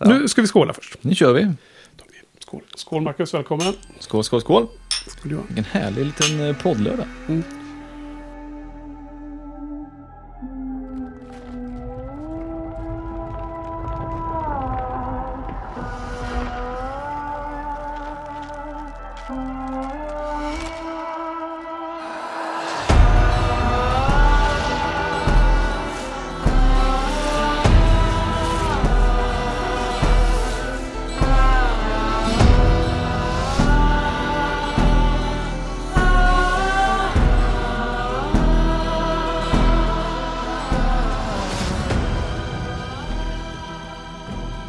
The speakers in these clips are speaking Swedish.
Nu ska vi skåla först. Nu kör vi. Skål, skål Marcus, välkommen. Skål, skål, skål. Vilken härlig liten eh, poddlördag.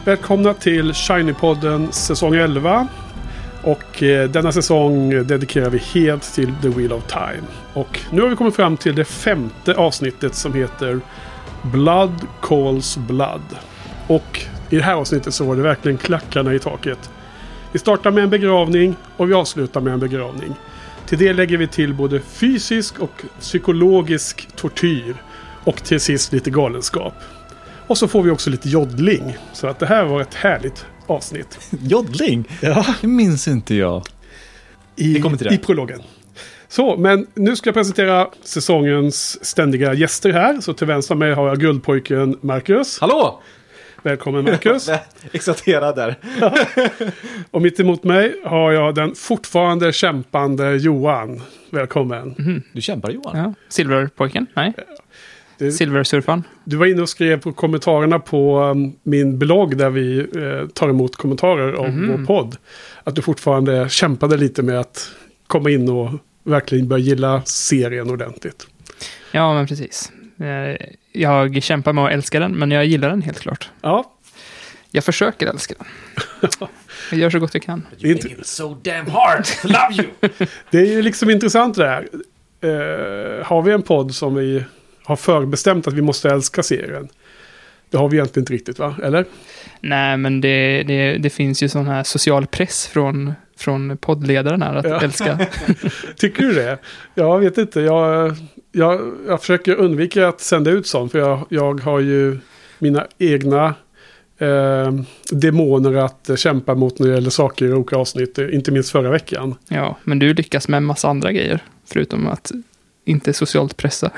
Välkomna till Shiny-podden säsong 11. Och eh, denna säsong dedikerar vi helt till The Wheel of Time. Och nu har vi kommit fram till det femte avsnittet som heter Blood Calls Blood. Och i det här avsnittet så var det verkligen klackarna i taket. Vi startar med en begravning och vi avslutar med en begravning. Till det lägger vi till både fysisk och psykologisk tortyr. Och till sist lite galenskap. Och så får vi också lite joddling. Så att det här var ett härligt avsnitt. Joddling? Ja. Det minns inte jag. I, Vi kommer till det. I prologen. Så, men nu ska jag presentera säsongens ständiga gäster här. Så till vänster om mig har jag guldpojken Marcus. Hallå! Välkommen Marcus. Exalterad där. Och mitt emot mig har jag den fortfarande kämpande Johan. Välkommen. Du kämpar Johan. Ja. Silverpojken? Nej. Det- Silversurfaren? Du var inne och skrev på kommentarerna på um, min blogg där vi eh, tar emot kommentarer om Mhm. vår podd. Att du fortfarande kämpade lite med att komma in och verkligen börja gilla serien ordentligt. Ja, men precis. Eh, Jag kämpar med att älska den, men jag gillar den helt klart. Ja, Jag försöker älska den. Jag gör så gott jag kan. det är, inte, so damn hard to love you! det är ju liksom intressant det här. Eh, har vi en podd som vi har förbestämt att vi måste älska serien? Det har vi egentligen inte riktigt va? Eller? Nej, men det, det, det finns ju sån här social press från, från poddledaren här att Ja. älska. Tycker du det? Jag vet inte. Jag, jag, jag försöker undvika att sända ut sånt. För jag, jag har ju mina egna eh, demoner att kämpa mot när det gäller saker i olika avsnitt. Inte minst förra veckan. Ja, men du lyckas med en massa andra grejer. Förutom att inte socialt pressa.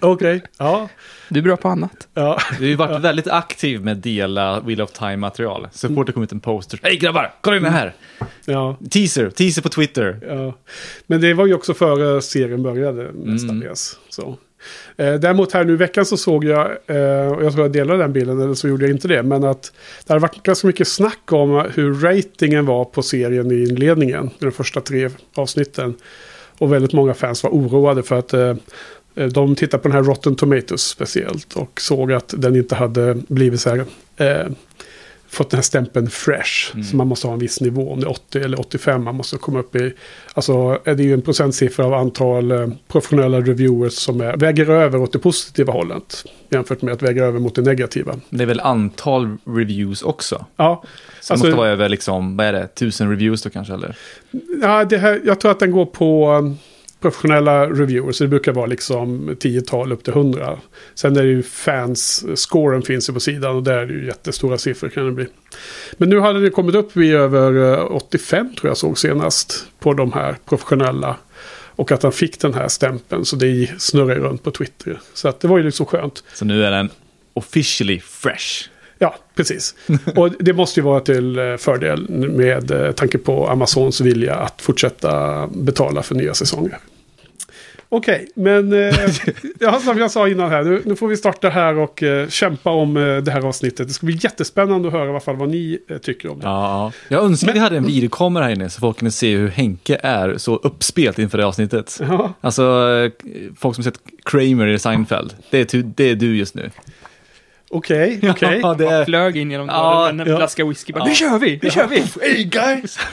Okej. Ja. Du är bra på annat. ja. Du har ju varit väldigt aktiv med att dela Wheel of Time-material. Så fort det kom ut en poster. Hej grabbar, kolla in det här! ja. Teaser, teaser på Twitter. Ja, men det var ju också före serien började mestadels. Så. Eh, däremot här nu i veckan så såg jag, eh, och jag tror jag delade den bilden, eller så gjorde jag inte det, men att det hade varit ganska mycket snack om hur ratingen var på serien i inledningen, de första tre avsnitten. Och väldigt många fans var oroade för att eh, de tittade på den här Rotten Tomatoes speciellt och såg att den inte hade blivit så här, eh, fått den här stämpeln fresh. Så man måste ha en viss nivå, om det är 80 eller 85 man måste komma upp i. Alltså är det ju en procentsiffra av antal eh, professionella reviewers som är, väger över åt det positiva hållet. Jämfört med att väga över mot det negativa. Det är väl antal reviews också? Ja, Så Alltså- det måste vara över liksom, vad är det, tusen reviews då kanske eller? ja det här, jag tror att den går på professionella reviewers. Det brukar vara liksom 10-tal upp till 100. Sen är det ju fans, scoren finns ju på sidan och där är det ju jättestora siffror kan det bli. Men nu hade det kommit upp vid över eh, 85 tror jag såg senast på de här professionella. Och att han fick den här stämpeln så det snurrar ju runt på Twitter. Så att det var ju liksom skönt. Så nu är den officially fresh. Ja, precis. Och det måste ju vara till eh, fördel med eh, tanke på Amazons vilja att fortsätta betala för nya säsonger. Okej, men eh, ja, som jag sa innan här, nu, nu får vi starta här och eh, kämpa om eh, det här avsnittet. Det ska bli jättespännande att höra i alla fall vad ni eh, tycker om det. Ja, jag önskar vi hade en videokamera här inne så folk kunde se hur Henke är så uppspelt inför det avsnittet. Ja, Alltså, eh, folk som sett Kramer i Seinfeld, det är, det är du just nu. Okej, okej. Ja, det är... flög in genom Ja, dörren med en ja. flaska whisky. Bara, nu kör vi! Nu kör vi! Hey guys!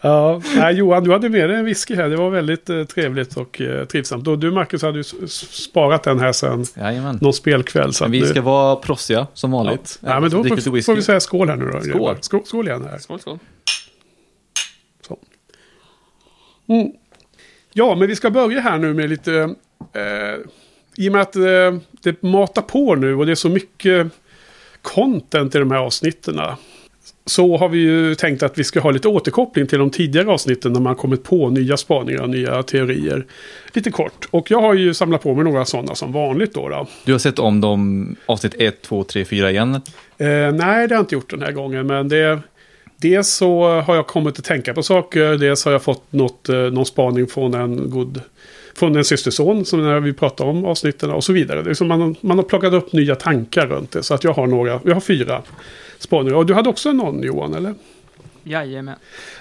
Ja, nej, Johan, du hade med dig en whisky här. Det var väldigt eh, trevligt och eh, trivsamt. Och du, Marcus, hade ju sparat den här sen Jajamän. någon spelkväll. Så Men vi nu- ska vara proffsiga som vanligt. Ja, men då får, får vi säga skål här nu då. Skål. Skål, skål igen här. Skål, skål. Så. Mm. Ja, men vi ska börja här nu med lite... Eh, I och med att eh, det matar på nu och det är så mycket content i de här avsnitten. Så har vi ju tänkt att vi ska ha lite återkoppling till de tidigare avsnitten när man kommit på nya spaningar, nya teorier. Lite kort. Och jag har ju samlat på mig några sådana som vanligt då. då. Du har sett om de avsnitt 1, 2, 3, 4 igen? Eh, nej, det har jag inte gjort den här gången. Men det, dels så har jag kommit att tänka på saker. Dels har jag fått något, eh, någon spaning från en god från en systerson som när vi pratade om avsnitten och så vidare. Det är som man, man har plockat upp nya tankar runt det. Så att jag har några, jag har fyra spaningar. Och du hade också någon Johan, eller? Jajamän.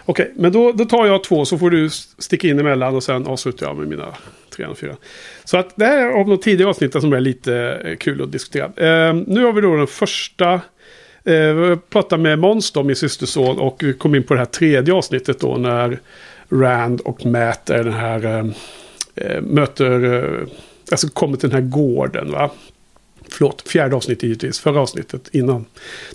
Okej, men då, då tar jag två så får du sticka in emellan och sen avslutar jag med mina tre och fyra. Så att det här är av de tidigare avsnitten som är lite eh, kul att diskutera. Eh, nu har vi då den första. Eh, pratade med Måns då, min systerson, och kom in på det här tredje avsnittet då när Rand och Matt är den här eh, möter, eh, alltså kommer till den här gården va. Förlåt, fjärde avsnittet givetvis, förra avsnittet innan.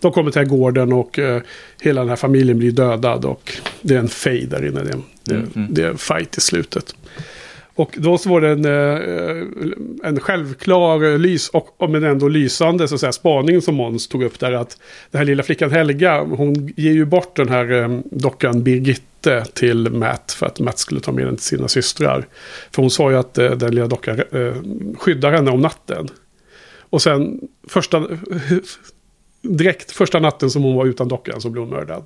De kommer till den här gården och eh, hela den här familjen blir dödad och det är en fade där inne. Det, det, Mm, mm. det är en fight i slutet. Och då så var det en, eh, en självklar lys, och, men ändå lysande så att säga, spaning som Måns tog upp där. Att den här lilla flickan Helga, hon ger ju bort den här eh, dockan Birgitte till Matt för att Matt skulle ta med den till sina systrar. För hon sa ju att eh, den lilla dockan eh, skyddar henne om natten. Och sen första, direkt första natten som hon var utan dockan så blev hon mördad.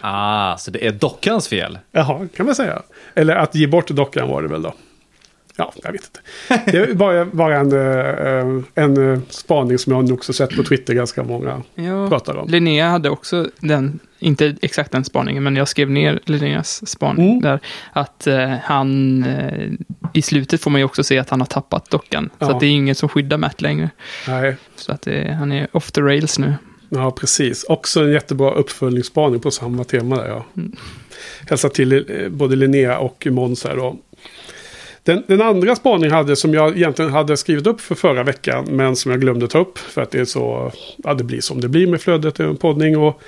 Ah, så det är dockans fel? Jaha, kan man säga. Eller att ge bort dockan var det väl då. Ja, jag vet inte. Det var bara en, eh, en eh, spaning som jag också sett på Twitter ganska många Ja, pratar om. Linnea hade också den, inte exakt den spaningen, men jag skrev ner Linneas spaning Mm. där. Att eh, han, eh, i slutet får man ju också se att han har tappat dockan. Så Ja. att det är ingen som skyddar Matt längre. Nej, Så att det, han är off the rails nu. ja precis. Också en jättebra uppföljningsspaning på samma tema där. Ja. Mm. Hälsa till både Linnea och Måns här då. Den, den andra spaningen hade som jag egentligen hade skrivit upp för förra veckan. Men som jag glömde ta upp. För att det är så, ja det blir som det blir med flödet i en poddning. Och,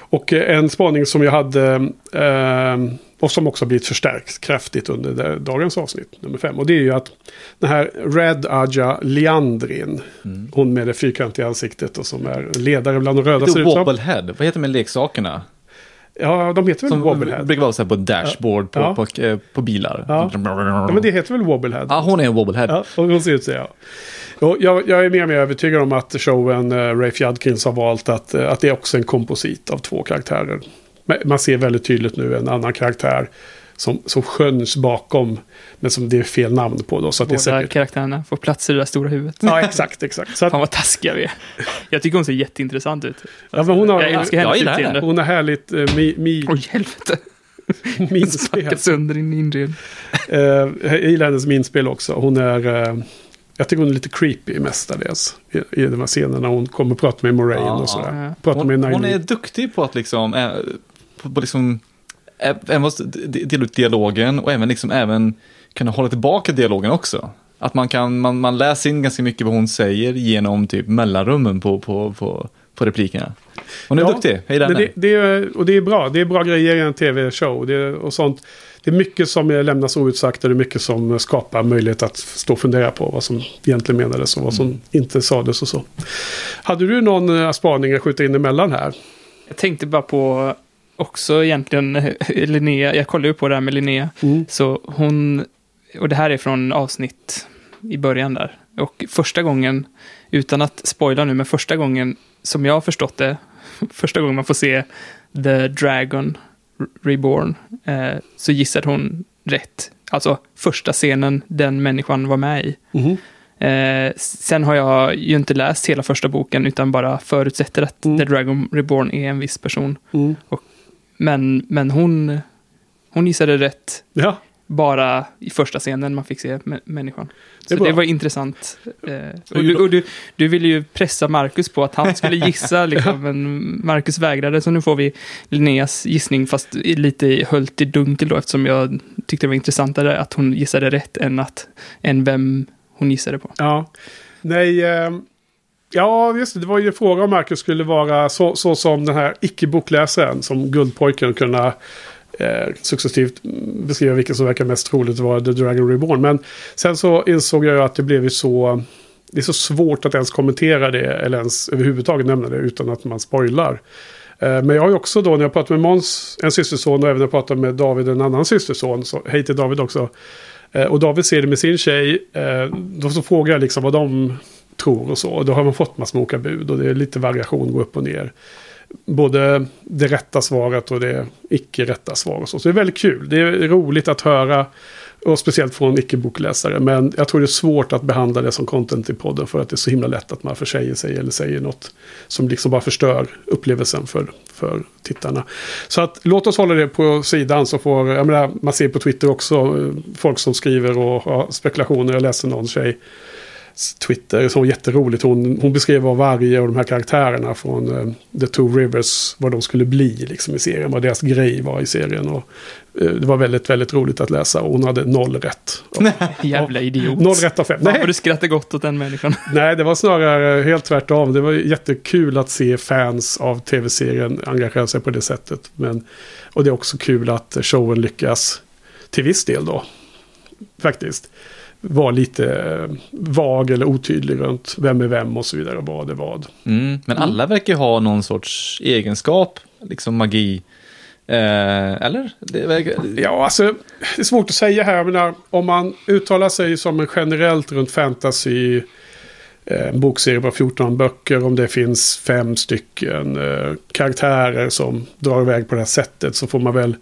och eh, en spaning som jag hade. Eh, och som också blivit förstärkt kraftigt under dagens avsnitt, nummer fem. Och det är ju att den här Red Aja Leandrin. Mm. Hon med det fyrkantiga ansiktet och som är ledare bland de röda Det ser ut som. Wobblehead. Vad heter de leksakerna? Ja, de heter väl Som Wobblehead? brukar vara så här på dashboard på, Ja. på, eh, på bilar. Ja. Ja, men det heter väl Wobblehead? Ja, hon är en Wobblehead. Ja, och hon ser ut så, ja. Jag, jag är mer och mer övertygad om att showen uh, Rafe Judkins har valt att, eh, att det är också en komposit av två karaktärer. Man ser väldigt tydligt nu en annan karaktär som, som sköns bakom, men som det är fel namn på då. Så att det är Båda säkert... karaktärerna får plats i det där stora huvudet. Ja, exakt, exakt. Så att, Fan vad taskiga vi är. Jag tycker hon ser jätteintressant ut. ja, men hon, har, Jag älskar jag hennes utseende. hon har härligt uh, mi, mi, Oj, helvete. minspel. Sönder din inredning. Uh, jag gillar hennes minspel också. Hon är... eh, jag tycker hon är lite creepy mestadels. I, I de här scenerna hon kommer och pratar med Moraine Ja, och sådär. ja. Pratar med Hon, hon Naili. är duktig på att liksom, äh, på, på liksom, även måste de- dela ut dialogen och även liksom även kunna hålla tillbaka dialogen också. Att man kan, man, man läser in ganska mycket vad hon säger genom typ mellanrummen på, på, på, på replikerna. Hon är Ja, duktig, hej det, det är, och det är bra. Det är bra grejer i en tv-show. Det, är- och sånt. det är mycket som lämnas outsagt och det är mycket som skapar möjlighet att stå och fundera på vad som egentligen menades och vad som inte sades och så. Hade du någon eh, spaning att skjuta in emellan här? Jag tänkte bara på också egentligen eh, Linnea. Jag kollade ju på det här med Linnea. Så hon, och det här är från avsnitt i början där. Och första gången, utan att spoila nu, men första gången som jag har förstått det, första gången man får se The Dragon Reborn, eh, så gissade hon rätt. Alltså första scenen den människan var med i. Mhm. Eh, sen har jag ju inte läst hela första boken, utan bara förutsätter att Mm. The Dragon Reborn är en viss person. Mm. Men, men hon, hon gissade rätt Ja, bara i första scenen man fick se mä- människan. Det Så det var intressant. Eh, och du, och du, du ville ju pressa Marcus på att han skulle gissa, liksom, men Marcus vägrade. Så nu får vi Linneas gissning, fast lite höljt i dunkel då, eftersom jag tyckte det var intressantare att hon gissade rätt än, att, än vem hon gissade på. ja. Nej, eh, ja just det. Det var ju en fråga om Marcus skulle vara så, så som den här icke-bokläsaren som Guldpojken kunna eh, successivt beskriva vilken som verkar mest troligt vara The Dragon Reborn. Men sen så insåg jag ju att det blev ju så det är så svårt att ens kommentera det eller ens överhuvudtaget nämna det utan att man spoilar. Eh, men jag har ju också då när jag pratar med Måns, en systerson och även när jag pratar med David, en annan systerson, så hej till David också. Eh, och David ser det med sin tjej, eh, då så frågar jag liksom vad de tror och så. Och då har man fått massor med olika bud och det är lite variation, gå upp och ner. Både det rätta svaret och det icke rätta svaret. Så, så det är väldigt kul. Det är roligt att höra och speciellt från icke-bokläsare. Men jag tror det är svårt att behandla det som content i podden. För att det är så himla lätt att man försäger sig eller säger något. Som liksom bara förstör upplevelsen för, för tittarna. Så att låt oss hålla det på sidan. Så får, jag menar, man ser på Twitter också eh, folk som skriver och har spekulationer. Jag läser någon tjej Twitter. Så jätteroligt. Hon, hon beskrev vad varje av de här karaktärerna från uh, The Two Rivers, vad de skulle bli liksom, i serien. Vad deras grej var i serien. Och, uh, det var väldigt, väldigt roligt att läsa. Och hon hade noll rätt. Jävla idiot. Noll rätt av fem. Varför du skrattar gott åt den människan? Nej, det var snarare helt tvärtom. Det var jättekul att se fans av tv-serien engagera sig på det sättet. Men, och det är också kul att showen lyckas till viss del då. Faktiskt var lite eh, vag eller otydlig runt vem är vem och så vidare. Vad är vad. Mm, men alla verkar ha någon sorts egenskap, liksom magi. Eh, eller? Verkar... Ja, alltså det är svårt att säga här. Men om man uttalar sig som en generellt runt fantasy. Eh, en bokserie på 14 böcker. Om det finns fem stycken eh, karaktärer som drar iväg på det här sättet. Så får man väl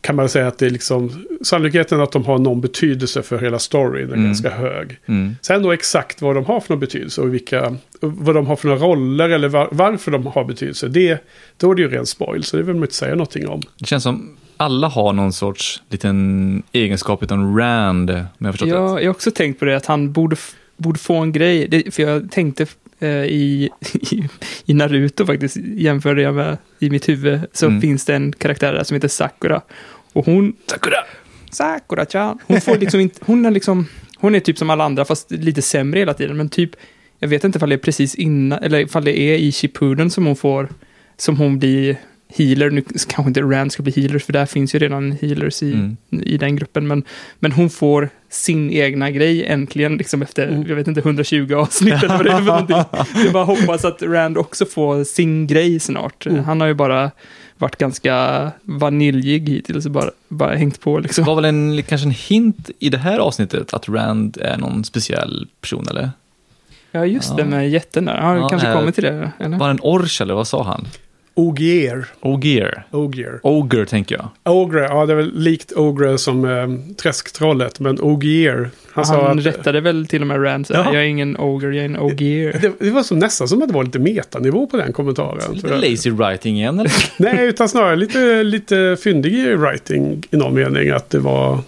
kan man säga att det är liksom sannolikheten att de har någon betydelse för hela storyn är mm. ganska hög. Mm. Sen då exakt vad de har för någon betydelse och vilka, vad de har för några roller eller var, varför de har betydelse. Det, då är det ju ren spoil, så det vill man inte säga någonting om. Det känns som alla har någon sorts liten egenskap utan Rand, om jag förstått ja, Jag har också tänkt på det, att han borde, borde få en grej. Det, för jag tänkte i, i, i, Naruto faktiskt, jämförde jag med i mitt huvud, så mm. finns det en karaktär där som heter Sakura. Och hon... Sakura! Sakura-chan. Hon får liksom inte... Hon är liksom... Hon är typ som alla andra, fast lite sämre hela tiden. Men typ... Jag vet inte ifall det är precis innan, eller ifall det är i Shippuden som hon får... Som hon blir healer. Nu kanske inte Rand ska bli healer, för där finns ju redan healers i, mm. i den gruppen. Men, men hon får sin egna grej äntligen, liksom efter, mm. jag vet inte, 120 avsnitt eller vad det är för någonting. Jag bara hoppas att Rand också får sin grej snart. Mm. Han har ju bara varit ganska vaniljig hittills och bara, bara hängt på. Liksom. Det var väl en, kanske en hint i det här avsnittet att Rand är någon speciell person, eller? Ja, just ja. det med jätten där. Har ja, kanske äh, kommit till det? Eller? Var det en ors, eller vad sa han? Ogier. Ogier. Ogier. Ogre, tänker jag. Ogre, ja det är väl likt Ogre som eh, träsktrollet, men Ogier. Han, han att, rättade väl till och med Rand, ja. jag är ingen Ogre, jag är en Ogier. Det, det var som, nästan som att det var lite metanivå på den kommentaren. Lite lazy writing igen, eller? Nej, utan snarare lite, lite fyndig writing i någon mening. Att det var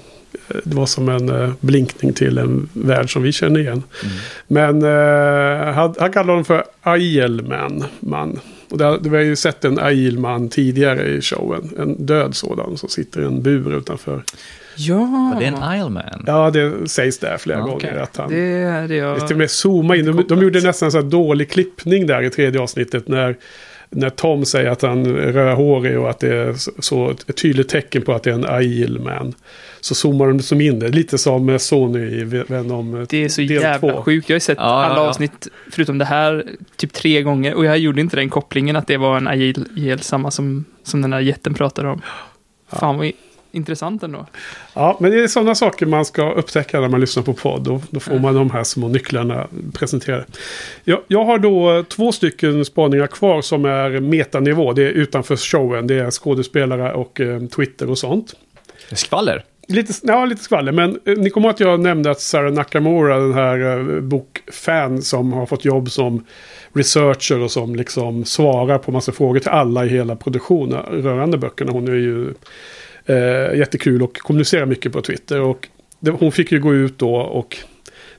det var som en uh, blinkning till en värld som vi känner igen. Mm. Men uh, han, han kallade honom för Ailman. Man. Och det, det, vi har ju sett en Ailman tidigare i showen. En död sådan som sitter i en bur utanför. Ja. Det en Isleman? Ja, det sägs där flera okay. gånger. Att han, det, det jag... Till och med zooma in. De, de gjorde nästan så dålig klippning där i tredje avsnittet. När när Tom säger att han är rödhårig och att det är så ett tydligt tecken på att det är en Ailman. Så zoomar de som in det. Lite som Sony i Venom Det är så jävla två. sjukt. Jag har sett ja, alla ja, ja. avsnitt, förutom det här, typ tre gånger. Och jag gjorde inte den kopplingen att det var en Ail, samma som, som den här jätten pratade om. Fan vad intressant ändå. Ja, men det är sådana saker man ska upptäcka när man lyssnar på podd. Då, då får man de här små nycklarna presenterade. Jag, jag har då två stycken spaningar kvar som är metanivå. Det är utanför showen. Det är skådespelare och eh, Twitter och sånt. Skvaller? Lite, ja, lite skvaller. Men eh, ni kommer ihåg att jag nämnde att Sarah Nakamura, den här eh, bokfan som har fått jobb som researcher och som liksom svarar på massa frågor till alla i hela produktionen rörande böckerna. Hon är ju Eh, jättekul och kommunicerar mycket på Twitter. Och det, hon fick ju gå ut då och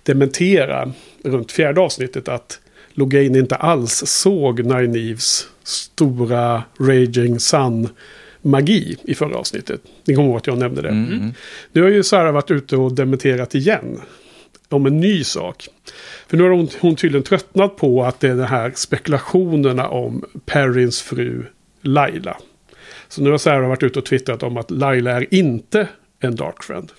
dementera runt fjärde avsnittet att Logain inte alls såg Nine Eves stora Raging Sun magi i förra avsnittet. Ni kommer ihåg att jag nämnde det. Mm. Nu har ju Sarah varit ute och dementerat igen. Om en ny sak. För nu har hon, hon tydligen tröttnat på att det är de här spekulationerna om Perrins fru Laila. Så nu har Sarah varit ute och twittrat om att Laila är inte en Dark Friend.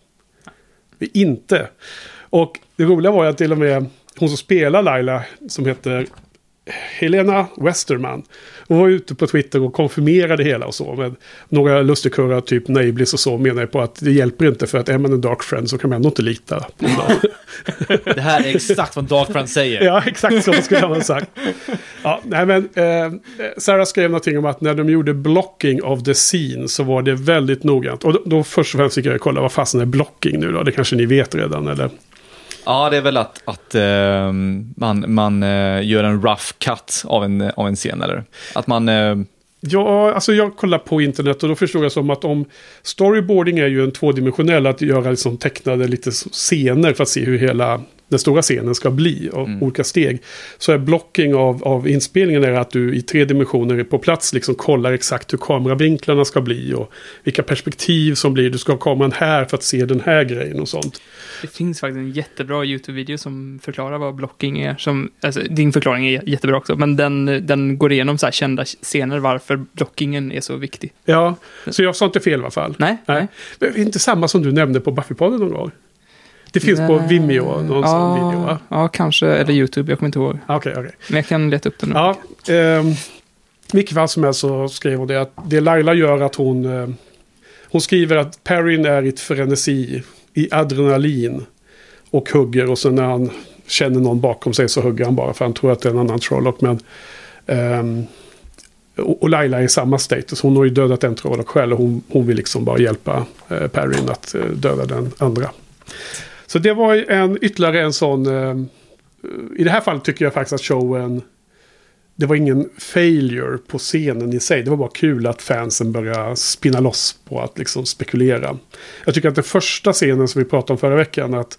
Det är inte. Och det roliga var ju att till och med hon som spelar Laila, som heter Helena Westerman. Hon var ute på Twitter och konfirmerade hela och så. Med några lustigkurrar, typ Naiblis och så, menar på att det hjälper inte för att är man en Dark Friend så kan man ändå inte lita på dem. Det här är exakt vad Dark Friend säger. ja, exakt så skulle jag ha sagt. Ja, nej, men, eh, Sarah skrev någonting om att när de gjorde blocking of the scene så var det väldigt noggrant. Och då, då först och främst fick jag kolla vad fasen är blocking nu då? Det kanske ni vet redan eller? Ja, det är väl att, att uh, man, man uh, gör en rough cut av en, av en scen, eller? Att man... Uh... Ja, alltså jag kollar på internet och då förstod jag som att om storyboarding är ju en tvådimensionell, att göra liksom tecknade lite scener för att se hur hela den stora scenen ska bli av mm. olika steg. Så är blocking av, av inspelningen är att du i tre dimensioner på plats liksom kollar exakt hur kameravinklarna ska bli och vilka perspektiv som blir. Du ska ha kameran här för att se den här grejen och sånt. Det finns faktiskt en jättebra YouTube-video som förklarar vad blocking är. Som, alltså, din förklaring är jättebra också, men den, den går igenom så här kända scener varför blockingen är så viktig. Ja, så jag sa inte fel i alla fall. Nej. nej. nej. Inte samma som du nämnde på Buffypodden någon gång. Det finns på Vimeo, någon ja, video va? Ja, kanske, eller YouTube, jag kommer inte ihåg. Okay, okay. Men jag kan leta upp den. Ja, eh, vilket fall som helst så skrev hon det att det Laila gör att hon... Eh, hon skriver att Perrin är i ett frenesi, i adrenalin. Och hugger och sen när han känner någon bakom sig så hugger han bara för han tror att det är en annan Trollock. Men, eh, och Laila är i samma status. Hon har ju dödat en Trollock själv och hon, hon vill liksom bara hjälpa eh, Perrin att eh, döda den andra. Så det var en, ytterligare en sån... Eh, I det här fallet tycker jag faktiskt att showen... Det var ingen failure på scenen i sig. Det var bara kul att fansen började spinna loss på att liksom spekulera. Jag tycker att den första scenen som vi pratade om förra veckan. att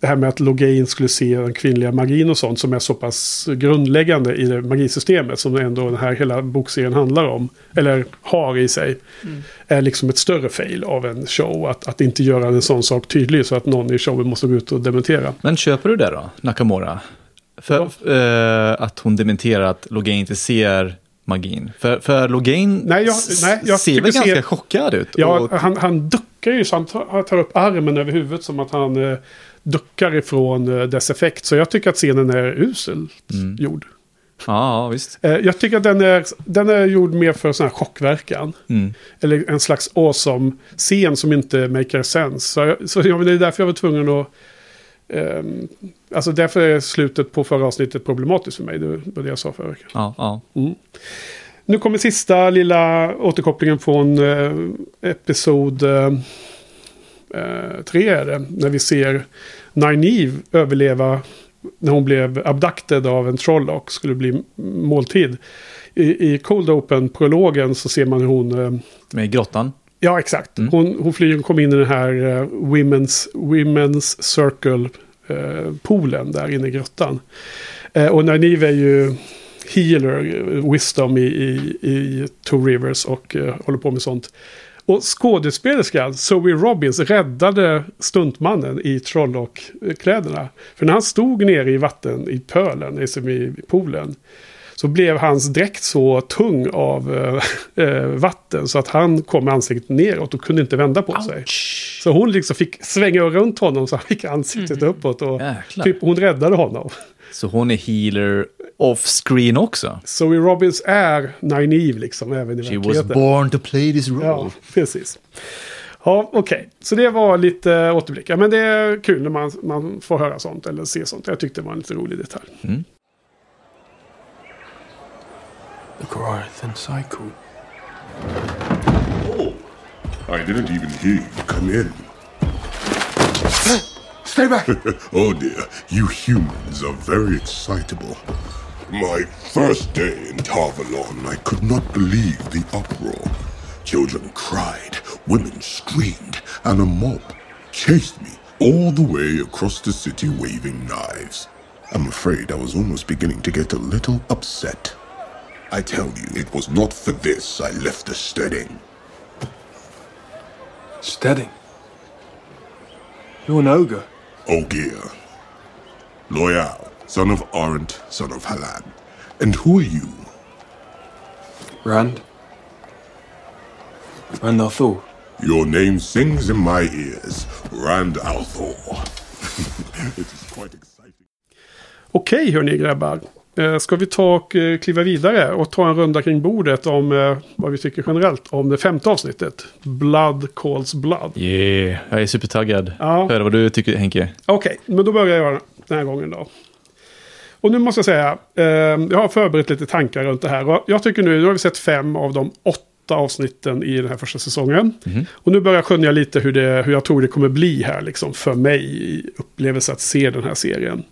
det här med att Logain skulle se den kvinnliga magin och sånt som är så pass grundläggande i det magisystemet som ändå den här hela bokserien handlar om. Eller har i sig. Mm. Är liksom ett större fail av en show. Att, att inte göra en sån sak tydlig så att någon i showen måste gå ut och dementera. Men köper du det då, Nakamura? För ja. äh, att hon dementerar att Logain inte ser magin. För, för Logain nej, jag, nej, jag ser väl ganska ser... chockad ut. Ja, och... han, han duckar ju så han tar, tar upp armen över huvudet som att han eh, duckar ifrån uh, dess effekt. Så jag tycker att scenen är uselt mm. gjord. Ja, visst. Uh, jag tycker att den är, den är gjord mer för sån här chockverkan. Mm. Eller en slags awesome-scen som inte maker sense. Så, jag, så jag, det är därför jag var tvungen att... Um, alltså därför är slutet på förra avsnittet problematiskt för mig. Det var det jag sa förra veckan. Ja, ja. Mm. Nu kommer sista lilla återkopplingen från uh, episod... Uh, eh, tre är det. När vi ser Nynaeve överleva när hon blev abducted av en troll och skulle bli måltid. I, i Cold Open-prologen så ser man hur hon... Eh, Med grottan? Ja, exakt. Mm. Hon, hon flyger, kom in i den här uh, Women's, women's Circle-poolen uh, där inne i grottan. Uh, och Nynaeve är ju healer, wisdom i, i, i Two Rivers och uh, håller på med sånt. Och skådespelerskan Zoe Robbins räddade stuntmannen i Trollock-kläderna. För när han stod nere i vatten i pölen, liksom i poolen. Så blev hans dräkt så tung av äh, vatten så att han kom med ansiktet neråt och kunde inte vända på Ouch. sig. Så hon liksom fick svänga runt honom så han fick ansiktet mm. uppåt. Och typ, hon räddade honom. Så hon är healer off-screen också? Zoe Robbins är naive liksom, även i She was born to play this role. Ja, precis. Ja, okej. Okay. Så det var lite återblickar. Men det är kul när man, man får höra sånt eller se sånt. Jag tyckte det var en lite rolig detalj. Mm. The Goliath Psycho. Oh, I didn't even hear you come in. Stay back! oh dear, you humans are very excitable. My first day in Tarvalon, I could not believe the uproar. Children cried, women screamed, and a mob chased me all the way across the city waving knives. I'm afraid I was almost beginning to get a little upset. I tell you, it was not for this I left the steading. Steading? You're an ogre. Ogier. Loyal, son of Arendt, son of Halan. And who are you? Rand. Rand Althor. Your name sings in my ears. Rand Althor. it is quite exciting. Okej hörni grabbar. Eh, Ska vi ta och eh, kliva vidare och ta en runda kring bordet om eh, vad vi tycker generellt om det femte avsnittet. Blood calls blood. Yeah, jag är supertaggad. Ja. Hör vad du tycker Henke. Okej, men då börjar jag den här gången då. Och nu måste jag säga, jag har förberett lite tankar runt det här. Och jag tycker nu, nu har vi sett fem av de åtta avsnitten i den här första säsongen. Och nu börjar jag skönja lite hur, det, hur jag tror det kommer bli här liksom, för mig i upplevelse att se den här serien.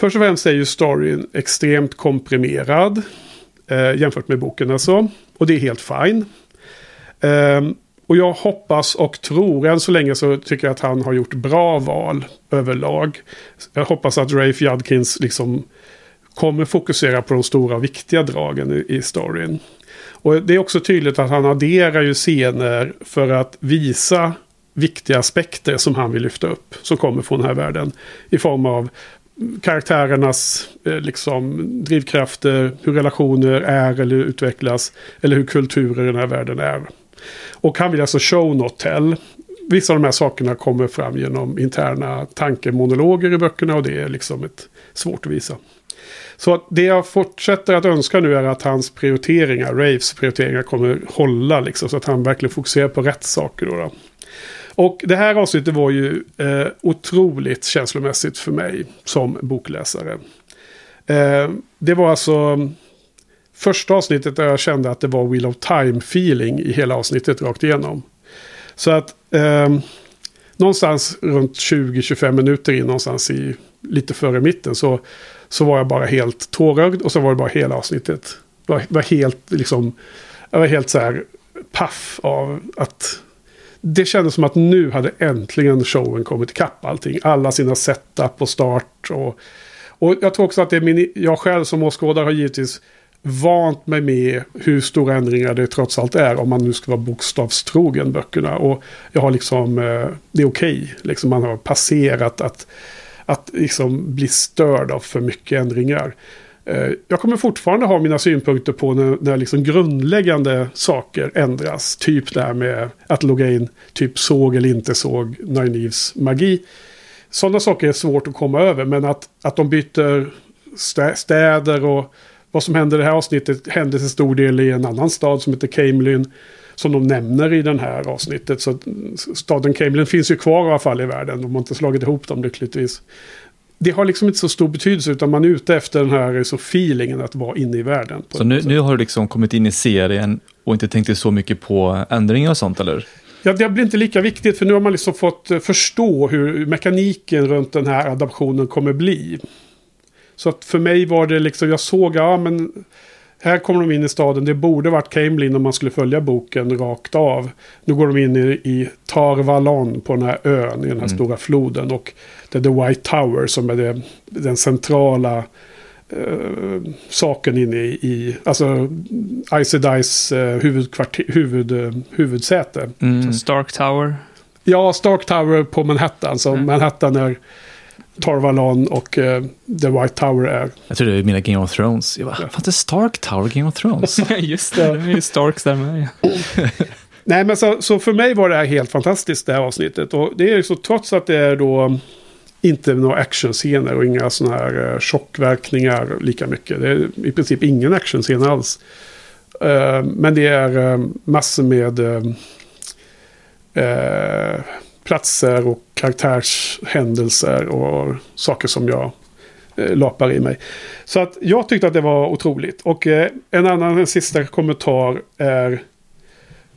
Först och främst är ju storyn extremt komprimerad eh, jämfört med boken alltså. Och det är helt fine. Eh, och jag hoppas och tror, än så länge så tycker jag att han har gjort bra val överlag. Jag hoppas att Rafe Judkins liksom kommer fokusera på de stora och viktiga dragen i, i storyn. Och det är också tydligt att han adderar ju scener för att visa viktiga aspekter som han vill lyfta upp. Som kommer från den här världen. I form av karaktärernas eh, liksom, drivkrafter, hur relationer är eller utvecklas. Eller hur kulturer i den här världen är. Och han vill alltså show not tell. Vissa av de här sakerna kommer fram genom interna tankemonologer i böckerna och det är liksom ett svårt att visa. Så det jag fortsätter att önska nu är att hans prioriteringar, Raves prioriteringar kommer hålla liksom så att han verkligen fokuserar på rätt saker. Då, då. Och det här avsnittet var ju eh, otroligt känslomässigt för mig som bokläsare. Eh, det var alltså första avsnittet där jag kände att det var Wheel of Time-feeling i hela avsnittet rakt igenom. Så att eh, någonstans runt 20-25 minuter in, någonstans i lite före mitten, så, så var jag bara helt tårögd och så var det bara hela avsnittet. Jag var, var helt liksom, jag var helt så här paff av att det kändes som att nu hade äntligen showen kommit ikapp allting. Alla sina setup och start. Och, och jag tror också att det är min, jag själv som åskådare har givetvis vant mig med hur stora ändringar det trots allt är. Om man nu ska vara bokstavstrogen böckerna. Och jag har liksom, eh, det är okej. Liksom man har passerat att, att liksom bli störd av för mycket ändringar. Eh, jag kommer fortfarande ha mina synpunkter på när, när liksom grundläggande saker ändras. Typ det här med att logga in, typ såg eller inte såg Nynaeves magi. Sådana saker är svårt att komma över, men att, att de byter stä- städer och vad som händer i det här avsnittet händer till stor del i en annan stad som heter Camelin. Som de nämner i det här avsnittet. Så staden Camelin finns ju kvar i alla fall i världen. De har inte slagit ihop dem lyckligtvis det har liksom inte så stor betydelse utan man är ute efter den här så feelingen att vara inne i världen. Så nu, nu har du liksom kommit in i serien och inte tänkt så mycket på ändringar och sånt eller? Ja, det blir inte lika viktigt för nu har man liksom fått eh, förstå hur mekaniken runt den här adaptionen kommer bli. Så att för mig var det liksom, jag såg, ja men här kommer de in i staden, det borde varit Camelin om man skulle följa boken rakt av. Nu går de in i, i Tarvalon på den här ön, i den här Mm. stora floden. Och det är The White Tower som är det, den centrala eh, saken inne i, i alltså Ice Dice eh, huvud, eh, huvudsäte. Mm. Stark Tower. Ja, Stark Tower på Manhattan. Så Mm. Manhattan är Tarvalon och eh, The White Tower är... Jag trodde du menade Game of Thrones. Jag bara, fan det är Stark Tower Game of Thrones? Just det, det är ju Starks där med. Nej, men så, så för mig var det här helt fantastiskt det här avsnittet. Och det är ju så trots att det är då inte några actionscener och inga sådana här eh, chockverkningar lika mycket. Det är i princip ingen actionscen alls. Eh, men det är eh, massor med platser och karaktärshändelser och saker som jag lapar i mig. Så att jag tyckte att det var otroligt. Och en annan, en sista kommentar är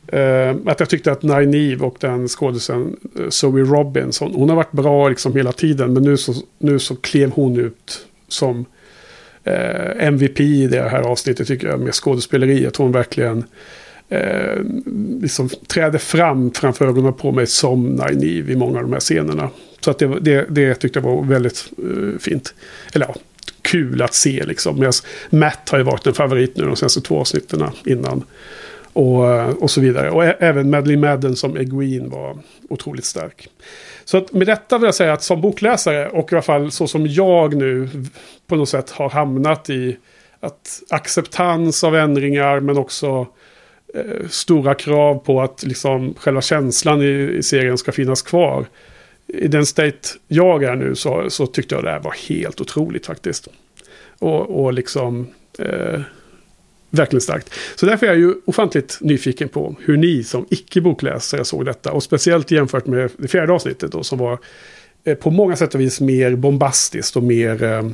Eh, att jag tyckte att Nineve och den skådisen eh, Zoe Robinson, hon har varit bra liksom hela tiden, men nu så, nu så klev hon ut som eh, MVP i det här avsnittet tycker jag, med skådespeleriet. Hon verkligen eh, liksom träder fram framför ögonen på mig som Nineve i många av de här scenerna. Så att det, det, det tyckte jag var väldigt eh, fint. Eller ja, kul att se liksom. Medan Matt har ju varit en favorit nu de senaste två avsnitten innan. Och, och så vidare. Och även Madeleine Madden som Eguin var otroligt stark. Så att med detta vill jag säga att som bokläsare och i alla fall så som jag nu på något sätt har hamnat i att acceptans av ändringar men också eh, stora krav på att liksom själva känslan i, i serien ska finnas kvar. i den state jag är nu så, så tyckte jag det här var helt otroligt faktiskt. Och, och liksom... Eh, verkligen starkt. Så därför är jag ju ofantligt nyfiken på hur ni som icke-bokläsare såg detta. Och speciellt jämfört med det fjärde avsnittet då som var eh, på många sätt och vis mer bombastiskt och mer eh,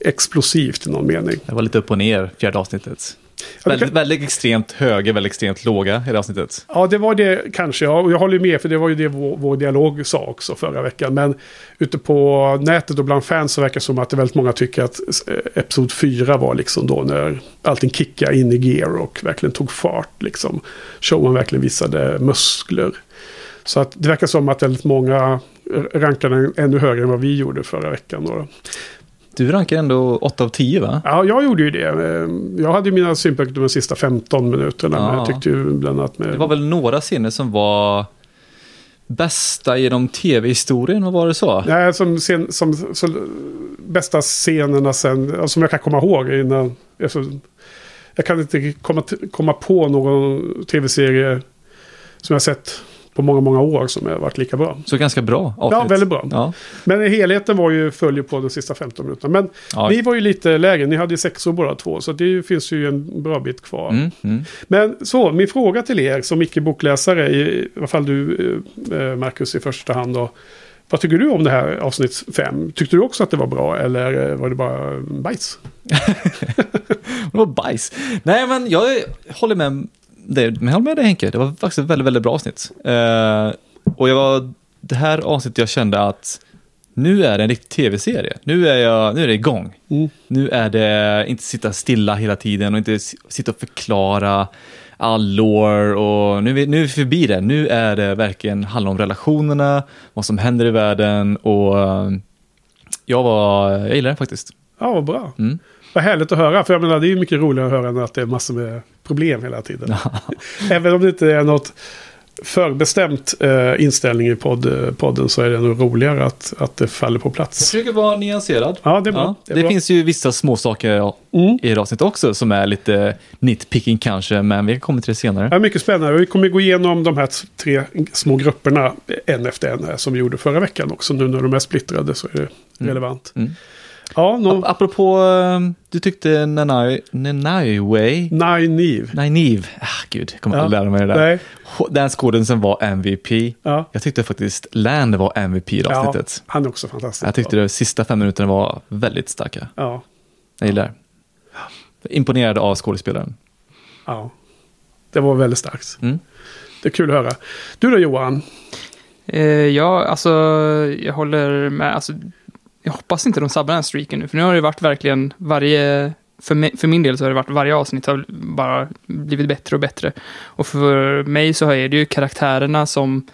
explosivt i någon mening. Det var lite upp och ner, fjärde avsnittet. Ja, väldigt, kan... väldigt extremt höga, väldigt extremt låga i det avsnittet. Ja, det var det kanske. Ja, och jag håller med, för det var ju det vår, vår dialog sa också förra veckan. Men ute på nätet och bland fans så verkar det som att det väldigt många tycker att eh, Episod 4 var liksom då när allting kickade in i gear och verkligen tog fart. Liksom. Showen verkligen visade muskler. Så att det verkar som att väldigt många rankar den ännu högre än vad vi gjorde förra veckan. Då. Du rankar ändå 8 av 10 va? Ja, jag gjorde ju det. Jag hade mina synpunkter de sista 15 minuterna. Ja. Men jag tyckte ju bland annat med... Det var väl några scener som var bästa genom tv-historien, vad var det så? Nej, som, scen, som, som bästa scenerna sen, som jag kan komma ihåg innan. Alltså, jag kan inte komma, komma på någon tv-serie som jag sett på många, många år som har varit lika bra. Så ganska bra avsnitt. Ja, väldigt bra. Ja. Men helheten var ju följer på de sista 15 minuterna. Men ja. ni var ju lite lägre, ni hade ju sexor båda två. Så det finns ju en bra bit kvar. Mm, mm. Men så, min fråga till er som icke-bokläsare, i, alla fall du eh, Marcus i första hand då. Vad tycker du om det här avsnitt 5? Tyckte du också att det var bra eller var det bara bajs? det var bajs. Nej, men jag håller med det, men jag håller med dig Henke, det var faktiskt ett väldigt, väldigt bra avsnitt. Uh, och jag var, det här avsnittet jag kände att nu är det en riktig tv-serie. Nu är, jag, nu är det igång. Mm. Nu är det inte sitta stilla hela tiden och inte sitta och förklara all lore och nu, nu är vi förbi det. Nu är det verkligen handlar om relationerna, vad som händer i världen och uh, jag var, jag gillar det faktiskt. Ja, vad bra. Mm. Vad härligt att höra, för jag menar det är mycket roligare att höra än att det är massor med problem hela tiden. Även om det inte är något förbestämt eh, inställning i podd, podden så är det nog roligare att, att det faller på plats. Jag försöker vara nyanserad. Ja, det är bra. Ja, det, är det bra. finns ju vissa små saker mm. i avsnittet också som är lite nitpicking kanske, men vi kommer till det senare. Ja, mycket spännande. Vi kommer gå igenom de här tre små grupperna en efter en här, som vi gjorde förra veckan också. Nu när de är splittrade så är det mm. relevant. Mm. Ja, no. Apropå, ehm, du tyckte Nanai, Nanaiway? Naive. Naive. Ah, gud, jag kommer ja. aldrig lära mig det där. Nej. Den skådisen var MVP. Ja. Jag tyckte faktiskt Land var MVP i avsnittet. Ja, han är också fantastisk. Jag tyckte de sista fem minuterna var väldigt starka. Ja. Jag gillar det. Imponerad av skådespelaren. Ja, det var väldigt starkt. Mm. Det är kul att höra. Du då Johan? Eh, ja, alltså jag håller med. Alltså, jag hoppas inte de sabbar den här streaken nu, för nu har det varit verkligen varje, för, mig, för min del så har det varit varje avsnitt har bara blivit bättre och bättre. Och för mig så är det ju karaktärerna som,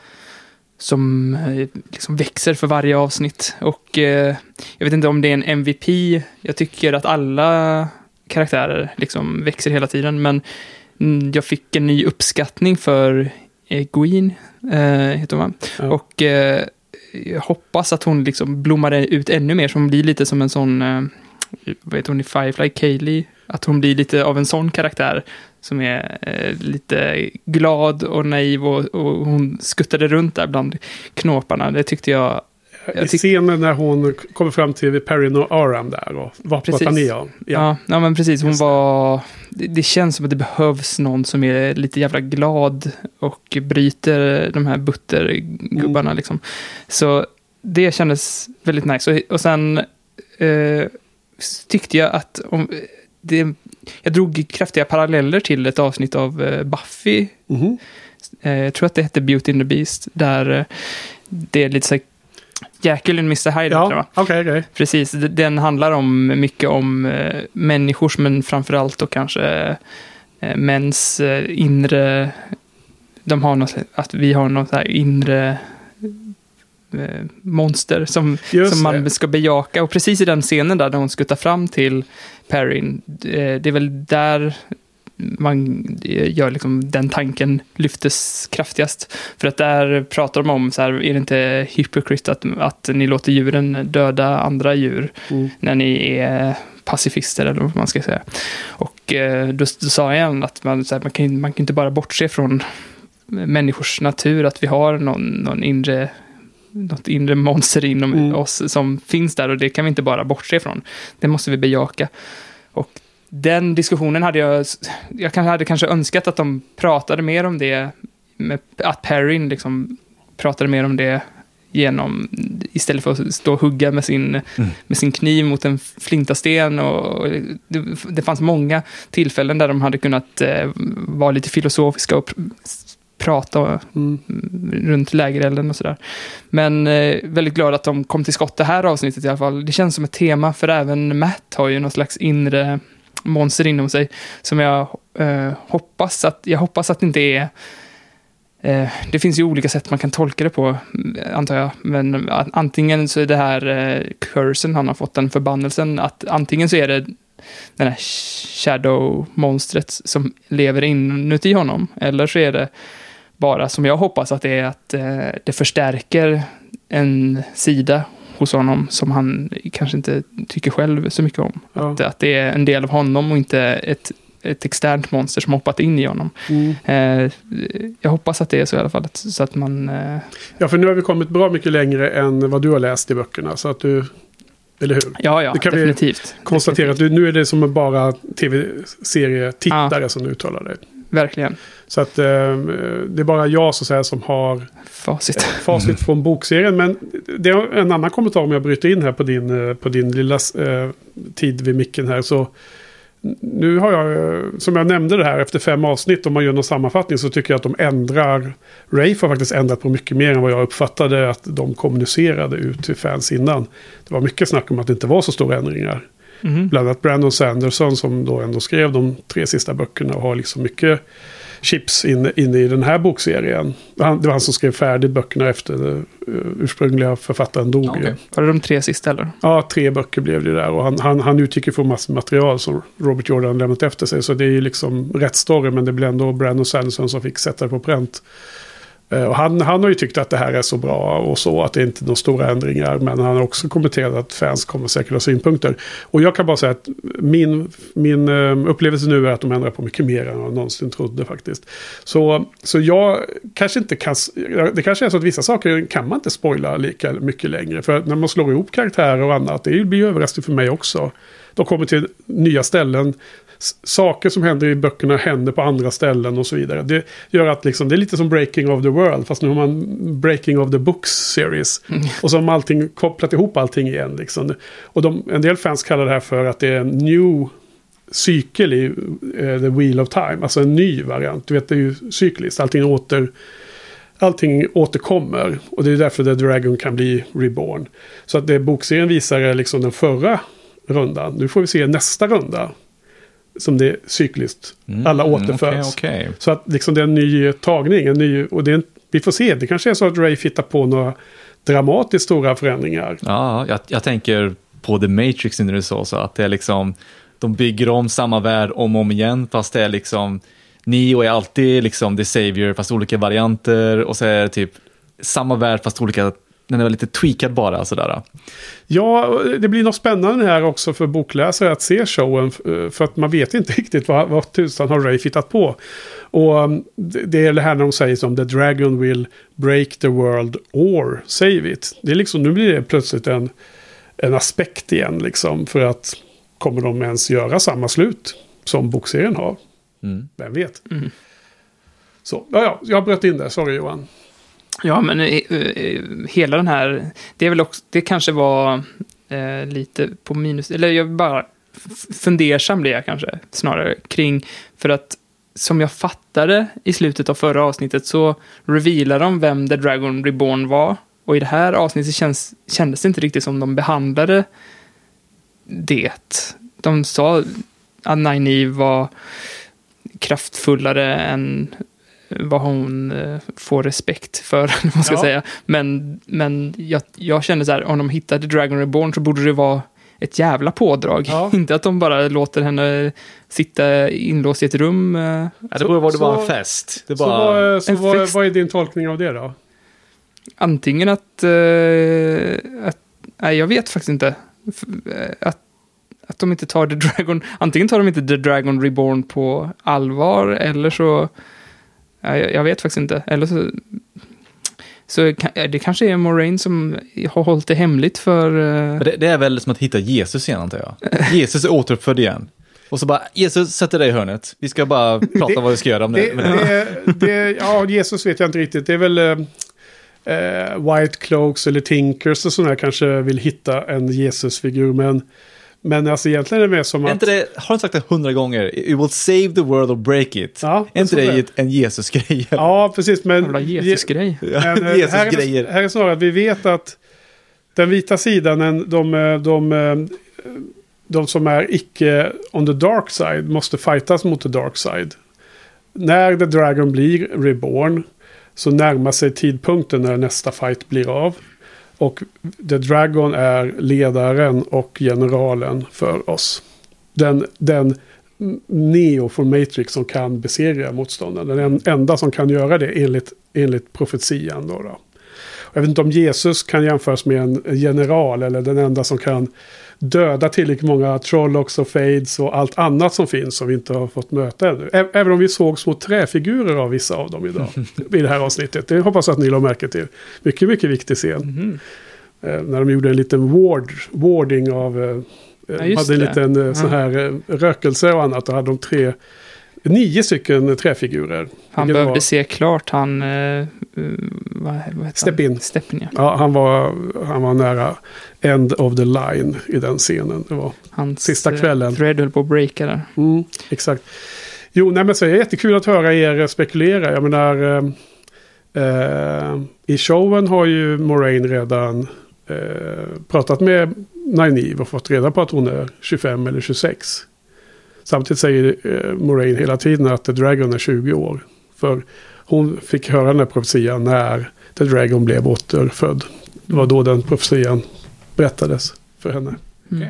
som eh, liksom växer för varje avsnitt. Och eh, jag vet inte om det är en MVP, jag tycker att alla karaktärer liksom växer hela tiden, men jag fick en ny uppskattning för eh, Gwyn, eh, heter hon ja. Och eh, jag hoppas att hon liksom blommar ut ännu mer, så hon blir lite som en sån, eh, vad heter hon i Firefly, Kaylee, att hon blir lite av en sån karaktär som är eh, lite glad och naiv och, och, hon skuttade runt där bland knåparna. Det tyckte jag i scenen när hon kommer fram till Perrin och Aram där och vad pratar ni om? Ja. ja, ja men precis. Hon var... Det, det, känns som att det behövs någon som är lite jävla glad och bryter de här buttergubbarna mm. liksom. Så det kändes väldigt nice. Och, och sen eh, tyckte jag att om, det, jag drog kraftiga paralleller till ett avsnitt av eh, Buffy. Mm. Eh, jag tror att det hette Beauty and the Beast. Där eh, det är lite så Jekyll and Mr. Hyde. Ja, okej, okay, okay. Precis, den handlar om mycket om eh, människors, men framförallt då kanske eh, mäns eh, inre... De har något, att vi har något här inre eh, monster som, som man ska bejaka. Och precis i den scenen där, där hon skuttar fram till Perrin, eh, det är väl där man gör liksom den tanken lyftes kraftigast. För att där pratar de om, så här, är det inte hypocrit att, att ni låter djuren döda andra djur mm. när ni är pacifister eller vad man ska säga. Och eh, då, då sa jag att man, så här, man, kan, man kan inte bara bortse från människors natur, att vi har någon, någon inre något inre monster inom Mm. oss som finns där och det kan vi inte bara bortse ifrån. Det måste vi bejaka. Och den diskussionen hade jag, jag hade kanske önskat att de pratade mer om det, med, att Perrin liksom pratade mer om det genom, istället för att stå och hugga med sin, med sin kniv mot en flintasten. Och det, det fanns många tillfällen där de hade kunnat eh, vara lite filosofiska och pr- prata Mm. runt lägerelden och sådär. Men eh, väldigt glad att de kom till skott det här avsnittet i alla fall. Det känns som ett tema, för även Matt har ju någon slags inre monster inom sig som jag eh, hoppas att, jag hoppas att det inte är Eh, det finns ju olika sätt man kan tolka det på, eh, antar jag. Men antingen så är det här eh, cursen han har fått, den förbannelsen, att antingen så är det den här shadow-monstret som lever inuti honom, eller så är det bara, som jag hoppas, att det är att eh, det förstärker en sida hos honom som han kanske inte tycker själv så mycket om. Ja. Att, att det är en del av honom och inte ett, ett externt monster som hoppat in i honom. Mm. Eh, jag hoppas att det är så i alla fall, att- så att man... Eh, Ja, för nu har vi kommit bra mycket längre än vad du har läst i böckerna. Så att du, eller hur? ja, ja, Det kan vi definitivt. Konstatera att du, nu är det som bara tv-serietittare som uttalar dig. Verkligen. Så att eh, det är bara jag så att säga, som har Facit. facit från bokserien. Men det är en annan kommentar om jag bryter in här på din, eh, på din lilla eh, tid vid micken här. Så nu har jag, eh, som jag nämnde det här, efter fem avsnitt, om man gör någon sammanfattning så tycker jag att de ändrar, Rafe har faktiskt ändrat på mycket mer än vad jag uppfattade att de kommunicerade ut till fans innan. Det var mycket snack om att det inte var så stora ändringar. Mhm. Bland annat Brandon Sanderson som då ändå skrev de tre sista böckerna och har liksom mycket chips inne in i den här bokserien. Han, det var han som skrev färdigt böckerna efter den ursprungliga författaren dog. Okej. Var det de tre sista eller? Ja, tre böcker blev det där och han, han, han utgick från massor material som Robert Jordan lämnat efter sig. Så det är ju liksom rätt story men det blir ändå Brandon Sanderson som fick sätta det på pränt. Eh, och han, han har ju tyckt att det här är så bra och så, att det inte är några stora ändringar. Men han har också kommenterat att fans kommer säkert ha synpunkter. Och jag kan bara säga att min, min eh, upplevelse nu är att de ändrar på mycket mer än jag någonsin trodde faktiskt. Så, så jag kanske inte kan... Det kanske är så att vissa saker kan man inte spoila lika mycket längre. För när man slår ihop karaktärer och annat, det blir ju överraskning för mig också. De kommer till nya ställen. Saker som händer i böckerna händer på andra ställen och så vidare. Det gör att liksom, det är lite som Breaking of the World. Fast nu har man Breaking of the Books series. Och så har man allting, kopplat ihop allting igen. Liksom. Och de, en del fans kallar det här för att det är en new cykel i eh, The Wheel of Time. Alltså en ny variant. Du vet, det är ju cykliskt. Allting åter... Allting återkommer och det är därför The Dragon kan bli reborn. Så att det bokserien visar är liksom den förra rundan. Nu får vi se nästa runda. Som det är cykliskt. Alla återföds. Mm, Okej, okej. Så att liksom det är en ny tagning. En ny, och det är en, vi får se, det kanske är så att Ray hittar på några dramatiskt stora förändringar. Ja, jag, jag tänker på The Matrix när du sa så, att det är liksom, de bygger om samma värld om och om igen, fast det är liksom, Neo är alltid liksom the savior, fast olika varianter, och så är det typ samma värld, fast olika, den är lite tweakad bara sådär. Ja, och det blir något spännande här också för bokläsare att se showen. För att man vet inte riktigt vad, vad tusan har Ray hittat på. Och um, det är det här när de säger som The Dragon will break the world or save it. Det är liksom, nu blir det plötsligt en, en aspekt igen liksom. För att kommer de ens göra samma slut som bokserien har? Mm. Vem vet? Så, ja, ja, jag bröt in där. Sorry Johan. Ja, men eh, eh, hela den här, det är väl också, det kanske var eh, lite på minus, eller jag bara fundersam blir jag kanske snarare kring, för att som jag fattade i slutet av förra avsnittet så revealar de vem The Dragon Reborn var. Och i det här avsnittet känns, kändes det inte riktigt som de behandlade det. De sa att Nynaeve var kraftfullare än vad hon eh, får respekt för, vad man ska Ja. säga. Men, men jag, jag kände så här, om de hittade Dragon Reborn så borde det vara ett jävla pådrag. Ja. Inte att de bara låter henne sitta inlåst i ett rum. eh. Ja, det Så- beror på, det var så- en fest. Det Så, bara, så en vad, fest. vad är din tolkning av det då? Antingen att, eh, att... Nej, jag vet faktiskt inte. F- Att, att de inte tar The Dragon... Antingen tar de inte The Dragon Reborn på allvar, eller så... Jag, jag vet faktiskt inte. Eller så... Så det kanske är Moraine som har hållit det hemligt för... eh, Det, det är väl som att hitta Jesus igen antar jag. Jesus är återuppfödd igen. Och så bara, Jesus sätter dig i hörnet. Vi ska bara prata Det- vad vi ska göra om det. Det, det, det, ja, Jesus vet jag inte riktigt. Det är väl eh, eh, White Cloaks eller Tinkers och sådana kanske vill hitta en Jesusfigur. Men, men alltså egentligen är det mer som att... inte det, har du sagt det hundra gånger? It will save the world or break it. Ja, är inte det det. en Jesus-grej? Ja, precis. Men, Jävla Jesus-grej. Eh, här, det, här är snarare att vi vet att den vita sidan, de, eh, de, de, de som är icke on the dark side måste fightas mot the dark side. När The Dragon blir reborn så närmar sig tidpunkten när nästa fight blir av. Och The Dragon är ledaren och generalen för oss. Den, den Neo från Matrix som kan besegra motståndaren. Den enda som kan göra det enligt, enligt profetian. Då, då. Jag vet inte om Jesus kan jämföras med en general eller den enda som kan döda tillräckligt många Trollocks och Fades och allt annat som finns som vi inte har fått möta ännu. Ä- Även om vi såg små träfigurer av vissa av dem idag i det här avsnittet. Det hoppas jag att ni la märke till. Mycket, mycket viktig scen. Eh, när de gjorde en liten ward, warding av... Eh, Ja, hade en liten eh, sån här eh, rökelse och annat. Då hade de tre, nio stycken träfigurer. Han behövde var- se klart, han... Uh, vad, vad heter Step han? in. Step in, ja. Ja, han var, han var nära end of the line i den scenen. Det var, Hans Sista eh, kvällen. thread höll på att breaka där. mm, exakt. Jo, nej men så är det jättekul att höra er spekulera. Jag menar, eh, i showen har ju Moraine redan eh, pratat med Nynaeve och fått reda på att hon är 25 eller 26. Samtidigt säger eh, Moraine hela tiden att The Dragon är 20 år. För hon fick höra den här profetian när The Dragon blev återfödd. Det var då den profetian berättades för henne. Mm.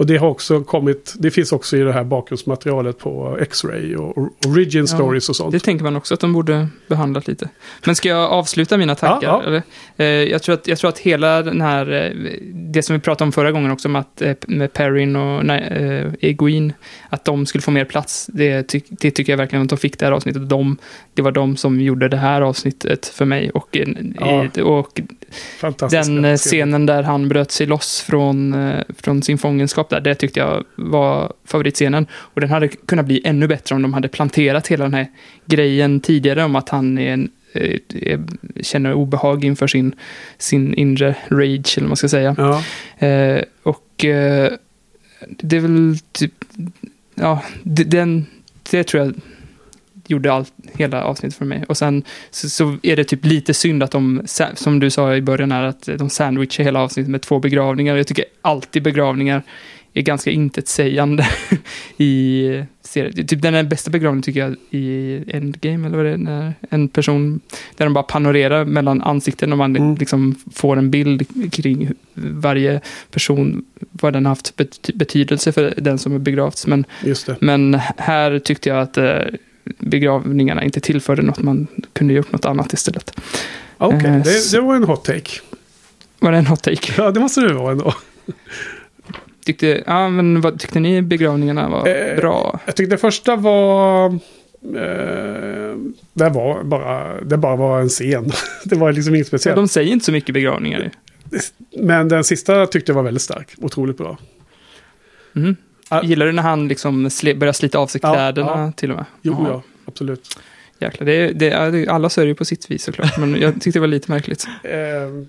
Och det har också kommit, det finns också i det här bakgrundsmaterialet på X-Ray och och Origin Stories och sånt. Det tänker man också att de borde behandlat lite. Men ska jag avsluta mina tankar? Ja, ja. Eh, jag, tror att, jag tror att hela den här, eh, det som vi pratade om förra gången också, med, att, eh, med Perrin och nej, Egwene, att de skulle få mer plats, det, ty, det tycker jag verkligen att de fick det här avsnittet. De, det var de som gjorde det här avsnittet för mig. Och, och Fantastiska den eh, scenen där han bröt sig loss från, eh, från sin fångenskap där, det tyckte jag var favoritscenen. Och den hade kunnat bli ännu bättre om de hade planterat hela den här grejen tidigare om att han är en, eh, känner obehag inför sin, sin inre rage, eller vad man ska säga. Ja, Eh, och eh, det är väl typ, ja, den, det tror jag gjorde allt, hela avsnittet för mig. Och sen så, så är det typ lite synd att de, som du sa i början här, att de sandwichar hela avsnittet med två begravningar. Jag tycker alltid begravningar är ganska intetsägande i serien. Typ den bästa begravningen tycker jag i Endgame, eller vad det är, när en person, där de bara panorerar mellan ansikten och man Mm. liksom får en bild kring varje person, vad den har haft bet- betydelse för den som är begravts. Men, men här tyckte jag att eh, begravningarna inte tillförde något, man kunde gjort något annat istället. Okej, Eh, det, det var en hot take. Var det en hot take? Ja, det måste det vara ändå. Tyckte, ja, men vad tyckte ni begravningarna var Eh, bra? Jag tyckte det första var... Eh, det var bara, det bara var en scen. det var liksom inget Ja, speciellt. de säger inte så mycket begravningar. Men den sista tyckte jag var väldigt stark. Otroligt bra. Mm. Ah. Gillar du när han liksom sli- börjar slita av sig kläderna ja. till och med? Jo, ja, absolut. Jäklar, det, är- det, är- alla sörjer på sitt vis såklart, men jag tyckte det var lite märkligt. Eh,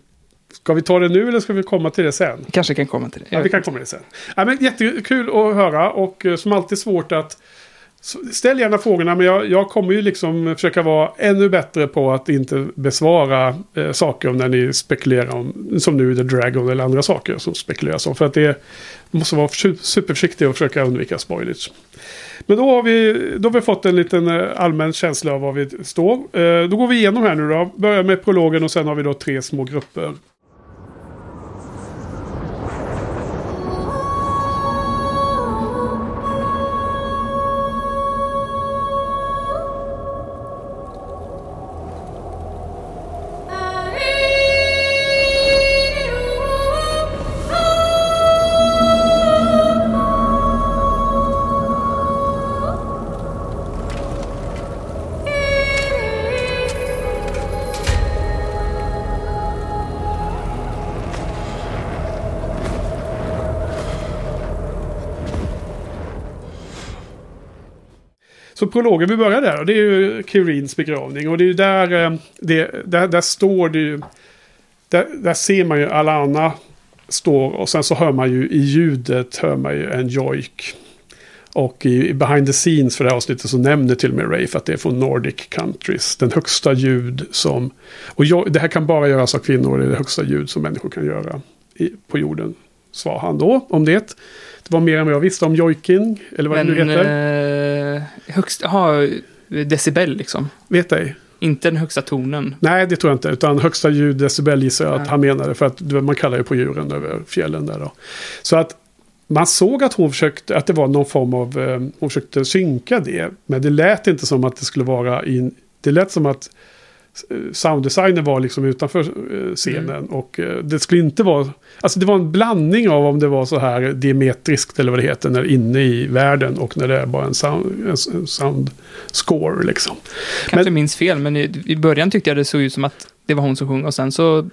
ska vi ta det nu eller ska vi komma till det sen? Kanske kan komma till det. Ja, vi kan komma till det sen. Ja, men jättekul att höra och eh, som alltid svårt att... Ställ gärna frågorna men jag, jag kommer ju liksom försöka vara ännu bättre på att inte besvara eh, saker om när ni spekulerar om, som nu The Dragon eller andra saker som spekuleras om. För att det måste vara superförsiktig och försöka undvika spoilers. Men då har, vi, då har vi fått en liten eh, allmän känsla av var vi står. Eh, då går vi igenom här nu då. Börjar med prologen och sen har vi då tre små grupper. Prologen, vi börjar där. Och det är ju Kirins begravning. Och det är ju där, eh, det, där, där står det ju... Där, där ser man ju Alana står och sen så hör man ju i ljudet hör man ju en jojk. Och i, i behind the scenes för det här avsnittet så nämner till och med Rafe att det är från Nordic Countries. Den högsta ljud som... Och jag, det här kan bara göras av kvinnor. Det är det högsta ljud som människor kan göra i, på jorden. Svar han då om det. Var mer än vad jag visste om jojking. Eller vad Men det nu heter. eh, högst, aha, decibel liksom. Vet ej. Inte den högsta tonen. Nej, det tror jag inte. Utan högsta ljud decibel gissar jag att han menade. För att man kallar ju på djuren över fjällen där då. Så att man såg att hon försökte, att det var någon form av, eh, hon försökte synka det. Men det lät inte som att det skulle vara in, det lät som att sounddesignen var liksom utanför eh, scenen. Och eh, det skulle inte vara, alltså det var en blandning av om det var så här diametriskt eller vad det heter, när inne i världen och när det är bara en sound, en sound score liksom. Kanske Men- minns fel, men i, i början tyckte jag det såg ut som att det var hon som sjöng och sen så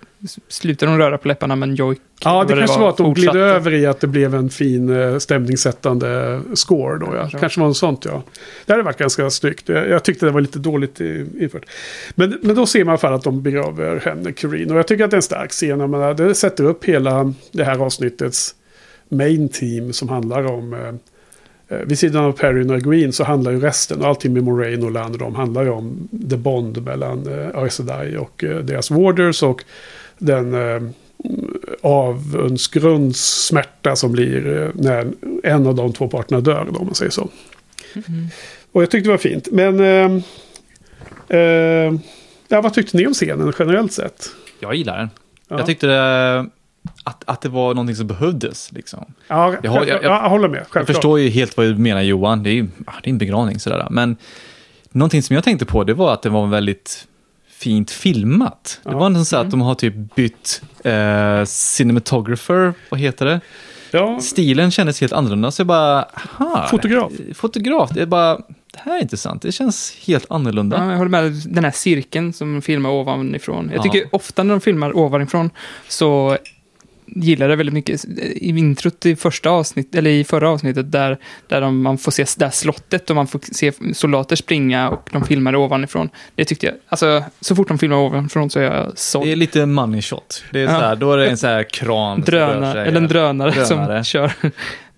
slutade hon röra på läpparna men jojk. Ja, det kanske var att de gled fortsatte. över i att det blev en fin eh, stämningssättande score då. Ja. Ja. Kanske var något sånt ja. Det hade varit ganska snyggt. Jag, jag tyckte det var lite dåligt i- infört. Men, men då ser man i alla fall att de begraver henne, Corrine. Och jag tycker att det är en stark scen. Menar, det sätter upp hela det här avsnittets main team som handlar om... Eh, vid sidan av Perrin och Green så handlar ju resten, allting med Moraine och Land och de handlar ju om the bond mellan eh, Aes och eh, deras warders och den eh, avundsgrunds smärta som blir när en av de två parterna dör, om man säger så. Och jag tyckte det var fint. Men... Eh, eh, ja, vad tyckte ni om scenen generellt sett? Jag gillar den. Ja. Jag tyckte det, att, att det var någonting som behövdes. Liksom. Ja, Jag jag- självklart. ja, jag håller med. Jag Självklart. förstår ju helt vad du menar Johan, det är ju det är en begravning sådär. Men någonting som jag tänkte på det var att det var väldigt fint filmat. Det Ja. var nästan så att de har typ bytt eh, cinematographer, vad heter det? Ja, Stilen kändes helt annorlunda, så jag bara, aha. Fotograf. Fotograf, det är bara, det här är intressant, det känns helt annorlunda. Ja, jag håller med. Den här cirkeln som filmar ovanifrån. Jag Ja. tycker ofta när de filmar ovanifrån så det väldigt mycket. I introt i första avsnitt, eller i förra avsnittet där, där de, man får se det här slottet och man får se soldater springa och de filmar ovanifrån. Det tyckte jag, alltså så fort de filmar ovanifrån så är jag Det är såld. lite money shot. Det är Ja. så här, då är det en så här kran. Drönare, sig. eller en drönare, Drönare. som kör.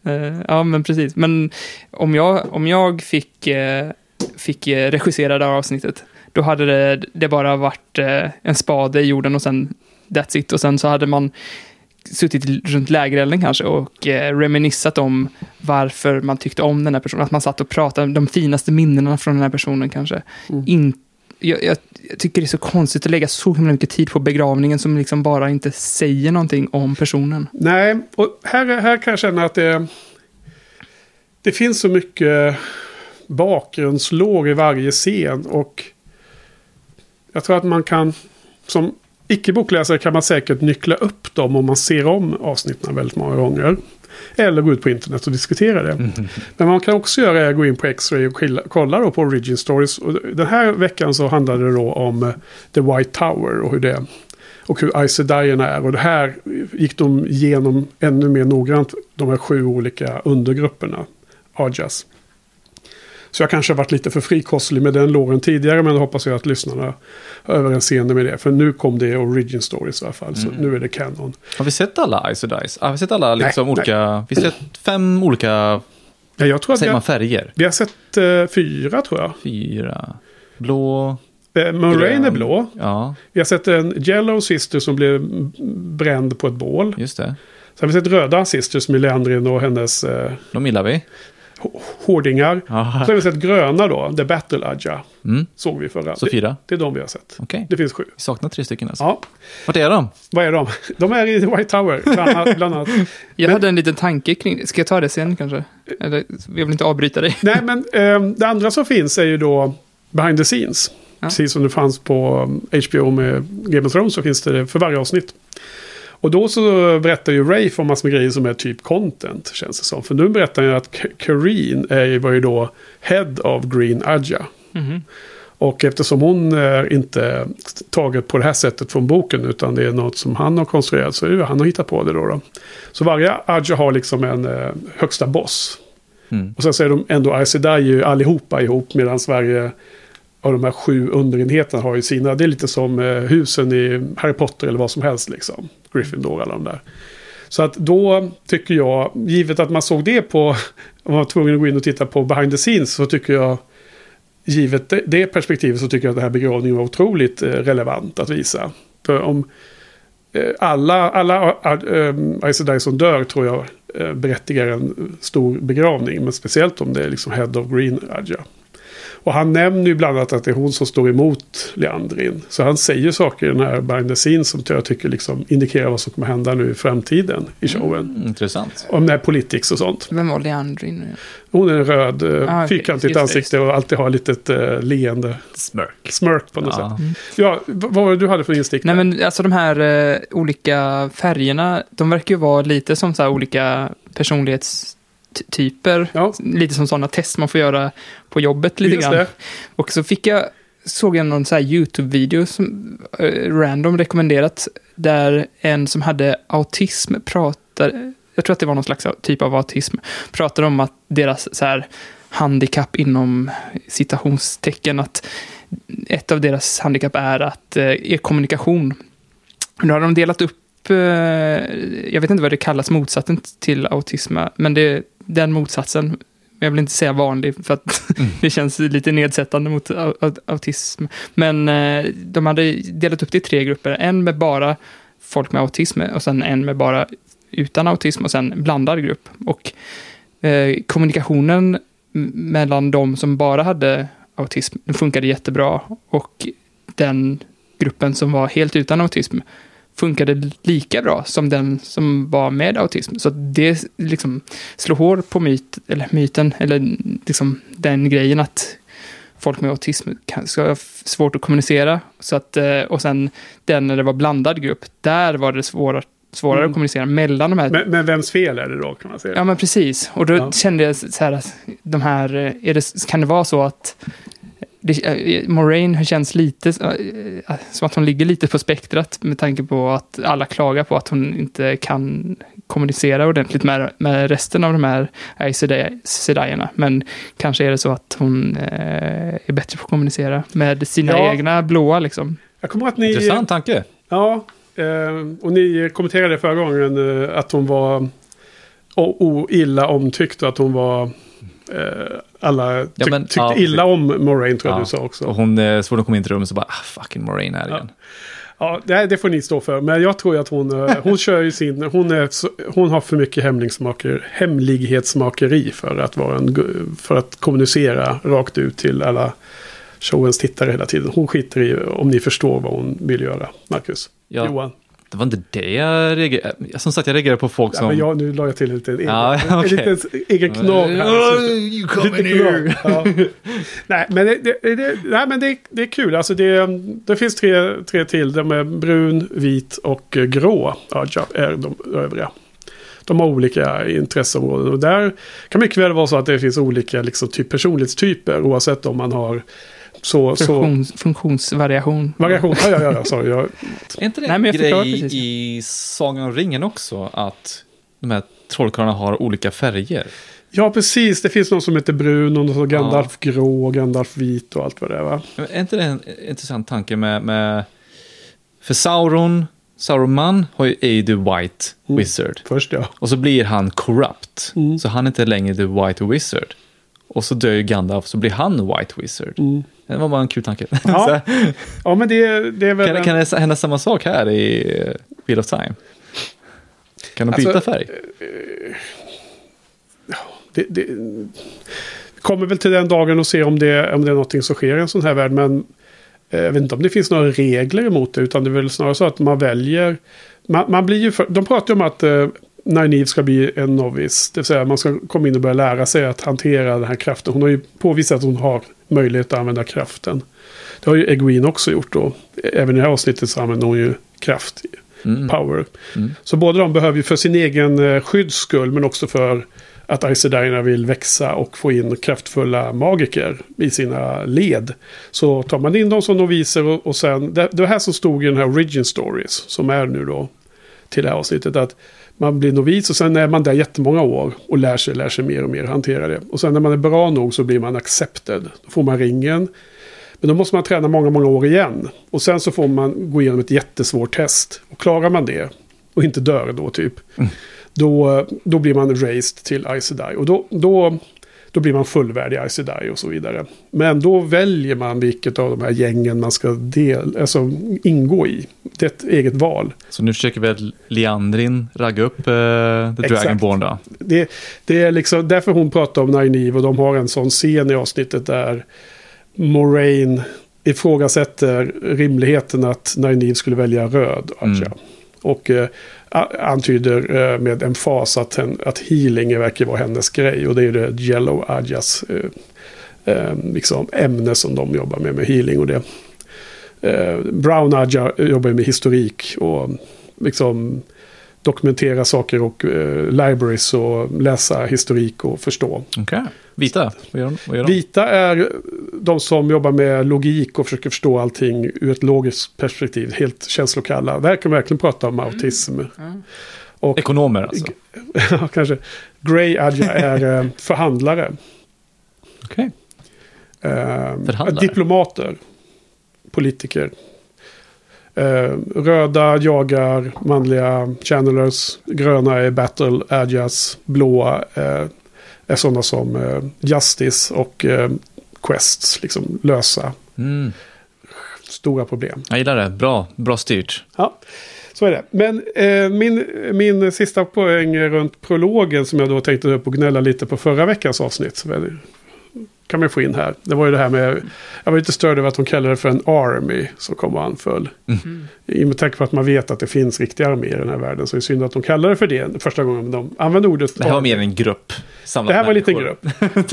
Eh, ja, men precis. Men om jag, om jag fick, eh, fick eh, regissera det här avsnittet, då hade det, det bara varit en spade i jorden och sen that's it. Och sen så hade man suttit runt lägerelden kanske och eh, reminissat om varför man tyckte om den här personen. Att man satt och pratade, de finaste minnena från den här personen kanske. Mm. In, jag, jag, jag tycker det är så konstigt att lägga så himla mycket tid på begravningen som liksom bara inte säger någonting om personen. Nej, och här, här kan jag känna att det... Det finns så mycket bakgrundslåg i varje scen och jag tror att man kan som icke-bokläsare kan man säkert nyckla upp dem om man ser om avsnitten väldigt många gånger. Eller gå ut på internet och diskutera det. Men vad man kan också göra är att gå in på X-Ray och kolla på Origin Stories. Och den här veckan så handlade det då om eh, The White Tower och hur det och hur Sedai är. Och det här gick de igenom ännu mer noggrant. De här sju olika undergrupperna. Ajas. Så jag kanske har varit lite för frikostlig med den låren tidigare. Men då hoppas jag att lyssnarna har överseende med det. För nu kom det Origin Stories i alla fall. Så nu är det kanon. Har vi sett alla Ice och Dice? Har vi sett alla liksom Nej, olika, vi har sett fem olika, Ja, jag tror att säger man färger? vi har sett eh, fyra tror jag. Fyra, blå, Eh, Moraine är blå. Ja, Vi har sett en Yellow Sister som blev bränd på ett bål. just det. Sen har vi sett röda Sisters med Leandrin och hennes eh, De gillar vi. Hårdingar. Ja. Så har vi sett gröna då, The Battle Aja. Mm. Såg vi förra. Så Det, fyra? det är de vi har sett. Okej. Det finns sju. Vi saknar tre stycken alltså. Ja, Vart är de? vad är de? De är i White Tower, bland annat. Bland annat. Jag Men- hade en liten tanke kring det. Ska jag ta det sen kanske? Eller, jag vill inte avbryta dig. Nej, men eh, det andra som finns är ju då behind the scenes. Ja. Precis som det fanns på HBO med Game of Thrones så finns det för varje avsnitt. Och då så berättar ju Rafe om massor med grejer som är typ content, känns det som. För nu berättar han ju att Kareen är var ju då Head of Green Aja. Mhm. Och eftersom hon är inte taget på det här sättet från boken utan det är något som han har konstruerat så är det han har hittat på det då. då. Så varje Aja har liksom en eh, högsta boss. Mm. Och sen så är de ändå Aes Sedai ju allihopa ihop medan Sverige av de här sju underenheterna har ju sina. Det är lite som eh, husen i Harry Potter eller vad som helst liksom. Gryffindor alla de där. Så att då tycker jag, givet att man såg det på, om man var tvungen att gå in och titta på behind the scenes så tycker jag, givet det, perspektivet så tycker jag att den här begravningen var otroligt eh, relevant att visa. För om eh, alla, alla äh, som dör tror jag berättigar en stor begravning. Men speciellt om det är liksom Head of Green Raja. Och han nämner ju bland annat att det är hon som står emot Leandrin. Så han säger saker i den här behind the scenes som jag tycker liksom indikerar vad som kommer hända nu i framtiden i showen. Mm, intressant. Om det här politics och sånt. Vem var Leandrin? Hon är en röd, eh, Ah, fyrkantigt det, ansikte och alltid har ett litet uh, leende. Smörk. Smirk på något Ja. sätt. Ja, vad var det du hade för instick? Nej men alltså de här eh, olika färgerna, de verkar ju vara lite som så här olika personlighetstyper. Ja. Lite som sådana test man får göra på jobbet lite Just grann. det. Och så fick jag, såg jag någon så här YouTube-video som eh, random rekommenderat. Där en som hade autism pratade, jag tror att det var någon slags typ av autism, pratade om att deras så här handikapp inom citationstecken, att ett av deras handikapp är att eh, är kommunikation. Nu har de delat upp, eh, jag vet inte vad det kallas, motsatsen till autism, men det den motsatsen. Jag vill inte säga vanlig, för att det känns lite nedsättande mot au- au- autism. Men eh, de hade delat upp det i tre grupper. En med bara folk med autism och sen en med bara utan autism och sen en blandad grupp. Och eh, kommunikationen mellan de som bara hade autism den funkade jättebra och den gruppen som var helt utan autism funkade lika bra som den som var med autism. Så det liksom slår hål på myt, eller myten, eller liksom den grejen att folk med autism kan, ska ha svårt att kommunicera. Så att, eh, och sen den när det var blandad grupp, där var det svårare, svårare Mm. att kommunicera mellan de här Men, men vems fel är det då kan man säga? Ja, men precis. Och då Ja. kände jag så här, att de här, eh, är det, kan det vara så att det, eh, Moraine känns lite eh, som att hon ligger lite på spektrat med tanke på att alla klagar på att hon inte kan kommunicera ordentligt med, med resten av de här Sedaierna. Men kanske är det så att hon eh, är bättre på att kommunicera med sina Ja. egna blåa liksom. Jag kommer att ni... Intressant tanke. Ja, eh, och ni kommenterade förra gången eh, att hon var illa omtyckt och att hon var... Eh, alla tyck, Ja, men- tyckte ja, illa om Moraine tror jag Ja. du sa också. Och hon, eh, så fort hon kom in till rummet så bara, ah, fucking Moraine här igen. Ja, det, det får ni stå för. Men jag tror att hon, eh, hon kör ju sin... Hon, är, hon har för mycket hemlighetsmaker, hemlighetsmakeri för att, vara en, för att kommunicera rakt ut till alla showens tittare hela tiden. Hon skiter i om ni förstår vad hon vill göra, Marcus. Ja, Johan. Det var inte det jag reagerade Som sagt, jag reagerade på folk Ja, som... men jag, nu la jag till en liten egen, Ja, en okej. liten egen knorr här. you Lite knorr. Ja. Nej, men, det, det, det, nej, men det, det är kul. Alltså det, det finns tre, tre till. De är brun, vit och eh, grå. Ja, ja, är de övriga. De har olika intresseområden. Och där kan mycket väl vara så att det finns olika liksom, typ, personlighetstyper. Oavsett om man har så... så Funktions, funktionsvariation. variation. Ja, ja, ja, ja, sorry. Jag, Är inte det Nej, en men jag förklarar grej i Sagan om ringen också? Att de här trollkarlarna har olika färger? ja, precis. Det finns någon som heter brun och någon som Gandalf grå, Gandalf vit och allt vad det är. Va? Men Är inte det en intressant tanke med... med för Sauron, har ju är ju the White Mm. Wizard. Först ja. Och så blir han corrupt. Mm. Så han är inte längre the White Wizard. Och så dör ju Gandalf, så blir han White Wizard. Mm. Det var bara en kul tanke. Ja. Ja, men det, det är väl... kan, en- kan det hända samma sak här i eh, Wheel of Time? Kan de byta Alltså, färg? det, det vi kommer väl till den dagen och se om det, om det är någonting som sker i en sån här värld. Men eh, jag vet inte om det finns några regler emot det. Utan det är väl snarare så att man väljer. Man, man blir ju för, de pratar ju om att eh, Nynaeve ska bli en novice. Det vill säga man ska komma in och börja lära sig att hantera den här kraften. Hon har ju påvisat att hon har möjlighet att använda kraften. Det har ju Egwene också gjort då. Även i det här avsnittet så använder hon ju kraft. Mm. Power. Mm. Så båda de behöver ju för sin egen eh, skydds skull men också för att Aes Sedai vill växa och få in kraftfulla magiker i sina led. Så tar man in dem som noviser och, och sen, det, det här som stod i den här Origin Stories som är nu då till det här avsnittet. Att man blir novis och sen är man där jättemånga år och lär sig, lär sig mer och mer hantera det. Och sen när man är bra nog så blir man accepted. Då får man ringen. Men då måste man träna många, många år igen. Och sen så får man gå igenom ett jättesvårt test. Och klarar man det och inte dör då typ. Mm. Då, då blir man raised till Ice. Och då, då då blir man fullvärdig ICDI och så vidare. Men då väljer man vilket av de här gängen man ska del, alltså ingå i. Det är ett eget val. Så nu försöker väl Leandrin ragga upp eh, The Dragonborn då? Det, det är liksom därför hon pratar om Nynaeve och de har en sån scen i avsnittet där Moraine ifrågasätter rimligheten att Nynaeve skulle välja röd. Mm. Och eh, antyder eh, med med emfas att, att healing verkar vara hennes grej. Och det är det Yellow Adjas eh, eh, liksom ämne som de jobbar med, med healing. och det. Eh, Brown Adja jobbar med historik och liksom dokumentera saker och eh, libraries och läsa historik och förstå. Okay. Vita, vad gör, de? vad gör de? Vita är de som jobbar med logik och försöker förstå allting ur ett logiskt perspektiv. Helt känslokalla. Där kan man verkligen prata om autism. Mm. Mm. Och, Ekonomer alltså? ja, kanske. Grey Adja är eh, förhandlare. Okej. Okay. Eh, diplomater. Politiker. Eh, röda jagar manliga channelers. Gröna är battle adjas. Blåa eh, är sådana som eh, Justice och Quests. Liksom lösa mm. stora problem. Jag gillar det. Bra, bra styrt. Ja, så är det. Men eh, min, min sista poäng runt prologen som jag då tänkte upp och gnälla lite på förra veckans avsnitt kan man få in här. Det var ju det här med, jag var lite störd över att de kallade det för en army som kom och anföll. Mm. I med tanke på att man vet att det finns riktiga arméer i den här världen så är det synd att de kallar det för det första gången de använde ordet. Det här var mer en grupp. Det här var en liten grupp.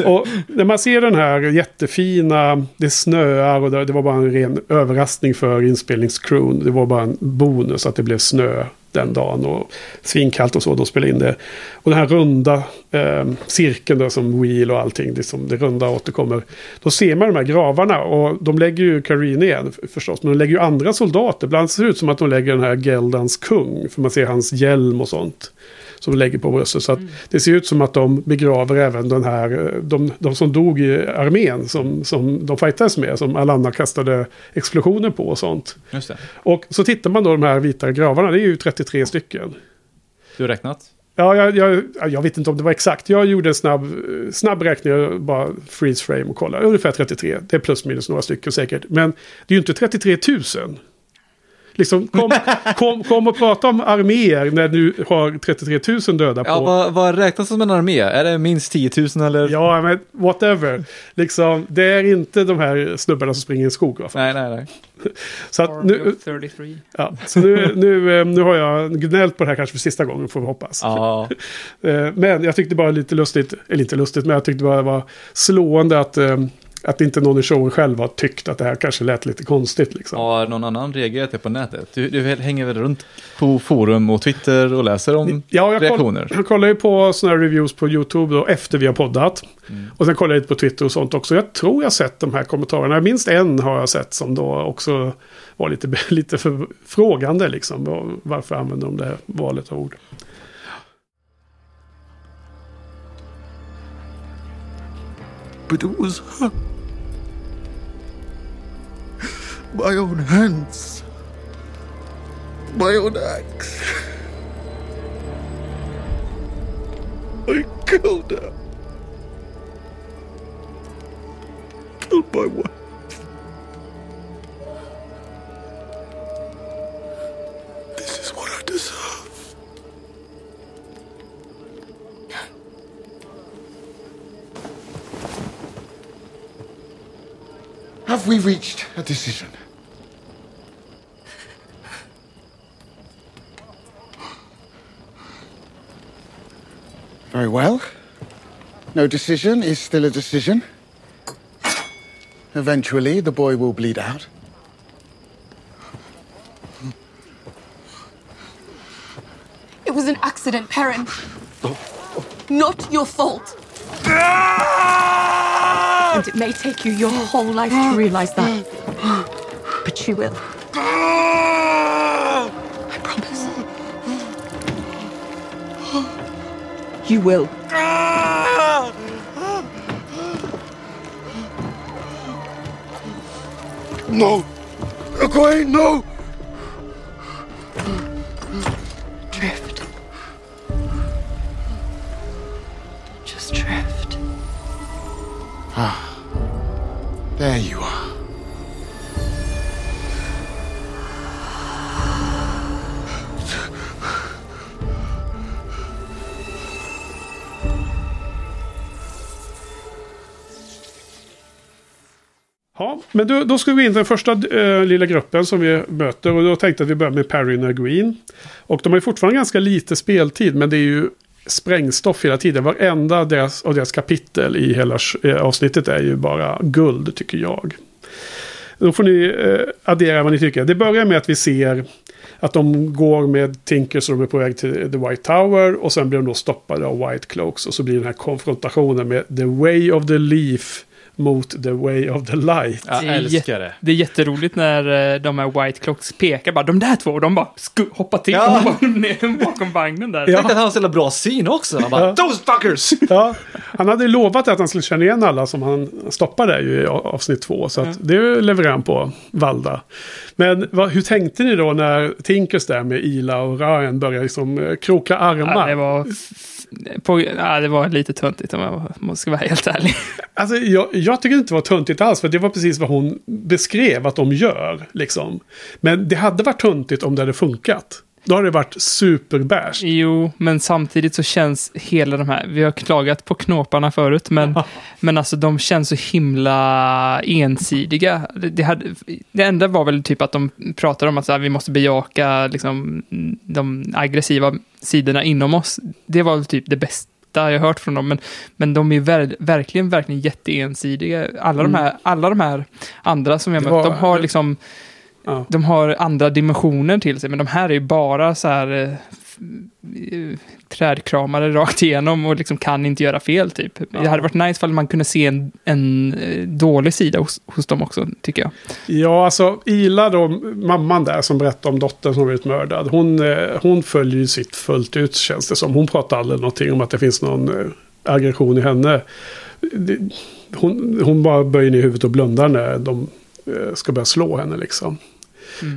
och när man ser den här jättefina, det snöar och det, det var bara en ren överraskning för inspelningscrewn. Det var bara en bonus att det blev snö den dagen och svinkallt och så, De spelade in det. Och den här runda eh, cirkeln där som wheel och allting, liksom, det runda återkommer. Då ser man de här gravarna och de lägger ju Karin igen förstås, men de lägger ju andra soldater. Bland annat ser det ut som att de lägger den här Geldans kung, för man ser hans hjälm och sånt som lägger på bröstet. Så mm. det ser ut som att de begraver även den här, de, de som dog i armén som, som de fightades med, som Alanna kastade explosioner på och sånt. Och så tittar man då de här vita gravarna, det är ju 33 stycken. Du har räknat? Ja, jag, jag, jag, vet inte om det var exakt. Jag gjorde en snabb, snabb räkning, bara freeze frame och kolla. Ungefär 33. Det är plus minus några stycken säkert. Men det är ju inte 33 000. Liksom, kom, kom, kom och prata om arméer när du har 33 000 döda på. Ja, vad, vad räknas som en armé? Är det minst 10 000 eller? Ja, men whatever. Liksom, det är inte de här snubbarna som springer i en skog. Nej, nej, nej. Så att nu, ja, så nu, nu, eh, nu har jag gnällt på det här kanske för sista gången får vi hoppas. Ja. Eh, men jag tyckte bara lite lustigt, eller inte lustigt, men jag tyckte bara det var slående att eh, att inte någon i showen själv har tyckt att det här kanske lät lite konstigt. Liksom. Har någon annan reagerat det på nätet? Du, du hänger väl runt på forum och Twitter och läser om ja, jag reaktioner? Koll, jag kollar ju på sådana reviews på YouTube då, efter vi har poddat. Mm. Och sen kollar jag lite på Twitter och sånt också. Jag tror jag sett de här kommentarerna. Minst en har jag sett som då också var lite, lite för frågande. Liksom. Varför använder de det här valet av ord? But it was her. My own hands. My own axe. I killed her. Killed my wife. This is what I deserve. Have we reached a decision? Very well. No decision is still a decision. Eventually, the boy will bleed out. It was an accident, Perrin. Not your fault. And it may take you your whole life to realize that. But you will. You will. No! Egwene, no! Drift. Just drift. Ah. There you are. Ja, men då, då ska vi gå in till den första äh, lilla gruppen som vi möter. Och då tänkte jag att vi börjar med Perry och Green. Och de har ju fortfarande ganska lite speltid, men det är ju sprängstoff hela tiden. Varenda deras, av deras kapitel i hela äh, avsnittet är ju bara guld, tycker jag. Då får ni äh, addera vad ni tycker. Det börjar med att vi ser att de går med Tinkers och de är på väg till The White Tower. Och sen blir de då stoppade av White Cloaks. Och så blir den här konfrontationen med The Way of the Leaf mot The Way of the Light. Jag Det är älskar det. Det är jätteroligt när eh, de här White Clocks pekar bara, de där två, och de bara hoppar till Ja. och bara ner bakom vagnen där. Jag tänkte att han jävla bra syn också. Han bara, Ja. those fuckers! Ja, han hade lovat att han skulle känna igen alla som han stoppade ju i avsnitt två. Så att det levererar han på, Valda. Men vad, hur tänkte ni då när Tinkers där med Ila och Ryan började liksom eh, kroka armar? Ja, det, var på, ja, det var lite töntigt om jag måste vara helt ärlig. Alltså, jag, jag tycker inte det var töntigt alls, för det var precis vad hon beskrev att de gör. Liksom. Men det hade varit töntigt om det hade funkat. Då hade det varit superbärs. Jo, men samtidigt så känns hela de här, vi har klagat på knåparna förut, men, men alltså de känns så himla ensidiga. Det, hade, det enda var väl typ att de pratade om att så här, vi måste bejaka liksom, de aggressiva sidorna inom oss. Det var väl typ det bästa jag hört från dem, men, men de är ver, verkligen, verkligen jätteensidiga. Alla, de här, alla de här andra som jag mött, var- de har liksom Ja. de har andra dimensioner till sig, men de här är ju bara så här eh, eh, trädkramare rakt igenom och liksom kan inte göra fel typ. Det hade varit nice om man kunde se en, en eh, dålig sida hos, hos dem också, tycker jag. Ja, alltså Ila då, mamman där som berättade om dottern som blivit mördad. Hon, hon följer ju sitt fullt ut känns det som. Hon pratar aldrig någonting om att det finns någon aggression i henne. Hon, hon bara böjer ner huvudet och blundar när de ska börja slå henne liksom.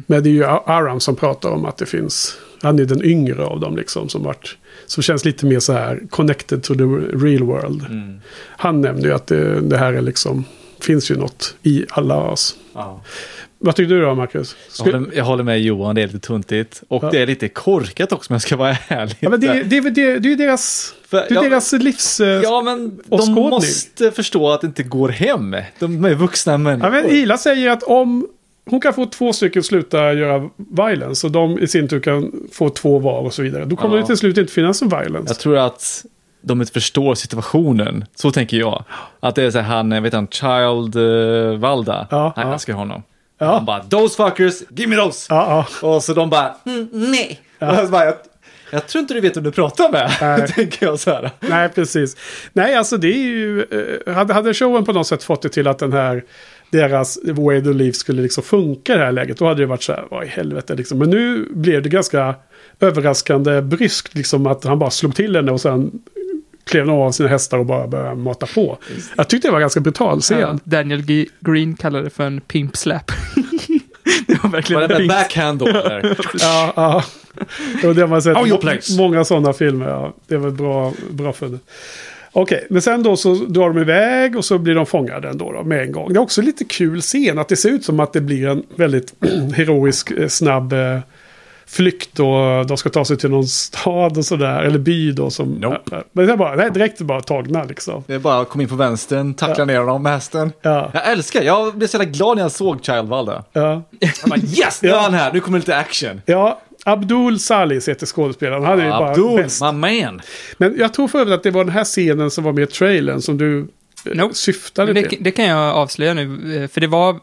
Men det är ju Aram som pratar om att det finns, han är den yngre av dem liksom som vart, som känns lite mer så här connected to the real world. Han nämnde ju att det, det här är liksom, finns ju något i alla oss. Ja. Vad tycker du då, Marcus? Jag håller, jag håller med Johan, det är lite tuntigt. Och Ja. det är lite korkat också om jag ska vara ärlig. Ja, men det, det, det, det, det är ju deras, För- det är ja, deras livs... eh, Ja, men de åskådning. måste förstå att det inte går hem. De är vuxna Ja, människor. men Ila säger att om hon kan få två stycken sluta göra violence och de i sin tur kan få två var och så vidare. Då kommer Ja. det till slut inte finnas en violence. Jag tror att de inte förstår situationen. Så tänker jag. Att det är så här, han, vet han, Child uh, Valda. Ja, Nej, ja. ha honom. Ja. Han bara, those fuckers, give me those! Ja, ja. Och så de bara, mm, nej. Och jag, bara, jag, jag tror inte du vet vem du pratar med. Nej. tänker jag så här. Nej, precis. Nej, alltså det är ju... eh, hade, hade showen på något sätt fått det till att den här... Deras Way to Live skulle liksom funka i det här läget. Då hade det varit så här, vad i helvete liksom. Men nu blev det ganska överraskande bryskt liksom att han bara slog till henne och sen klev av sina hästar och bara började mata på. Jag tyckte det var ganska brutal scen. Ja, Daniel G- Green kallade det för en pimp slap. det var verkligen Var det med backhand då? Ja, ja. Det har man sett många sådana filmer. Ja. Det var bra, bra funnet. Okej, men sen då så drar de iväg och så blir de fångade ändå då, med en gång. Det är också lite kul scen att det ser ut som att det blir en väldigt heroisk, eh, snabb eh, flykt och de ska ta sig till någon stad och sådär, eller by då som... Nope. Men det är bara, är direkt bara tagna liksom. Det är bara att komma in på vänstern, tackla ner honom med hästen. Ja. Jag älskar, jag blev så jävla glad när jag såg Child Valda. Ja. Jag bara, yes, nu är han här, nu kommer lite action. ja, Abdul Salis heter skådespelaren. Han är ju bara Abdul, bäst. my man. Men jag tror för övrigt att det var den här scenen som var med i trailern som du eh, Nope. syftade Det, till. det kan jag avslöja nu, eh, för det var,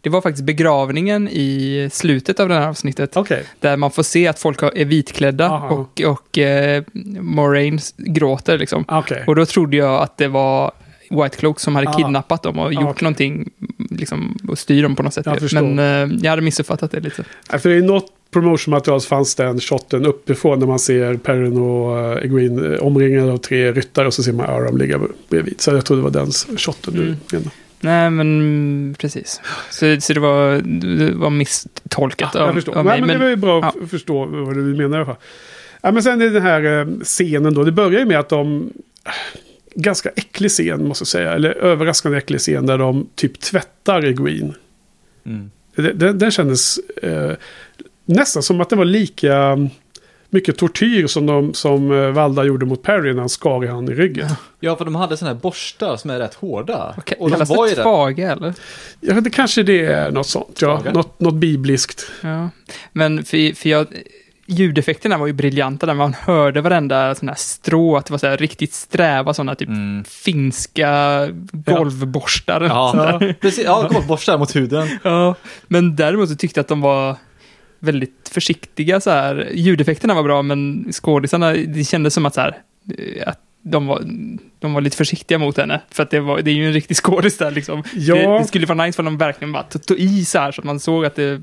det var faktiskt begravningen i slutet av det här avsnittet. Okej. Där man får se att folk är vitklädda Aha. och, och eh, Moraine gråter liksom. Okej. Och då trodde jag att det var White Cloak som hade Ah. kidnappat dem och gjort okej. någonting liksom, och styr dem på något sätt. Jag. Men eh, jag hade missuppfattat det lite. Ja, För i något promotionmaterial så fanns den shotten uppifrån när man ser Perrin och uh, Egwene eh, omringade av tre ryttare och så ser man Aram ligga bredvid. Så jag tror det var den shotten du Mm. menade. Nej, men precis. Så, så det, var, det var misstolkat Ja, jag av, förstår. av Nej, mig. men, det var ju bra att ja. f- förstå vad du menar i alla fall. Ja, men sen är den här eh, scenen då. Det börjar ju med att de... Ganska äcklig scen måste jag säga. Eller överraskande äcklig scen där de typ tvättar Egwene. Mm. Den, den kändes eh, nästan som att det var lika mycket tortyr som, de, som eh, Valda gjorde mot Perry när han skar i han i ryggen. Ja, för de hade sådana här borstar som är rätt hårda. Okej, och de Kallas var ju tvage eller? Ja, det kanske det är något sånt. Ja, något, något bibliskt. Ja. Men för, för jag, ljudeffekterna var ju briljanta där man hörde varenda sån här strå, att det var så här riktigt sträva sådana typ Mm. finska golvborstar. Ja, precis. Ja, golfborstar mot huden. Ja, men däremot så tyckte jag att de var väldigt försiktiga så här. Ljudeffekterna var bra, men skådisarna, det kändes som att så här, eh, att de var, de var lite försiktiga mot henne. För att det, var, det är ju en riktig skådis där liksom. Ja. Det, det skulle vara nice för de verkligen bara tog i så här så att man såg att det,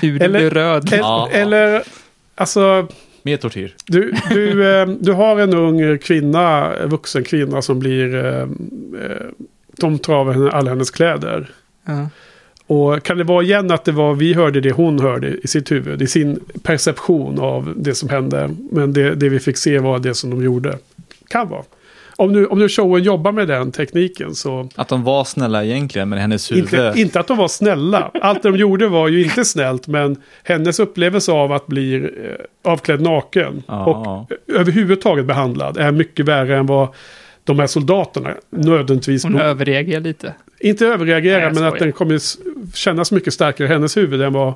huden Eller- blev röd. Eller, Ja. eller alltså... Mer tortyr. Du, du, eh, du har en ung kvinna, vuxen kvinna som blir... eh, De tar av henne alla hennes kläder. Ja. Och kan det vara igen att det var vi hörde det hon hörde i sitt huvud, i sin perception av det som hände. Men det, det vi fick se var det som de gjorde. Kan vara. Om nu, om nu showen jobbar med den tekniken så... Att de var snälla egentligen, men hennes huvud... Inte, inte att de var snälla. Allt de gjorde var ju inte snällt, men hennes upplevelse av att bli eh, avklädd naken Ja. och eh, överhuvudtaget behandlad är mycket värre än vad de här soldaterna nödvändigtvis... Hon överreagerar lite. Inte överreagera, Nej, men att den kommer kännas mycket starkare i hennes huvud än vad,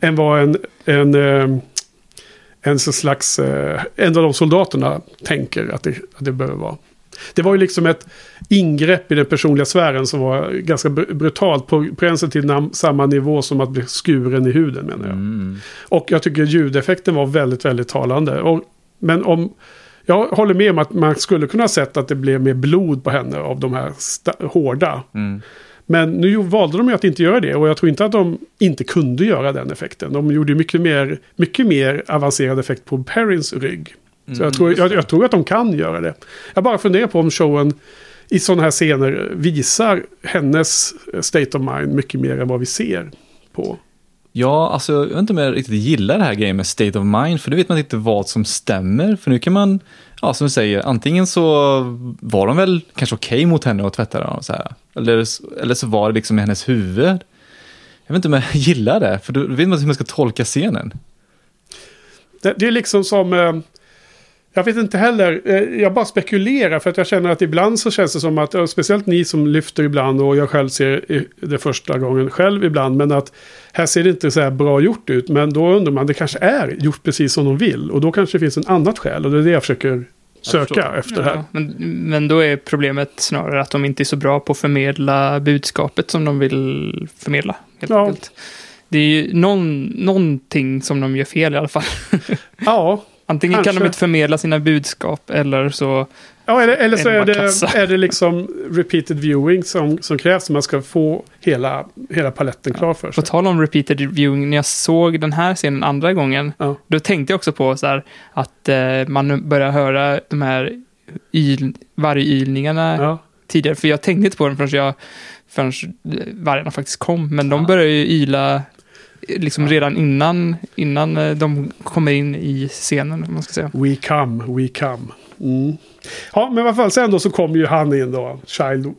än vad en, en, eh, en så slags... eh, En av de soldaterna tänker att det, att det behöver vara. Det var ju liksom ett ingrepp i den personliga sfären som var ganska br- brutalt. På gränsen till samma nivå som att bli skuren i huden menar jag. Mm. Och jag tycker ljudeffekten var väldigt, väldigt talande. Och, men om... Jag håller med om att man skulle kunna ha sett att det blev mer blod på henne av de här hårda. Mm. Men nu valde de ju att inte göra det och jag tror inte att de inte kunde göra den effekten. De gjorde mycket mer, mycket mer avancerad effekt på Perrins rygg. Så jag, tror, jag, jag tror att de kan göra det. Jag bara funderar på om showen i sådana här scener visar hennes state of mind mycket mer än vad vi ser på. Ja, alltså jag vet inte om jag riktigt gillar det här grejen med state of mind, för nu vet man inte vad som stämmer. För nu kan man, ja som du säger, antingen så var de väl kanske okej mot henne och tvättade dem så här. Eller, eller så var det liksom i hennes huvud. Jag vet inte om jag gillar det, för då vet man inte hur man ska tolka scenen. Det, det är liksom som... Eh, jag vet inte heller. Eh, jag bara spekulerar för att jag känner att ibland så känns det som att, speciellt ni som lyfter ibland och jag själv ser det första gången själv ibland, men att här ser det inte så här bra gjort ut. Men då undrar man, det kanske är gjort precis som de vill och då kanske det finns en annat skäl och det är det jag försöker söka förstår. efter här. Ja, men, men då är problemet snarare att de inte är så bra på att förmedla budskapet som de vill förmedla. Helt Ja. enkelt. Det är ju någon, någonting som de gör fel i alla fall. Ja, Antingen kan Kanske. de inte förmedla sina budskap eller så... ja eller, eller så Är är de det, kassa? är det liksom repeated viewing som, som krävs. Man ska få hela, hela paletten klar för På sig. tal om repeated viewing, när jag såg den här scenen andra gången, Ja. då tänkte jag också på så här, att eh, man börjar höra de här yl, vargylningarna Ja. tidigare. För jag tänkte inte på den förrän, jag, förrän vargarna faktiskt kom. Men de Ja. börjar ju yla liksom redan innan, innan eh, de kommer in i scenen, om man ska säga. We come, we come. Mm. Ja, men i alla fall sen då så kom ju han in då, Child eh,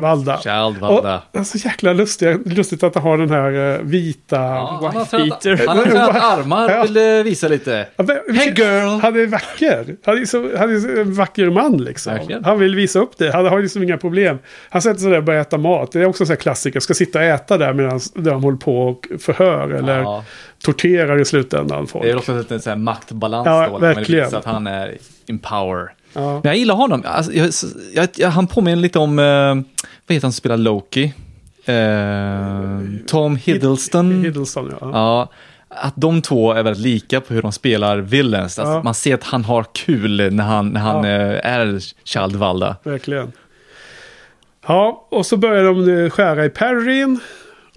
Valda. Child Och, Valda. alltså jäkla lustigt, lustigt att han har den här eh, vita... Ja, han har tränat- han har tränat armar, Ja. vill visa lite. Ja, men- Hey girl! Han är vacker. Han är, så, han är en vacker man liksom. Verkligen. Han vill visa upp det. Han har liksom inga problem. Han sätter sig där och börjar äta mat. Det är också en sån här klassiker. Ska sitta och äta där medan de håller på och förhör eller Ja, torterar i slutändan folk. det är också en sån här maktbalans Ja, då. Man verkligen. visar att han är in power. Ja. Men jag gillar honom. Alltså, jag, jag, jag, han påminner lite om, eh, vad heter han som spelar Loki? Eh, Tom Hiddleston. Hiddleston, ja. Ja, att de två är väldigt lika på hur de spelar villains. Alltså, Ja. Man ser att han har kul när han, när han eh, är Child Valda. Verkligen. Ja, och så börjar de eh, skära i Perrin.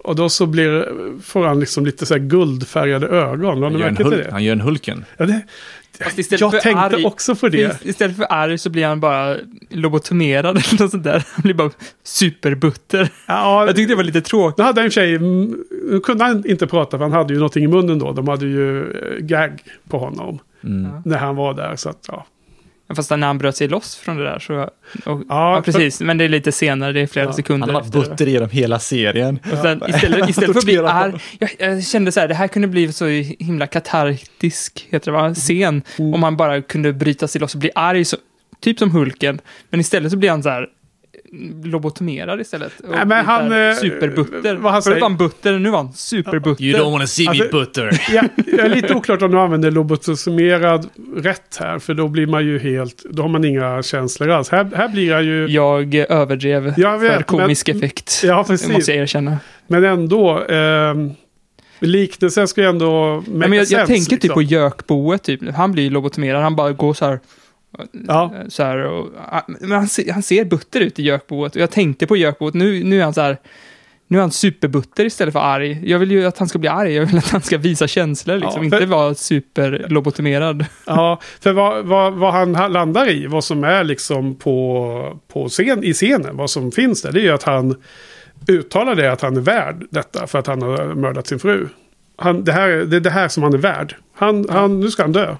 Och då så blir, får han liksom lite så här guldfärgade ögon. Han gör, en märkt till hul- det? han gör en Hulken. Ja, det Fast istället jag för tänkte arg- också på det. Istället för arg så blir han bara lobotomerad eller något sånt där. Han blir bara superbutter. Ja, Jag tyckte det var lite tråkigt. Då hade en tjej, nu kunde han inte prata för han hade ju någonting i munnen då. De hade ju eh, gag på honom Mm. när han var där. Så att, ja. Fast när han bröt sig loss från det där så... Och, Ja, ja, precis. Men det är lite senare, det är flera Ja, sekunder Han har varit butter genom hela serien. Och sen, istället, istället för att bli arg, jag, jag kände så här, det här kunde bli så himla katartisk, heter det va, scen. Om man bara kunde bryta sig loss och bli arg, så, typ som Hulken. Men istället så blir han så här lobotomerad istället. Och Nej, men han, eh, superbutter. vad han Förut var han butter, nu var han superbutter. wanna see Alltså- butter. Ja, det är lite oklart om du använder lobotomerad rätt här. För då blir man ju helt, då har man inga känslor alls. Här, här blir jag ju, Jag överdrev Jag vet, för komisk men- effekt. ja Det precis. måste jag erkänna. Men ändå, eh, liknelsen ska ju ändå Ja, men jag, jag sense, tänker typ liksom. på gökboet, typ. Han blir ju lobotomerad, han bara går så här. Ja. Så här och, men han, ser- han ser butter ut i gökboet. Och jag tänkte på gökboet, nu, nu är han så här. Nu är han superbutter istället för arg. Jag vill ju att han ska bli arg, jag vill att han ska visa känslor, liksom. Ja, för- inte vara superlobotomerad. Ja, för vad, vad, vad han landar i, vad som är liksom på, på scen, i scenen, vad som finns där, det är ju att han uttalar det att han är värd detta för att han har mördat sin fru. Han, det, här, det är det här som han är värd. Han, han, nu ska han dö.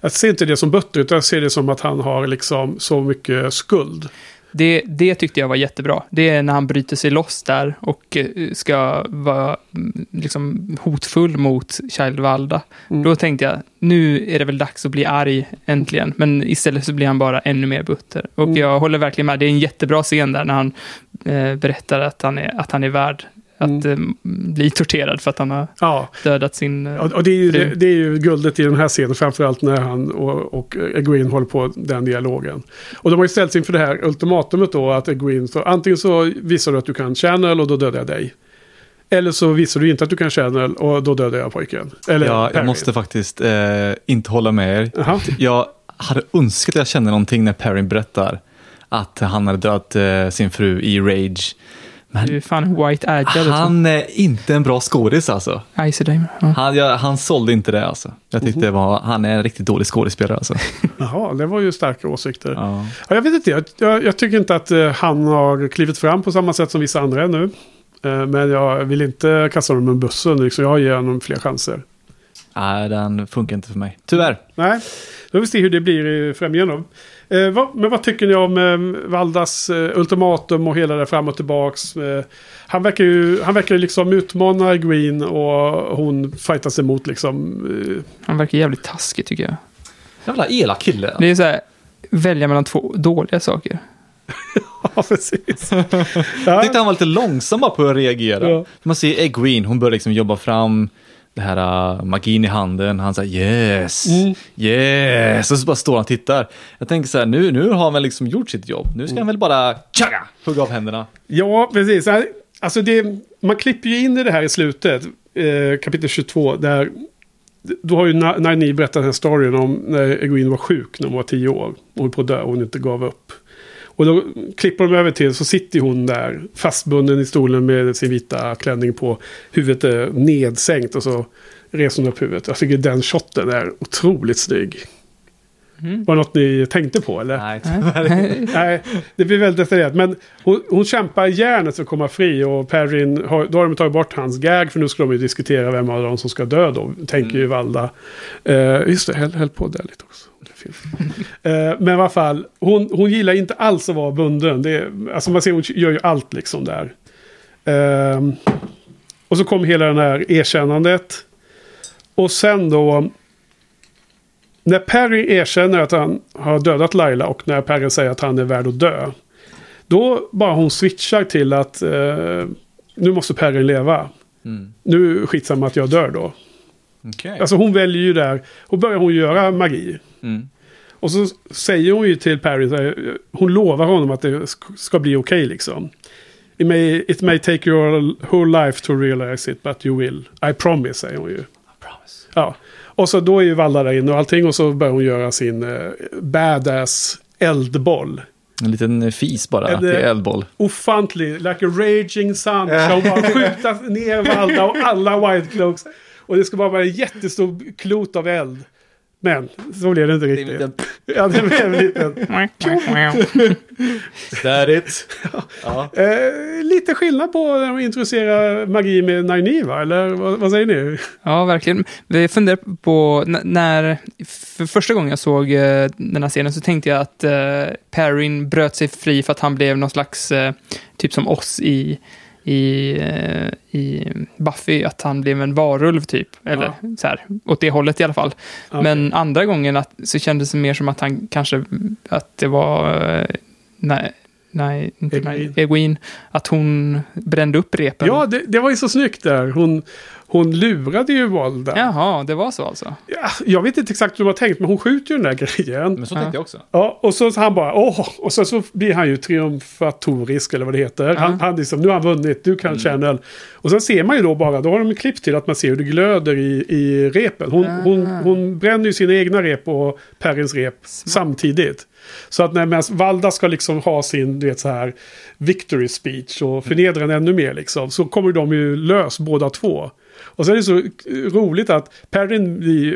Jag ser inte det som butter, utan jag ser det som att han har liksom så mycket skuld. Det, det tyckte jag var jättebra. Det är när han bryter sig loss där och eh, ska vara mm, liksom hotfull mot Child Valda. Mm. Då tänkte jag, nu är det väl dags att bli arg äntligen. Men istället så blir han bara ännu mer butter. Och Mm. jag håller verkligen med. Det är en jättebra scen där när han eh, berättar att han är, att han är värd att eh, bli torterad för att han har Ja, dödat sin... Eh, och och det är, ju, det, det är ju guldet i den här scenen, framförallt när han och, och Egwene håller på den dialogen. Och de har ju ställts inför det här ultimatumet då, att Egwene, så antingen så visar du att du kan channel och då dödar jag dig. Eller så visar du inte att du kan channel och då dödar jag pojken. Eller Ja, jag Perry. måste faktiskt eh, inte hålla med er. Jaha. Jag hade önskat att jag kände någonting när Perrin berättar att han hade dödat eh, sin fru i Rage. Du är Men fan white agile. han är inte en bra skådis alltså. Ja. Han, jag, han sålde inte det alltså. Jag tyckte det var, han är en riktigt dålig skådespelare alltså. Jaha, det var ju starka åsikter. Ja. Ja, jag vet inte, jag, jag, jag tycker inte att eh, han har klivit fram på samma sätt som vissa andra ännu. Eh, men jag vill inte kasta honom med bussen, liksom. jag ger honom fler chanser. Nej, den funkar inte för mig. Tyvärr. Nej, då får vi se hur det blir i framgående. Eh, vad, men vad tycker ni om eh, Valdas eh, ultimatum och hela det fram och tillbaks? Eh, han verkar ju han verkar liksom utmana Green och hon fightas emot liksom. Eh, Han verkar jävligt taskig tycker jag. Jävla elak kille. Det är så här, välja mellan två dåliga saker. ja, precis. Jag Ja, tyckte han var lite långsam på att reagera. Ja. Man ser Egwene, hon börjar liksom jobba fram det här uh, magin i handen. Han säger yes, Mm. yes. Och så bara står han och tittar. Jag tänker så här, nu, nu har han väl liksom gjort sitt jobb. Nu ska Mm. han väl bara tjaga, hugga av händerna. ja precis. Alltså det, man klipper ju in i det här i slutet, eh, kapitel 22, där då har ju Na- Naini berättat den här storyn om när Egwene var sjuk när hon var tio år. Hon höll på att dö och hon inte gav upp. Och då klipper de över till så sitter hon där fastbunden i stolen med sin vita klänning på. Huvudet är nedsänkt och så reser hon upp huvudet. Jag tycker den shotten är otroligt snygg. Mm. Var det något ni tänkte på eller? Nej, Nej. Nej, det blir väldigt detaljerat. Men hon, hon kämpar järnet för att komma fri. Och Perrin, har, då har de tagit bort hans gag. För nu ska de ju diskutera vem av dem som ska dö då. Tänker ju Valda. Uh, just det, häll, häll på där lite också. Fint. Eh, men i alla fall, hon, hon gillar inte alls att vara bunden. Det, är- alltså man ser hon gör ju allt liksom där. Ehm, och så kom hela det här erkännandet. Och sen då. När Perry erkänner att han har dödat Laila och när Perry säger att han är värd att dö. Då bara hon switchar till att eh, nu måste Perry leva. Mm. Nu skitsamma att jag dör då. Okej. Alltså hon väljer ju där. Och börjar hon göra magi. Mm. Och så säger hon ju till Perry, så här, hon lovar honom att det sk- ska bli okej liksom. It may, it may take your whole life to realize it, but you will. I promise, säger hon ju. Promise. Ja. Och så då är ju Valla där inne och allting och så börjar hon göra sin eh, badass eldboll. En liten fis bara En, till eh, eldboll. Ofantlig, like a raging sun. Ska hon bara skjuta ner Valda och alla White Cloaks. Och det ska bara vara en jättestor klot av eld. Men så blev det inte riktigt. Ja, det blev en liten. That it. ja. Eh, lite skillnad på när de introducerar magi med Nynaeve, eller vad, vad säger ni? Ja, verkligen. Vi funderar på när, för första gången jag såg eh, den här scenen så tänkte jag att eh, Perrin bröt sig fri för att han blev någon slags, eh, typ som oss i, i, eh, i Buffy, att han blev en varulv typ. Eller så här, åt det hållet i alla fall. Ja. Men andra gången att, så kändes det mer som att han kanske, att det var, eh, nej, nej, inte. Egwene. Egwene, att hon brände upp repen. Ja, det, det var ju så snyggt där. Hon, hon lurade ju Valda. Jaha, det var så alltså? Ja, jag vet inte exakt hur de har tänkt, men hon skjuter ju den där grejen. Men så tänkte jag också. Ja, och så, så han bara åh, och så, så blir han ju triumfatorisk eller vad det heter. Han, han liksom, nu har han vunnit, du kan channel. Och sen ser man ju då bara, då har de klippt till att man ser hur det glöder i, i repen. Hon, hon, hon bränner ju sina egna rep och Perrins rep samtidigt. Så att när Valda ska liksom ha sin, du vet så här, victory speech och förnedra den ännu mer liksom, så kommer de ju lös båda två. Och så är det så roligt att Perrin,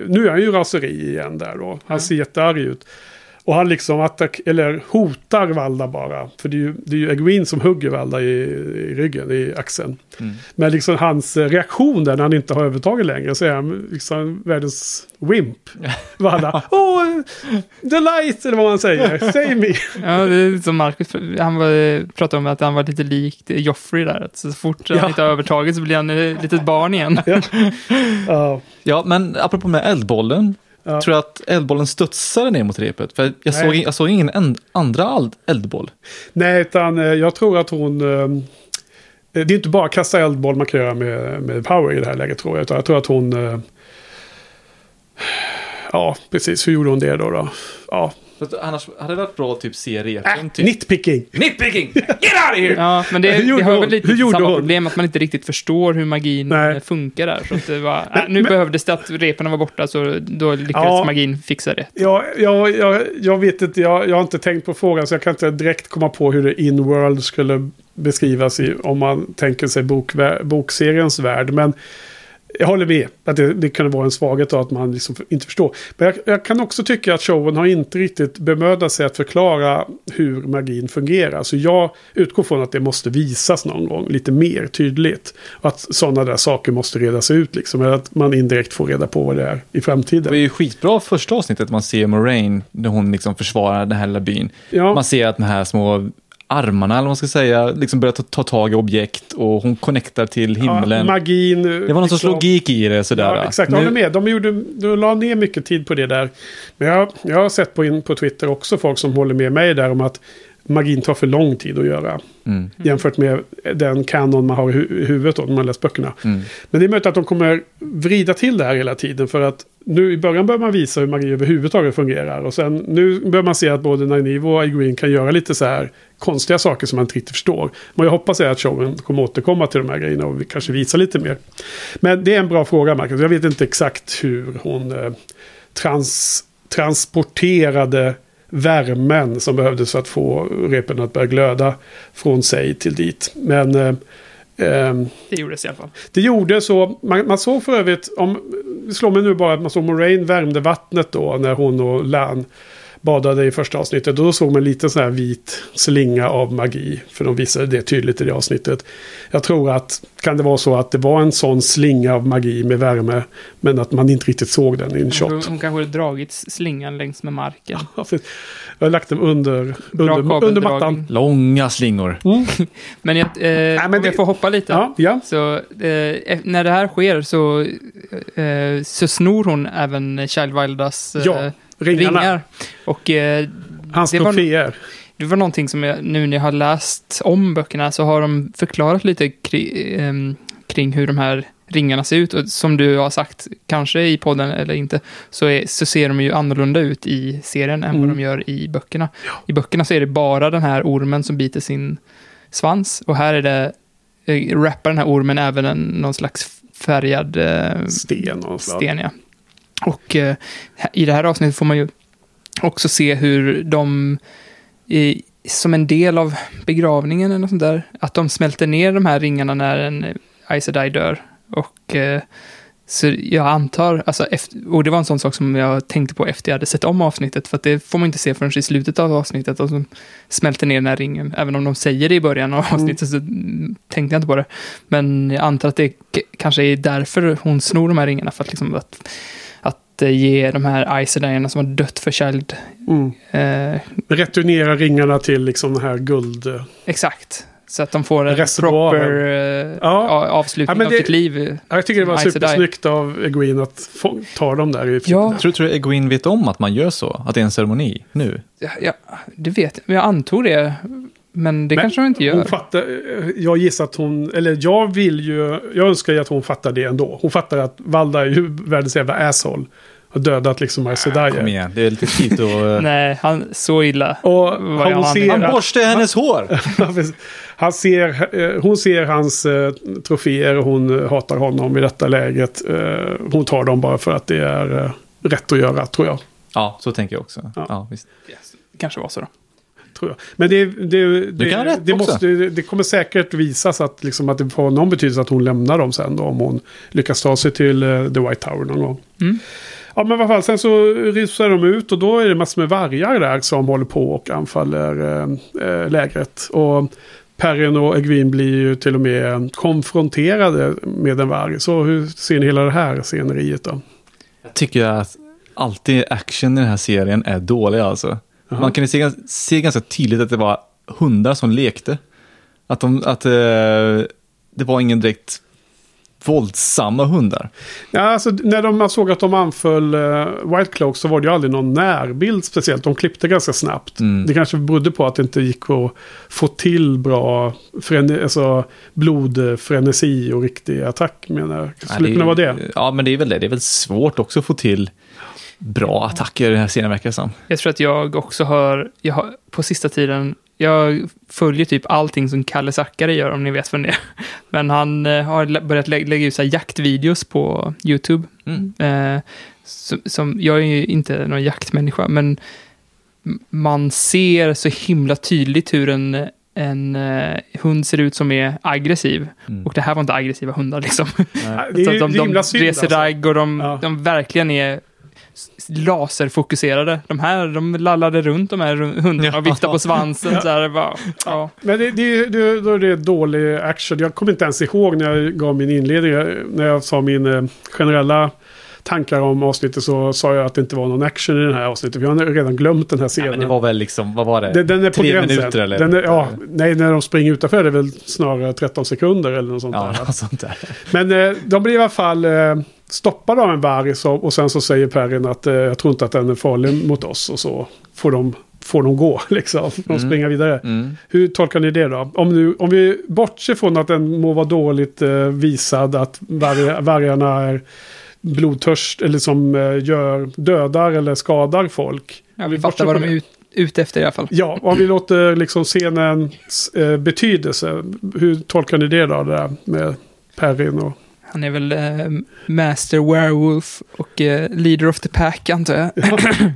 nu är han ju raseri igen där då. Han ser jättearg ut. Och han liksom attack eller hotar Valda bara. För det är ju, det är ju Egwene som hugger Valda i, i ryggen, i axeln. Men liksom hans eh, reaktion där när han inte har övertaget längre så är han liksom världens wimp. Valda, åh, the light, eller vad man säger, save me. Ja, det är som Marcus han var, pratade om att han var lite likt Joffrey där. Att så fort Ja. han inte har övertaget så blir han ett litet barn igen. Ja, Ja, men apropå med eldbollen. Ja. Tror jag att eldbollen studsade ner mot repet? För jag såg, jag såg ingen en, andra eldboll. Nej, utan eh, jag tror att hon... eh, Det är inte bara kasta eldboll man kan göra med, med power i det här läget tror jag. Utan jag tror att hon... eh, Ja, precis. Hur gjorde hon det då? då? Ja, För att Annars hade det varit bra att typ se repen. äh, typ. nitpicking! Nitpicking! Get out of here! Ja, men det, det har väl lite samma hon? problem att man inte riktigt förstår hur magin Nej. eh, funkar där. Så att det var, äh, nu men- behövdes det att repen var borta så då lyckades Ja. magin fixa det. Ja, ja, jag, jag vet inte, jag, jag har inte tänkt på frågan så jag kan inte direkt komma på hur det in-world skulle beskrivas i, om man tänker sig bok, bokseriens värld. Men jag håller med att det, det kunde vara en svaghet att man liksom inte förstår. Men jag, jag kan också tycka att showen har inte riktigt bemödat sig att förklara hur magin fungerar. Så jag utgår från att det måste visas någon gång lite mer tydligt. Att sådana där saker måste redas ut liksom. Eller att man indirekt får reda på vad det är i framtiden. Det var ju skitbra första avsnittet man ser Moraine när hon liksom försvarar den här lilla byn. Ja. Man ser att de här små armarna, eller vad man ska säga, liksom börjar ta, ta tag i objekt och hon connectar till himlen. Ja, magin. det var någon sorts logik i det sådär. Ja, exakt. Jag håller med. De, gjorde, de la ner mycket tid på det där. Men jag, jag har sett på, in, på Twitter också folk som håller med mig där om att magin tar för lång tid att göra. Mm. Jämfört med den kanon man har i huvudet då, när man läst böckerna. Mm. Men det är möjligt att de kommer vrida till det här hela tiden. För att nu i början bör man visa hur magi överhuvudtaget fungerar. Och sen nu bör man se att både Nynaeve och Igreen kan göra lite så här konstiga saker som man inte riktigt förstår. Men jag hoppas att showen kommer återkomma till de här grejerna och vi kanske visa lite mer. Men det är en bra fråga Marcus. Jag vet inte exakt hur hon eh, trans, transporterade värmen som behövdes för att få repen att börja glöda från sig till dit. Men eh, det gjordes i alla fall. det gjorde så, man, man såg för övrigt, om, slår mig nu bara att man såg Moraine värmde vattnet då när hon och Lan badade i första avsnittet. Och då såg man lite sån här vit slinga av magi. För de visade det tydligt i det avsnittet. Jag tror att, kan det vara så att det var en sån slinga av magi med värme. Men att man inte riktigt såg den i en Hon, shot. hon kanske hade dragit slingan längs med marken. Ja, Jag har lagt dem under, under, under mattan. Långa slingor. Men jag, eh, men om det- jag får hoppa lite. Ja, ja. Så eh, när det här sker så, eh, så snor hon även Child Wildas eh, Ja, ringarna. ringar. Och eh, Hans det var- troféer. det var någonting som jag, nu när jag har läst om böckerna så har de förklarat lite kring, ehm, kring hur de här ringarna ser ut. Och som du har sagt, kanske i podden eller inte, så, är, så ser de ju annorlunda ut i serien än Mm. vad de gör i böckerna. I böckerna så är det bara den här ormen som biter sin svans. Och här är det, eh, rappar den här ormen även en, någon slags färgad eh, Sten sten, ja. Och eh, i det här avsnittet får man ju också se hur de i, som en del av begravningen eller något sånt där. Att de smälter ner de här ringarna när en Aes Sedai dör. Och eh, så jag antar, alltså, efter, och det var en sån sak som jag tänkte på efter jag hade sett om avsnittet, för att det får man inte se förrän i slutet av avsnittet, att de smälter ner den här ringen. Även om de säger det i början av avsnittet så mm, tänkte jag inte på det. Men jag antar att det kanske är därför hon snor de här ringarna, för att, liksom, att, att eh, ge de här Sedai'erna som har dött för Child. Mm. Eh, Returnera ringarna till liksom den här guld... exakt. Så att de får en proper eh, Ja. avslutning Ja, men av det- sitt liv. Ja, Jag tycker det var supersnyggt av Egwene att få, ta dem där i Ja. Tror, tror du Egwene vet om att man gör så? Att det är en ceremoni nu? Ja, ja, det vet jag. Men jag antog det. Men det Men kanske de inte gör. Hon fattar, jag gissar att hon, eller jag vill ju, jag önskar ju att hon fattar det ändå. Hon fattar att Valda är ju världens jävla asshole. Har dödat liksom Aes Kom Sedai. igen, det är lite tidigt att... Nej, han, så illa. Och jag ser, Han borstar hennes hår! han ser, eh, hon ser hans eh, troféer och hon hatar honom i detta läget. Eh, Hon tar dem bara för att det är eh, rätt att göra, tror jag. Ja, så tänker jag också. Ja. Ja. visst. kanske var så då. Tror jag. Men det, det, det, det, måste, det kommer säkert visas att, liksom, att det får någon betydelse att hon lämnar dem sen då, om hon lyckas ta sig till eh, The White Tower någon gång. Mm. Ja men alla fall, sen så rusar de ut och då är det massor med vargar där som håller på och anfaller eh, eh, lägret. Och Perrin och Egwin blir ju till och med konfronterade med en varg. Så hur ser ni hela det här sceneriet då? Jag tycker att alltid action i den här serien är dålig alltså. Jaha. Man kan ju se, se ganska tydligt att det var hundar som lekte. Att, de, att eh, det var ingen direkt våldsamma hundar. Ja, alltså, när de såg att de anföll uh, White Cloak så var det ju aldrig någon närbild speciellt. De klippte ganska snabbt. Mm. Det kanske berodde på att det inte gick att få till bra frene, alltså, blodfrenesi och riktig attack menar jag. Ja, Skulle det kunna vara det? Ja, men det är väl det. Det är väl svårt också att få till bra attacker i den här serien verkar som. Jag tror att jag också har, jag har, på sista tiden, jag följer typ allting som Kalle Zackari gör, om ni vet vem det är. Men han eh, har börjat lä lägga ut så här jaktvideos på YouTube. Mm. Eh, som, som, jag är ju inte någon jaktmänniska, men man ser så himla tydligt hur en, en eh, hund ser ut som är aggressiv. Mm. Och det här var inte aggressiva hundar liksom. Ja, Det är Så ju de, himla de synd reser alltså. ragg och de, Ja. de verkligen är laserfokuserade. De här, de lallade runt de här hundarna och Ja. viftade på svansen. Så här, bara, ja. Men det, det, det, då är det dålig action. Jag kommer inte ens ihåg när jag gav min inledning. När jag sa min eh, generella tankar om avsnittet så sa jag att det inte var någon action i den här avsnittet. Vi har redan glömt den här Ja, scenen. men det var väl liksom, vad var det? Den, den är på Tre gränsen. minuter eller? Den är, ja, nej, när de springer utanför är det väl snarare 13 sekunder eller något sånt Ja, där. något sånt där. Men eh, de blir i alla fall eh, stoppade av en varg så, och sen så säger Perrin att eh, jag tror inte att den är farlig mot oss och så får de, får de gå liksom. De Mm. springa vidare. Mm. Hur tolkar ni det då? Om, nu, om vi bortser från att den må vara dåligt eh, visad, att varg, vargarna är blodtörst eller som eh, gör, dödar eller skadar folk. Ja, vi fattar vad de är ut, ute efter i alla fall. Ja, om vi låter liksom scenens eh, betydelse. Hur tolkar ni det då, det där med Perrin och... Han är väl eh, Master Werewolf och eh, Leader of the Pack, antar jag.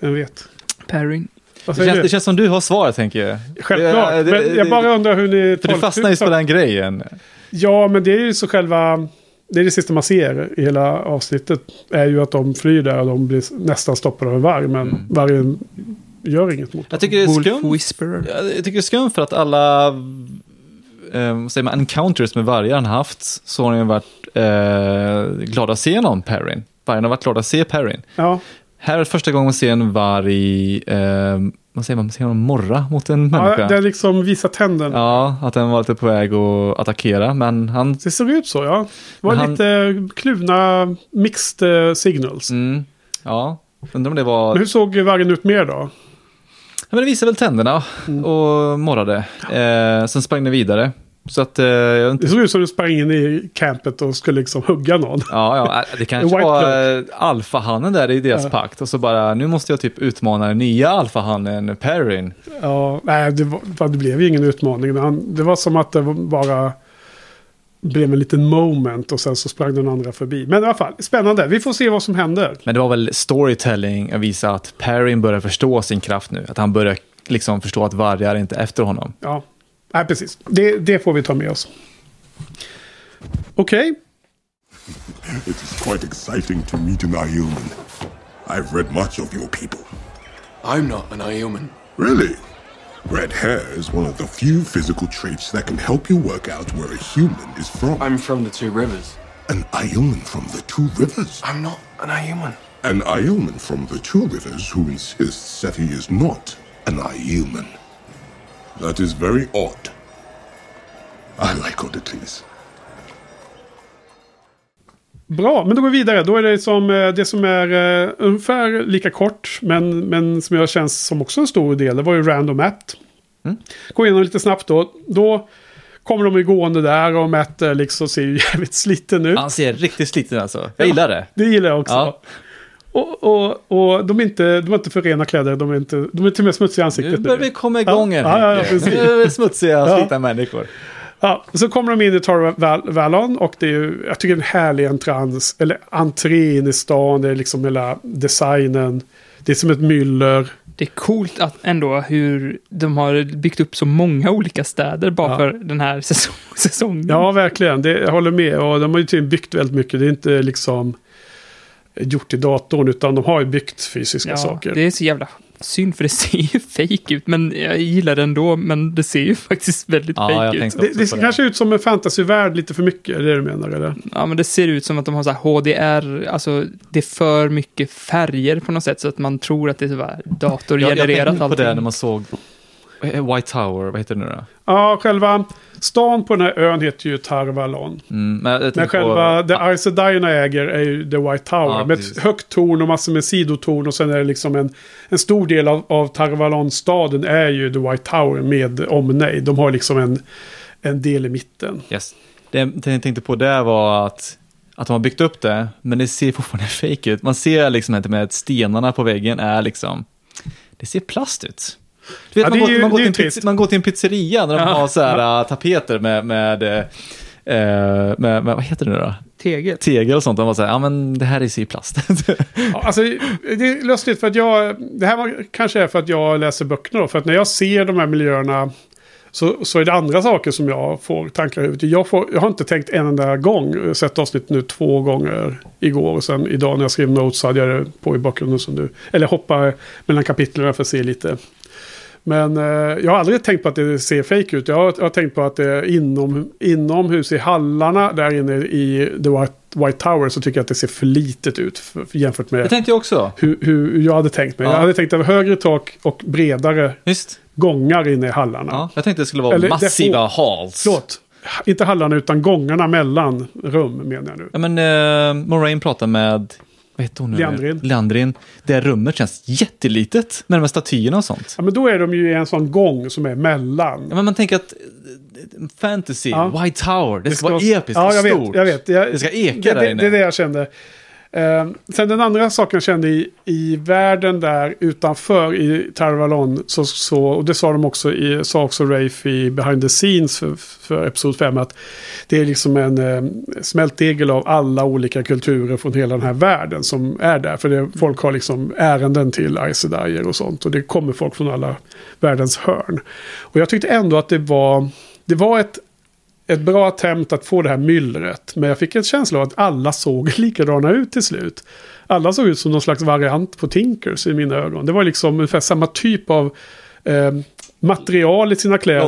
Jag vet. Perrin. Det, känns, det känns som du har svaret, tänker jag. Självklart. Det- det- men jag bara undrar hur ni För du fastnar just på den grejen. Ja, men det är ju så själva... Det är det sista man ser i hela avsnittet. Är ju att de flyr där och de blir nästan stoppade av en varg. Men Mm. vargen gör inget mot dem. Jag tycker det är skumt. Whisperer. Ja, Jag tycker det är skumt för att alla eh, säger man, encounters med vargar han haft så har de varit eh, glada att se någon Perrin. Vargen har varit glada att se Perrin. Ja, Här är det första gången man ser en varg, eh, vad säger man, man ser honom morra mot en ja människa. det liksom visar tänderna. Ja, att den var lite på väg att attackera, men han... Det såg ut så, ja. Det var han- lite kluvna mixed eh, signals. Mm, ja, undrar om det var... Men hur såg vargen ut mer då? Ja, men det visade väl tänderna Mm. och morrade. Eh, sen sprang det vidare. Så att, eh, inte, Det såg ut som du sprang in i campet och skulle liksom hugga någon. ja, ja, det kanske var eh, alfahannen där i deras Ja. pakt. Och så bara, nu måste jag typ utmana den nya alfahannen, Perrin. Ja, nej, det, var, det blev ju ingen utmaning. Han, det var som att det bara blev en liten moment och sen så sprang den andra förbi. Men i alla fall, spännande. Vi får se vad som händer. Men det var väl storytelling att visa att Perrin börjar förstå sin kraft nu. Att han börjar liksom förstå att vargar är inte efter honom. Ja, nej, precis. Det, det får vi ta med oss. Okej. It is quite exciting to meet an Ioman. I've read much of your people. I'm not an Ioman. Really? Red hair is one of the few physical traits that can help you work out where a human is from. I'm from the Two Rivers. an Ioman from the Two Rivers. I'm not an Ioman. An Ioman from the Two Rivers who insists that he is not an Ioman. That is very odd. I like oddities. Bra, men då går vi vidare. Då är det som eh, det som är uh, ungefär lika kort, men, men som jag känns som också en stor del. Det var ju Random Act. Mm. Gå igenom lite snabbt då. Då kommer de ju gående där och Matt eh, liksom ser ju jävligt sliten ut. Han ser riktigt sliten alltså. Jag gillar det. Det gillar jag också. Ja. Och, och, och de, är inte, de har inte för rena kläder, de är, inte, de är till och med smutsiga i Nu ansiktet. börjar vi komma igång Ja, här. ja, ja, precis. Nu är vi smutsiga, Ja. slitna människor. Ja, så kommer de in i Tar Val- Vallon och det är ju, jag tycker en härlig entrans, eller entré in i stan, det är liksom hela designen. Det är som ett myller. Det är coolt att ändå hur de har byggt upp så många olika städer bara Ja. för den här säsong, säsongen. Ja, verkligen. Det, jag håller med. Och de har ju tydligen byggt väldigt mycket. Det är inte liksom gjort i datorn, utan de har ju byggt fysiska Ja, saker. det är så jävla synd för det ser ju fake ut, men jag gillar det ändå, men det ser ju faktiskt väldigt Ja, fake ut. Det, det ser det. kanske ut som en fantasyvärld lite för mycket, är det du menar eller? Ja, men det ser ut som att de har så här HDR, alltså det är för mycket färger på något sätt så att man tror att det är så här Jag, jag datorgenererat tänkte på allting. det när man såg White Tower, vad heter det nu då? Ja, själva stan på den här ön heter ju Tarvalon. Mm, men Men själva, på, det Aes äger är ju The White Tower. Ja, med precis. ett högt torn och massor med sidotorn. Och sen är det liksom en, en stor del av, av Tarvalon-staden är ju The White Tower med omnejd. De har liksom en, en del i mitten. Yes. Det, det jag tänkte på där var att, att de har byggt upp det, men det ser fortfarande fake ut. Man ser liksom inte med att stenarna på väggen är liksom, det ser plast ut. Du vet, Ja, man, går, ju- man, går till ju en man går till en pizzeria när de Ja. har så här äh, tapeter med, med, eh, med, med, vad heter det nu då? Tegel. Tegel och sånt. De var så här, ja men det här är i plast. Ja, alltså, det är lustigt för att jag... Det här var, kanske är för att jag läser böckerna då. För att när jag ser de här miljöerna så, så är det andra saker som jag får tankar i huvudet. Jag, får, jag har inte tänkt en enda gång. Jag har sett avsnitt nu två gånger igår. Och sen idag när jag skrev notes så hade jag det på i bakgrunden som du. Eller hoppa mellan kapitlen för att se lite. Men eh, jag har aldrig tänkt på att det ser fake ut. Jag har, jag har tänkt på att det är inom, inomhus i hallarna där inne i The White, White Tower så tycker jag att det ser för litet ut för, för jämfört med det tänkte jag också. hur, hur jag hade tänkt mig. Ja. Jag hade tänkt att högre tak och bredare Visst. gångar inne i hallarna. Ja, jag tänkte det skulle vara Eller massiva halls. Förlåt, inte hallarna utan gångarna mellan rum menar jag nu. Ja, men uh, Moraine pratar med, vad heter hon nu? Leandrin. Leandrin. Det rummet känns jättelitet med de här statyerna och sånt. Ja, men då är de ju i en sån gång som är mellan. Ja, men man tänker att eh, fantasy, Ja. White Tower, det, ska, vara episkt Ja, jag stort. vet. Jag vet. Jag, Det ska eka det, där det, inne. det är det jag kände. Eh, sen den andra saken jag kände i, i världen där utanför i Tarvalon. Så, så, och det sa de också i, sa också Rafe i Behind the Scenes för, för Episod 5. Att det är liksom en eh, smältdegel av alla olika kulturer från hela den här världen som är där. För det, folk har liksom ärenden till Aes Sedaier och sånt. Och det kommer folk från alla världens hörn. Och jag tyckte ändå att det var, det var ett ett bra attempt att få det här myllret. Men jag fick en känsla av att alla såg likadana ut till slut. Alla såg ut som någon slags variant på Tinkers i mina ögon. Det var liksom ungefär samma typ av eh, material i sina kläder.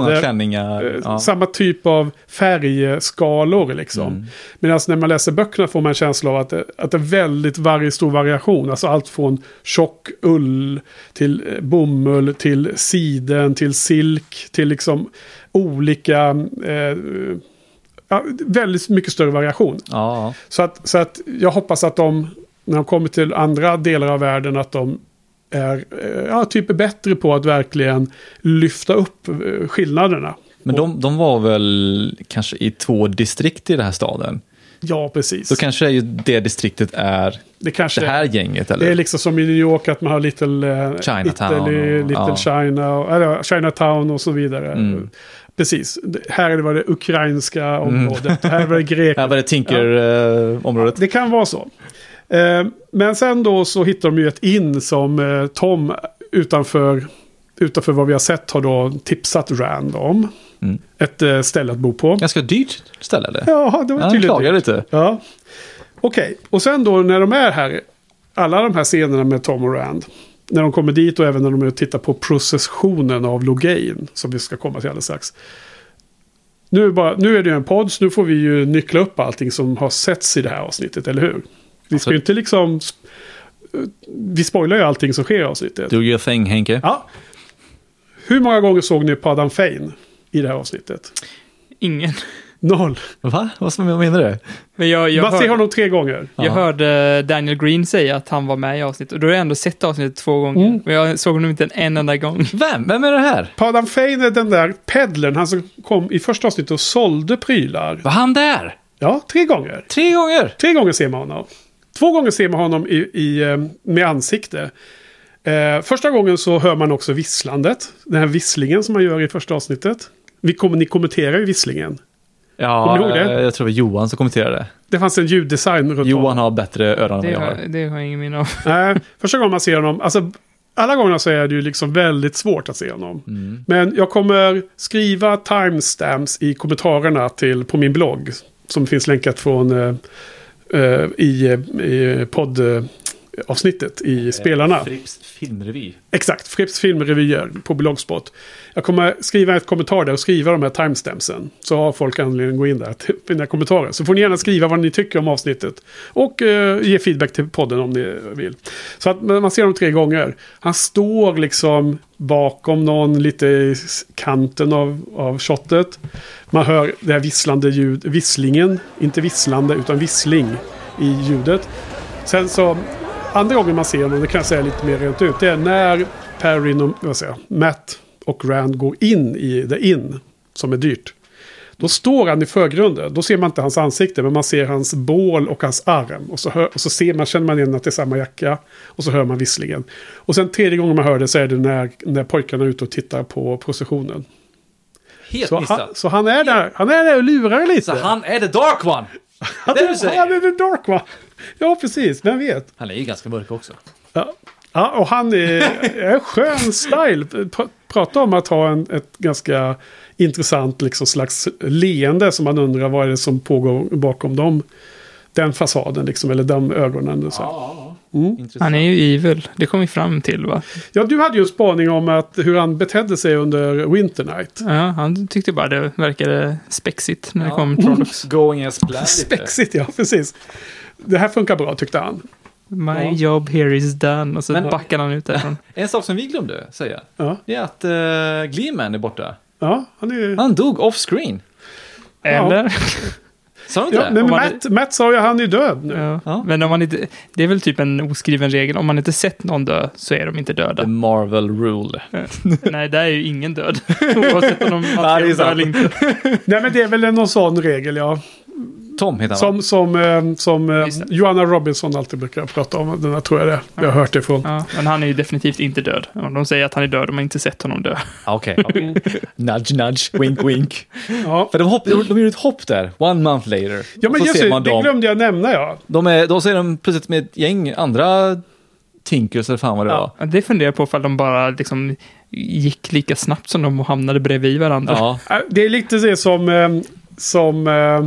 Eh, Ja. Samma typ av färgskalor liksom. Mm. Medan när man läser böckerna får man en känsla av att det, att det är väldigt varje stor variation. Alltså allt från tjock ull till eh, bomull till siden till silk till liksom olika... Eh, väldigt mycket större variation. Ja, Så att, så att jag hoppas att de, när de kommer till andra delar av världen, att de är eh, ja, typ är bättre på att verkligen lyfta upp eh, skillnaderna. men de, de var väl kanske i två distrikt i den här staden. Ja, precis. Så kanske ju det distriktet är det kanske det här gänget, eller? Det är liksom som i New York att man har Little, eh, Chinatown Italy, och- Little ja. China, och, eller Chinatown och så vidare. Mm. Precis. Det- Här var det ukrainska området. Här var det Här Grekland. var det Tinker-området. Det kan vara så. Eh, Men sen då så hittar de ju ett in som eh, Tom utanför utanför vad vi har sett har då tipsat Rand om. Mm. Ett eh, ställe att bo på. Ganska dyrt ställe eller? Ja, det var Han tydligt. klagar lite. Ja. Okej, och sen då när de är här, alla de här scenerna med Tom och Rand. När de kommer dit och även när de är och tittar på processionen av Logain. Som vi ska komma till alldeles strax. Nu, är det bara, nu är det ju en podd, så nu får vi ju nyckla upp allting som har setts i det här avsnittet, eller hur? Vi ska ju inte liksom... Vi spoilar ju allting som sker i avsnittet. Do your thing Henke. Ja. Hur många gånger såg ni Padan Fein i det här avsnittet? Ingen. Noll. Va? Vad menar du? Men jag, jag, Man ser honom tre gånger. jag Ja. hörde Daniel Green säga att han var med i avsnittet. Och då har jag ändå sett avsnittet två gånger. Mm. Men jag såg honom inte en enda gång. Vem? Vem är det här? Padan Fein är den där peddlern, han som kom i första avsnittet och sålde prylar. Var han där? Ja, tre gånger. Tre gånger? Tre gånger ser man honom. Två gånger ser man honom i, i, eh, med ansikte. Eh, första gången så hör man också visslandet. Den här visslingen som man gör i första avsnittet. Vi kom, ni kommenterar ju visslingen. Ja, Kommer ni ihåg det? jag tror det var Johan som kommenterade. Det fanns en ljuddesign runt Johan har bättre öron än vad Det jag har, har. det har jag ingen minne av. Nej, första gången man ser honom, alltså alla gånger så är det ju liksom väldigt svårt att se honom. Mm. Men jag kommer skriva timestamps i kommentarerna till, på min blogg. Som finns länkat från eh, eh, i, i poddavsnittet i spelarna. Fripps filmrevy. Exakt, Fripps filmrevyer på Blogspot. Jag kommer skriva ett kommentar där och skriva de här timestampsen. Så har folk anledning att gå in där till mina kommentarer. Så får ni gärna skriva vad ni tycker om avsnittet. Och eh, ge feedback till podden om ni vill. Så att man ser dem tre gånger. Han står liksom bakom någon lite i kanten av, av shotet. Man hör det här visslande ljud, visslingen. Inte visslande utan vissling i ljudet. Sen så, andra gången man ser honom, det kan jag säga lite mer rent ut, det är när Perrin och vad säger, Matt och Rand går in i The Inn, som är dyrt. Då står han i förgrunden. Då ser man inte hans ansikte, men man ser hans bål och hans arm. Och så, hör, och så ser man, känner man igen att det är samma jacka. Och så hör man visslingen. Och sen tredje gången man hör det så är det när, när pojkarna är ute och tittar på processionen. Helt Så han, så han är där, han är där och lurar lite. Så han är the dark one! det han är the dark one. Ja, precis. Vem vet? Han är ju ganska mörk också. Ja, ja och han är, är skön style. Pr- Prata om att ha en, ett ganska intressant liksom, slags leende som man undrar vad är det som pågår bakom dem. Den fasaden liksom, eller de ögonen. Så. Ja. Intressant. Han är ju evil. Det kom vi fram till va? ja, du hade ju en spaning om att hur han betedde sig under Winter Night. Ja, han tyckte bara det verkade spexigt när det Ja. kom Trollocs. Going as planned. Spexigt, ja precis. Det här funkar bra tyckte han. My Ja. job here is done. Och så Men- backade han ut därifrån. En sak som vi glömde säga. Ja, Det är att uh, Gleeman är borta. ja han är... Han dog off-screen. Eller? Sa du inte Ja, det? men Om man- Matt, Matt sa ju att han är död nu. Ja. Ja. Men om man inte, det är väl typ en oskriven regel. Om man inte sett någon dö så är de inte The döda. Marvel rule. Nej, där är ju ingen död. Oavsett om de man det är dö sant. eller inte. Nej, men det är väl någon sån regel, ja. Tom heter han? Som, som, eh, som eh. Joanna Robinson alltid brukar prata om. Den här tror jag det. Jag har hört det från. Ja, men han är ju definitivt inte död. Om de säger att han är död, de har inte sett honom dö. Ah, Okej. okej. nudge, nudge, wink, wink. Ja, För de, hopp, de, de gjorde ett hopp där, one month later. ja men just ser det, man det dem. glömde jag nämna ja. De är, då ser de plötsligt med ett gäng andra Tinkers eller fan vad det Ja. var. Det funderar jag på ifall de bara liksom gick lika snabbt som de och hamnade bredvid varandra. Ja. Äh, Det är lite det som, eh, som eh,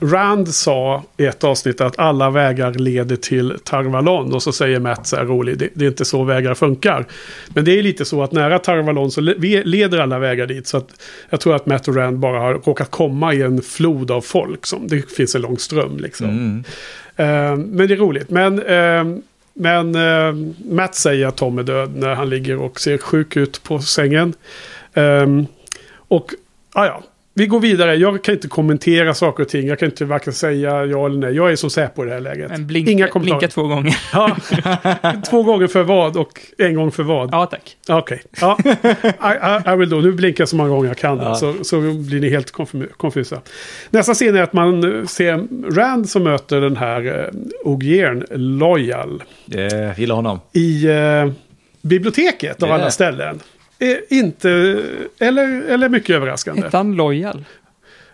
Rand sa i ett avsnitt att alla vägar leder till Tarvalon. Och så säger Matt så här roligt, det, det är inte så vägar funkar. Men det är lite så att nära Tarvalon så le- leder alla vägar dit. Så att jag tror att Matt och Rand bara har råkat komma i en flod av folk. Som, det finns en lång ström liksom. Mm. Eh, men det är roligt. Men, eh, men eh, Matt säger att Tom är död när han ligger och ser sjuk ut på sängen. Um, och ah, ja, vi går vidare. Jag kan inte kommentera saker och ting. Jag kan inte varken säga ja eller nej. Jag är som Säpo i det här läget. Men blink, Inga kommentarer. blinka två gånger. Ja. Två gånger för vad och en gång för vad. Ja, tack. Okej. Ja. I, I, I will do. Nu blinkar jag så många gånger jag kan. Ja. Så, så blir ni helt konfusa. Nästa scen är att man eh, ser Rand som möter den här eh, Ogiern Loyal Yeah, gillar honom. i eh, biblioteket av är alla ställen. Inte, eller, eller mycket överraskande. Hette han Loyal?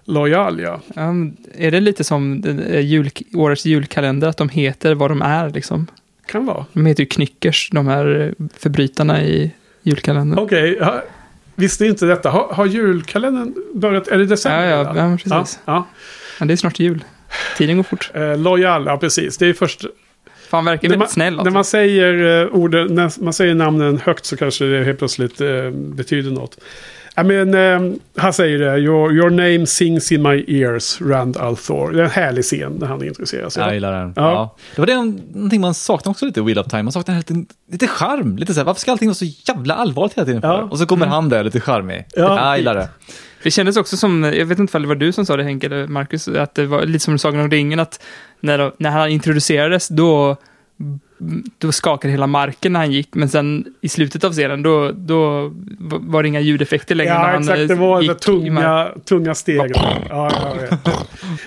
Loyal, ja. Um, är det lite som eh, jul, årets julkalender, att de heter vad de är liksom? Kan vara. De heter ju Knyckers, de här eh, förbrytarna i julkalendern. Okej, ja, visste inte detta. Har, har julkalendern börjat? Är det december? Ja, ja, ja, precis. Ja, Men det är snart jul. Tiden går fort. ja. Eh, Loyal, ja precis. Det är först... Fan, verkar När man, väldigt snäll. när Alltså. man säger uh, orden, när man säger namnen högt så kanske det helt plötsligt eh, betyder något. Ja, men, eh, han säger det, your, your name sings in my ears, Rand Althor. Det är en härlig scen när han introducerar sig. Jag gillar den. Ja. Ja. Det var det någonting man saknar också lite i Wheel of Time. Man saknar lite, lite charm. Lite så här, varför ska allting vara så jävla allvarligt hela tiden? för? Ja. Och så kommer han där lite charmig. Ja. Jag gillar det. Det kändes också som, jag vet inte om det var du som sa det Henke eller Marcus, att det var lite som Sagan om ringen, att när, när han introducerades då, då skakade hela marken när han gick, men sen i slutet av serien då, då var det inga ljudeffekter längre. när Ja, han exakt. Det var det tunga, tunga steg. Ja, ja, ja.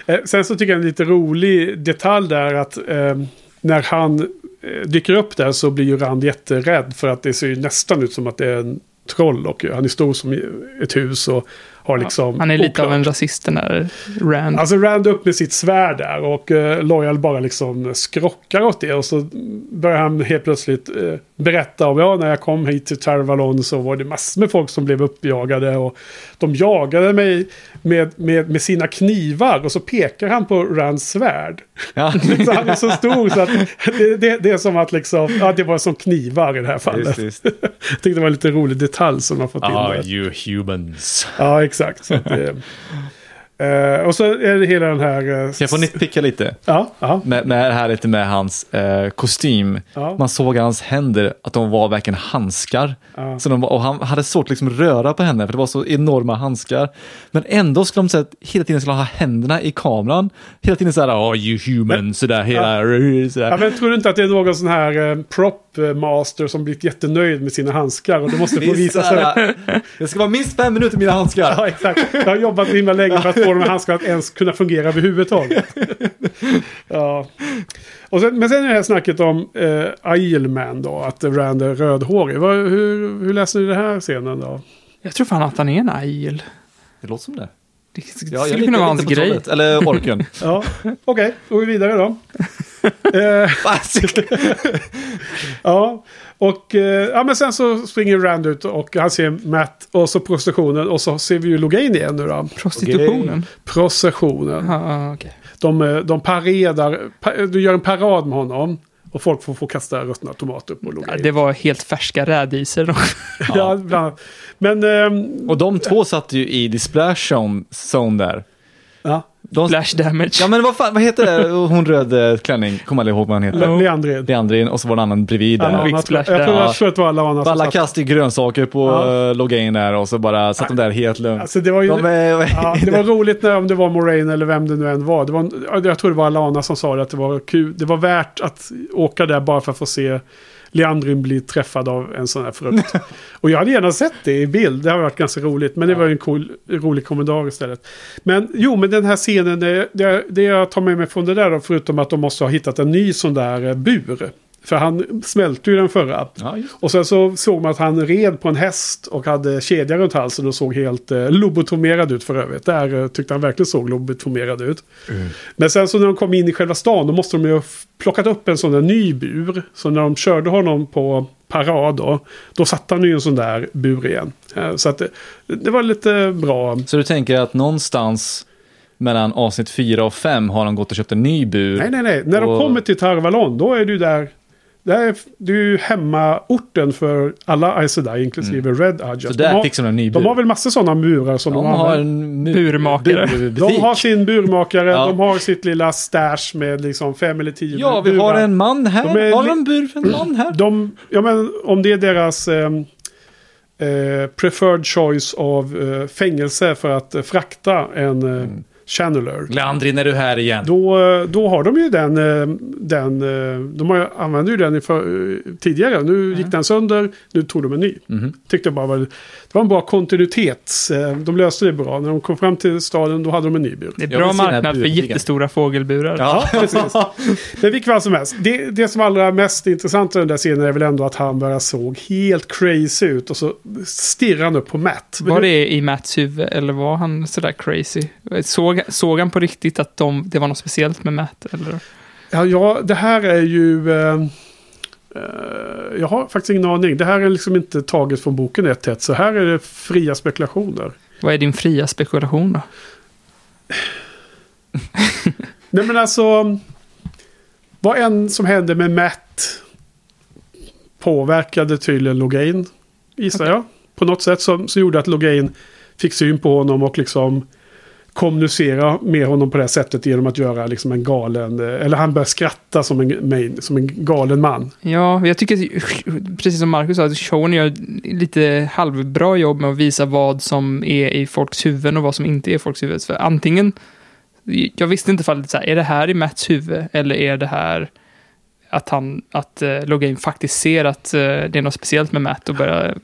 Eh, Sen så tycker jag en lite rolig detalj där att eh, när han eh, dyker upp där så blir ju Rand jätterädd för att det ser ju nästan ut som att det är en troll och han är stor som ett hus och har liksom... Han är lite av oklart. en rasist den där Rand. Alltså Rand upp med sitt svärd där och eh, Loyal bara liksom skrockar åt det och så börjar han helt plötsligt eh, berätta om ja när jag kom hit till Tarvalon så var det massor med folk som blev uppjagade och de jagade mig med, med, med sina knivar och så pekar han på Rands svärd. Ja. så han är så stor så att det, det, det är som att liksom, ja det var som knivar i det här fallet. Just, just. Jag tyckte det var en lite rolig detalj som man fått in Ah, där. you humans. Ja, exakt. Så att eh, eh, och så är det hela den här... Kan jag få nitpicka lite? Ja, ja. Med, med det här lite med hans eh, kostym. Ja. Man såg hans händer att de var verkligen handskar. Ja. Så de, och han hade svårt att liksom röra på henne för det var så enorma handskar. Men ändå skulle de säga att hela tiden skulle ha händerna i kameran. Hela tiden så här, oh you human, sådär, hela, sådär. Ja, men tror du inte att det är någon sån här prop master som blivit jättenöjd med sina handskar och det måste få visa så sig? här, Det ska vara minst fem minuter mina handskar. Ja, exakt. Jag har jobbat så himla länge för att få de här handskarna att ens kunna fungera överhuvudtaget. Ja. Och sen, men sen är det här snacket om eh, Isleman då, att Rand är rödhårig. Vad, hur, hur läser ni det här scenen då? Jag tror fan att han är en aiel. Det låter som det. Det Ja, skulle kunna vara hans grej. trollet. Eller orken. Ja, okej, då går vi vidare då. Eh, Ja, och eh, ja, men sen så springer Rand ut och han ser Matt och så processionen och så ser vi ju Logain igen nu då. Prostitutionen. Processionen. Ja, okej. De, eh, de paredar, pa, du gör en parad med honom och folk får, får kasta ruttna tomater på Ja, Logain. det var helt färska rädisor. Ja, bland annat. Men, ehm, Och de två satt ju i the splash zone, zone där. ja, De, Splash damage. ja men vad fan, vad heter det? Hon röd eh, klänning, kommer aldrig ihåg vad han heter. Le- Leandrin. Leandrin och så var det en annan bredvid tror- splash jag tror, jag tror att det var Alana som Alla satt. kastade grönsaker på Ja. ja. Logain där och så bara satt de där helt lugnt. Alltså det var ju... de är, Ja, det var roligt när, om det var Moraine eller vem det nu än var. Det var ja, jag tror det var Alana som sa det, att det var kul. Det var värt att åka där bara för att få se Leandrin bli träffad av en sån här frukt. och jag hade gärna sett det i bild. Det har varit ganska roligt. Men det var en cool, rolig kommentar istället. Men jo, men den här scenen, det, det, det jag tar med mig från det där då, förutom att de måste ha hittat en ny sån där eh, bur. För han smälte ju den förra. Ja. Och sen så såg man att han red på en häst och hade kedja runt halsen och såg helt eh, lobotomerad ut för övrigt. Där eh, tyckte han verkligen såg lobotomerad ut. Men sen så när de kom in i själva stan då måste de ju ha plockat upp en sån där ny bur. Så när de körde honom på parad då, då satte han ju en sån där bur igen. Eh, så att det, det var lite bra. Så du tänker att någonstans mellan avsnitt 4 och 5 har de gått och köpt en ny bur? Nej, nej, nej. När de Och- kommer till Tarvalon då är du där. Det är, det är ju hemmaorten för alla Aes Sedai, inklusive Red Adjust. Mm. Så där de, har, fixar de en ny bur? de har väl massor sådana murar som de, de har en Burmakare. burbutik. De har sin burmakare, Ja. de har sitt lilla stash med liksom fem eller tio Ja, vi burar. har en man här. De är har de en bur för en man här? De, ja men om det är deras ehm, eh, preferred choice av eh, fängelse för att eh, frakta en eh, Mm. Channeler. Leandrin, är du här igen? Då, då har de ju den, eh, den eh, de har, använde ju den för, eh, tidigare. Nu gick den sönder, nu tog de en ny. Mhm. Tyckte jag bara var, det var en bra kontinuitet. Eh, De löste det bra. När de kom fram till staden då hade de en ny bur. Det är bra marknad för jättestora fågelburar. Ja, precis. Men vilket fall som helst. Det, det som allra mest intressant i den där scenen är väl ändå att han bara såg helt crazy ut. Och så stirrar han upp på Matt. Var det i Mats huvud eller var han sådär crazy? Såg, såg han på riktigt att de, det var något speciellt med Matt? Eller? Ja, ja, det här är ju... Eh, jag har faktiskt ingen aning. Det här är liksom inte taget från boken ett ett, så här är det fria spekulationer. Vad är din fria spekulation då? Nej men alltså, vad än som hände med Matt påverkade tydligen Logain, gissar jag. På något sätt som, som gjorde att Logain fick syn på honom och liksom kommunicera med honom på det sättet genom att göra liksom en galen, eh, eller han börjar skratta som en, main, som en galen man. Ja, jag tycker, precis som Marcus sa, att showen gör lite halvbra jobb med att visa vad som är i folks huvuden och vad som inte är i folks huvuden. För antingen, jag visste inte fallet så här, är det här i Mats huvud eller är det här att han, att uh, Logain faktiskt ser att uh, det är något speciellt med Matt och börjar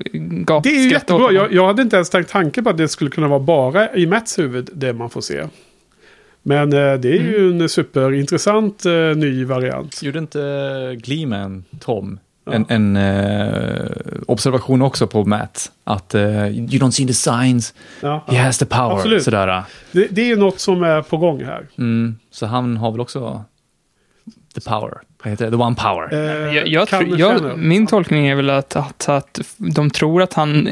gapa, Det är ju jättebra. Jag, jag hade inte ens tänkt tanke på att det skulle kunna vara bara i Mats huvud det man får se. Men eh, det är ju en superintressant eh, ny variant. Gjorde inte Gleeman, Tom, en, en eh, observation också på Matt? Att eh, you don't see the signs, Ja, he has the power. Absolut. Sådär. Det, det är ju något som är på gång här. Mm, så han har väl också the power. Vad heter det? The one power. Eh, Jag, jag, du jag, min tolkning är väl att, att, att de tror att han,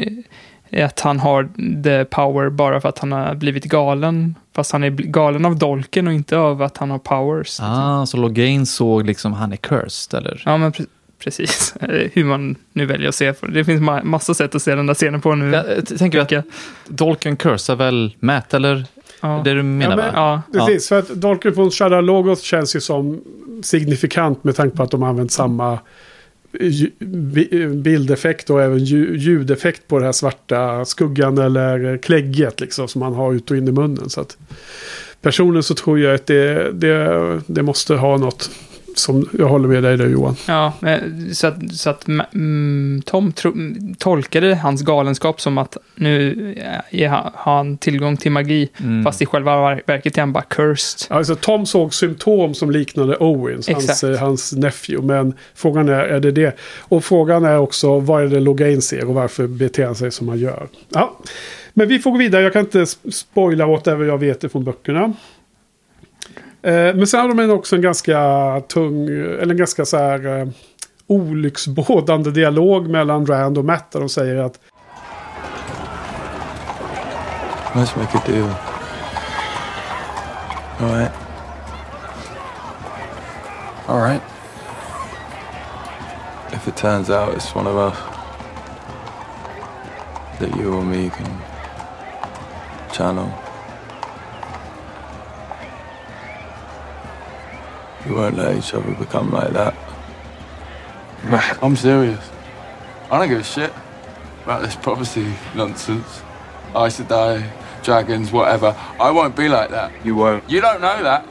att han har the power bara för att han har blivit galen. Fast han är galen av dolken och inte av att han har powers. Ah, så Logain såg liksom han är cursed, eller? Ja, men pre- precis. Eh, Hur man nu väljer att se på det. Det finns ma- massa sätt att se den där scenen på nu. Jag, t- tänker att jag. Dolken cursar väl Matt, eller? Ja. Det du menar, Ja, men- va? Ja, Precis, för att från Shadow Logos känns ju som signifikant med tanke på att de har använt samma bildeffekt och även lju- ljudeffekt på det här svarta skuggan eller klägget liksom som man har ut och in i munnen. Så att personligen så tror jag att det, det, det måste ha något som jag håller med dig där Johan. ja så att, så att mm, Tom tro, tolkade hans galenskap som att nu har han tillgång till magi. Mm. Fast i själva ver- verket är han bara cursed. Alltså Tom såg symptom som liknade Owens, hans, Exakt. eh, hans nephew. Men frågan är, är det det? Och frågan är också, vad är det Logain ser och varför beter han sig som han gör? Ja. Men vi får gå vidare, jag kan inte sp- spoila whatever jag vet från böckerna. Eh, men sen har de också en ganska tung, eller en ganska så här eh, olycksbådande dialog mellan Rand och Matt. Där de säger att Let's make a deal. All right. All right. If it turns out it's one of us, that you or me can channel. We won't let each other become like that. I'm serious. I don't give a shit about this prophecy nonsense. Ice to die, dragons, whatever. I won't be like that. You won't. You don't know that.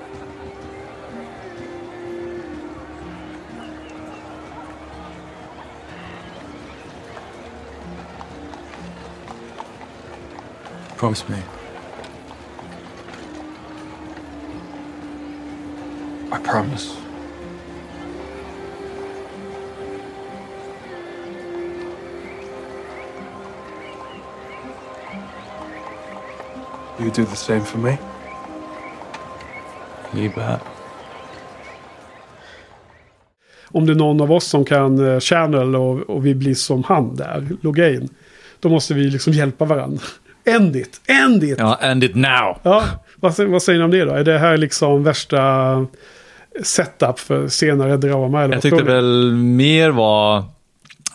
Promise me. I promise. You do the same for me? You bet. om det är någon av oss som kan eh, channel och, och vi blir som han där, Logain. Då måste vi liksom hjälpa varandra. End it, end it! Ja, end it now! Ja, vad, vad säger ni om det då? Är det här liksom värsta setup för senare drama? Eller Jag tyckte väl mer var...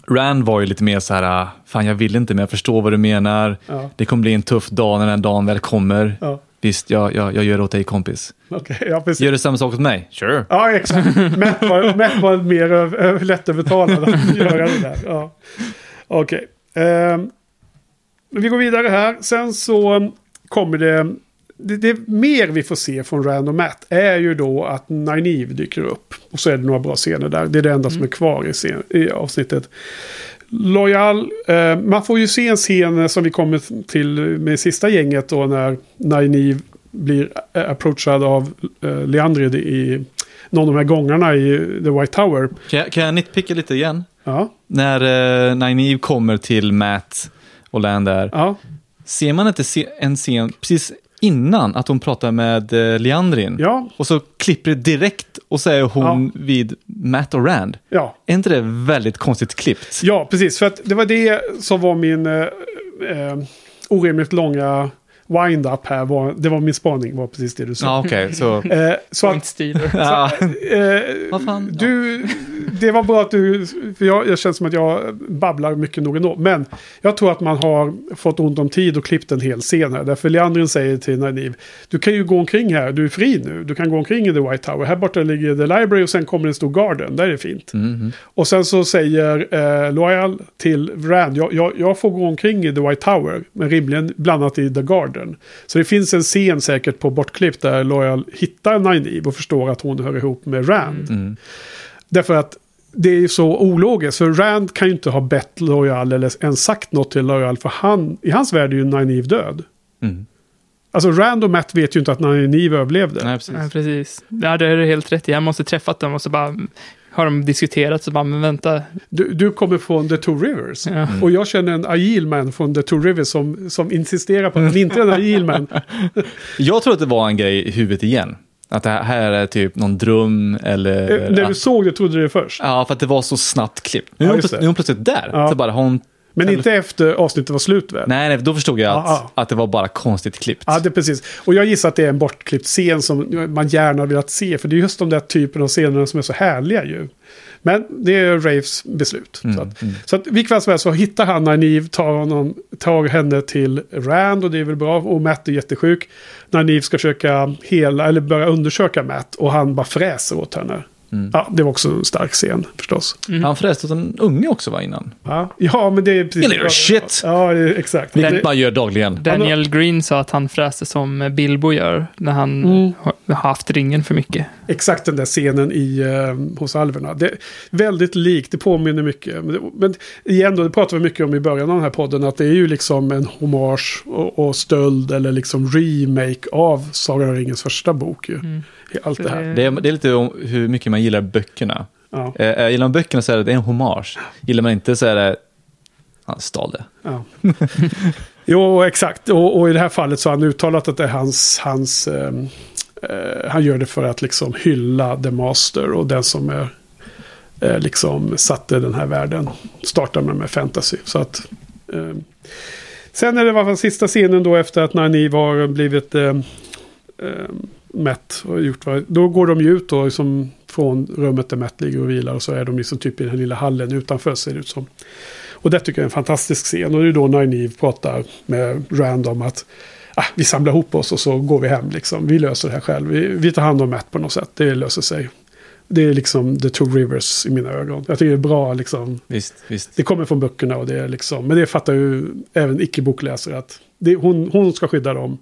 Rand var ju lite mer så här, fan jag vill inte men jag förstår vad du menar. Ja. Det kommer bli en tuff dag när den dagen väl kommer. Ja, Visst, jag, jag, jag gör det åt dig kompis. okej, ja. Gör du samma sak åt mig? Sure. Ja, exakt. Matt var, Matt var mer lättövertalad att göra det där. Ja. Okej. Ehm, vi går vidare här. Sen så kommer det, det... Det mer vi får se från Rand och Matt är ju då att Nynaeve dyker upp. Och så är det några bra scener där. Det är det enda som är kvar i, scen, i avsnittet. Loyal. Eh, man får ju se en scen som vi kommer till med sista gänget då när Nynaeve blir eh, approachad av eh, Leandrid i någon av de här gångarna i The White Tower. Kan jag, kan jag nitpicka lite igen? Ja, När uh, Nynaeve kommer till Matt och Land där. ja, Ser man inte se, en scen precis innan att hon pratar med eh, Leandrin. Ja, Och så klipper det direkt och så är hon vid Matt och Rand. ja. Är inte det väldigt konstigt klippt? Ja, precis. För att det var det som var min eh, eh, orimligt långa wind-up här. Var, det var min spaning, var precis det du sa. Ja, okej. så... Eh, så att. Ja. eh, Vad fan? du, det var bra att du, för jag, jag känner som att jag babblar mycket nog ändå. Men jag tror att man har fått ont om tid och klippt en hel scen här. Därför Leandrin säger till Nynaeve, du kan ju gå omkring här, du är fri nu. Du kan gå omkring i The White Tower. Här borta ligger The Library och sen kommer en stor garden, där är det fint. Mhm. Och sen så säger eh, Loyal till Rand, jag, jag, jag får gå omkring i The White Tower, men rimligen blandat i The Garden. Så det finns en scen säkert på bortklippt där Loyal hittar Nynaeve och förstår att hon hör ihop med Rand. Mm. Därför att det är ju så ologiskt. För Rand kan ju inte ha bett Loyal eller ens sagt något till Loyal. För han, i hans värld är ju Nynaeve död. Mm. Alltså Rand och Matt vet ju inte att Nynaeve överlevde. Nej, precis. Ja, precis. Ja, det är du helt rätt i. Jag måste träffat dem och så bara har de diskuterat så bara, men vänta. Du, du kommer från The Two Rivers. Ja. Och jag känner en agil man från The Two Rivers som, som insisterar på att han inte är en agil man. Jag tror att det var en grej i huvudet igen. Att det här är typ någon dröm eller... Eh, När du såg det trodde du det först. Ja, för att det var så snabbt klippt. Nu, är Ja, hon plötsligt- det. nu är hon plötsligt där. Ja. Så bara, har hon... Men inte efter avsnittet var slut väl? Nej, nej, då förstod jag att, Ja, att det var bara konstigt klippt. Ja, det är precis. Och jag gissar att det är en bortklippt scen som man gärna har velat se. För det är just de där typen av scenerna som är så härliga ju. Men det är Rafes beslut. Mm, så att, så att vilket fall som helst så hittar han Nynaeve, tar, honom, tar henne till Rand och det är väl bra. Och Matt är jättesjuk. Nynaeve ska försöka hela, eller börja undersöka Matt och han bara fräser åt henne. Mm. Ja, det var också en stark scen förstås. Han förresten en unge också var innan. Ja, ja men det är precis... Little shit! Ja, det exakt. Vilket Det- man gör dagligen. Daniel Green sa att han fräste som Bilbo gör när han Mm. har haft ringen för mycket. Exakt den där scenen i, eh, hos alverna. Det är väldigt likt, det påminner mycket. Men, det- men igen då, det pratade vi mycket om i början av den här podden, att det är ju liksom en hommage och, och stöld eller liksom remake av Sagan om ringens första bok ju. Allt det här. Det är, det är lite om hur mycket man gillar böckerna. Ja, Eh, eh, gillar man böckerna så är det, en hommage. Gillar man inte så är det, han stal det. ja. jo, exakt. Och, och i det här fallet så har han uttalat att det är hans, hans ehm, eh, han gör det för att liksom hylla The Master och den som är eh, liksom satte den här världen. Startar med, med fantasy. Så att, ehm, sen är det i alla fall sista scenen då efter att Nynaeve har blivit eh, eh, mätt och gjort vad, Då går de ju ut då liksom från rummet där Matt ligger och vilar och så är de liksom typ i den lilla hallen utanför ser det ut som. Och det tycker jag är en fantastisk scen. Och det är då Nynaeve pratar med Rand om att ah, vi samlar ihop oss och så går vi hem. Liksom. Vi löser det här själv. Vi, vi tar hand om Matt på något sätt. Det löser sig. Det är liksom the two rivers i mina ögon. Jag tycker det är bra liksom. Visst, visst. Det kommer från böckerna och det är liksom. Men det fattar ju även icke-bokläsare att det, hon, hon ska skydda dem.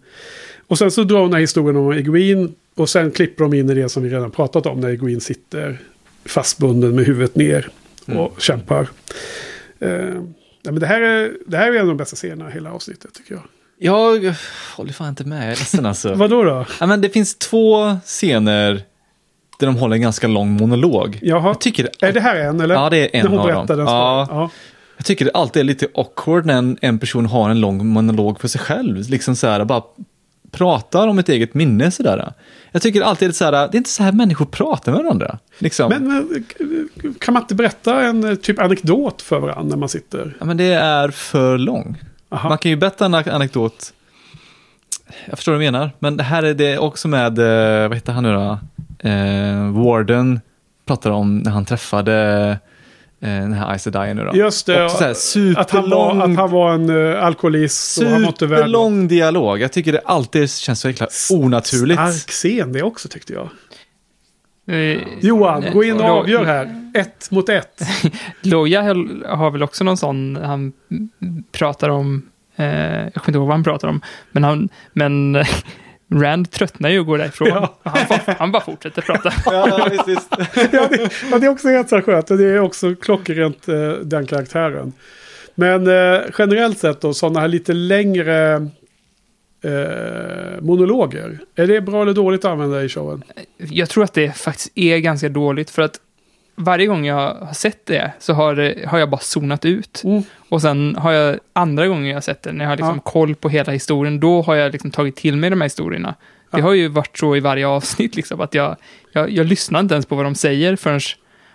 Och sen så drar hon den här historien om Egwene. Och sen klipper de in i det som vi redan pratat om. När Egwene sitter fastbunden med huvudet ner. Och kämpar. Eh, ja, men det, här är, det här är en av de bästa scenerna i hela avsnittet tycker jag. Jag håller fan inte med, jag är ledsen alltså. Vadå då? ja, men det finns två scener där de håller en ganska lång monolog. Jaha. Jag tycker, Är det här en eller? Ja, det är en När hon av berättar dem. den Ja. ja. jag tycker det alltid är lite awkward när en, en person har en lång monolog för sig själv. Liksom så här, bara pratar om ett eget minne sådär. Jag tycker alltid här, det är inte så här människor pratar med varandra. Liksom. Men, kan man inte berätta en typ anekdot för varandra när man sitter? Ja, men det är för lång. Aha. Man kan ju berätta en anekdot. Jag förstår vad du menar. Men det här är det också med, eh, vad heter han nu då? Eh, Warden pratar om när han träffade den här Aes Sedai nu då. Just det. Och så här, att, han var, superlång, att han var en uh, alkoholist superlång dialog. Jag tycker det alltid känns så jäkla onaturligt. Stark scen det också tyckte jag. Eh, Johan, gå in och avgör här. Ett mot ett. Loja har väl också någon sån, han pratar om, eh, jag kommer inte ihåg vad han pratar om, men, han, men eh, Rand tröttnar ju och går därifrån. Ja. Han, får- han bara fortsätter prata. Ja, visst, visst. ja, det, ja, det är också rätt så skönt. Det är också klockrent eh, den karaktären. Men eh, generellt sett då, sådana här lite längre eh, monologer. Är det bra eller dåligt att använda i showen? Jag tror att det faktiskt är ganska dåligt för att varje gång jag har sett det så har, det, har jag bara zonat ut. Mm. Och sen har jag andra gånger jag har sett det, när jag har liksom Ja. koll på hela historien, då har jag liksom tagit till mig de här historierna. Det Ja. har ju varit så i varje avsnitt, liksom, att jag, jag, jag lyssnar inte ens på vad de säger förrän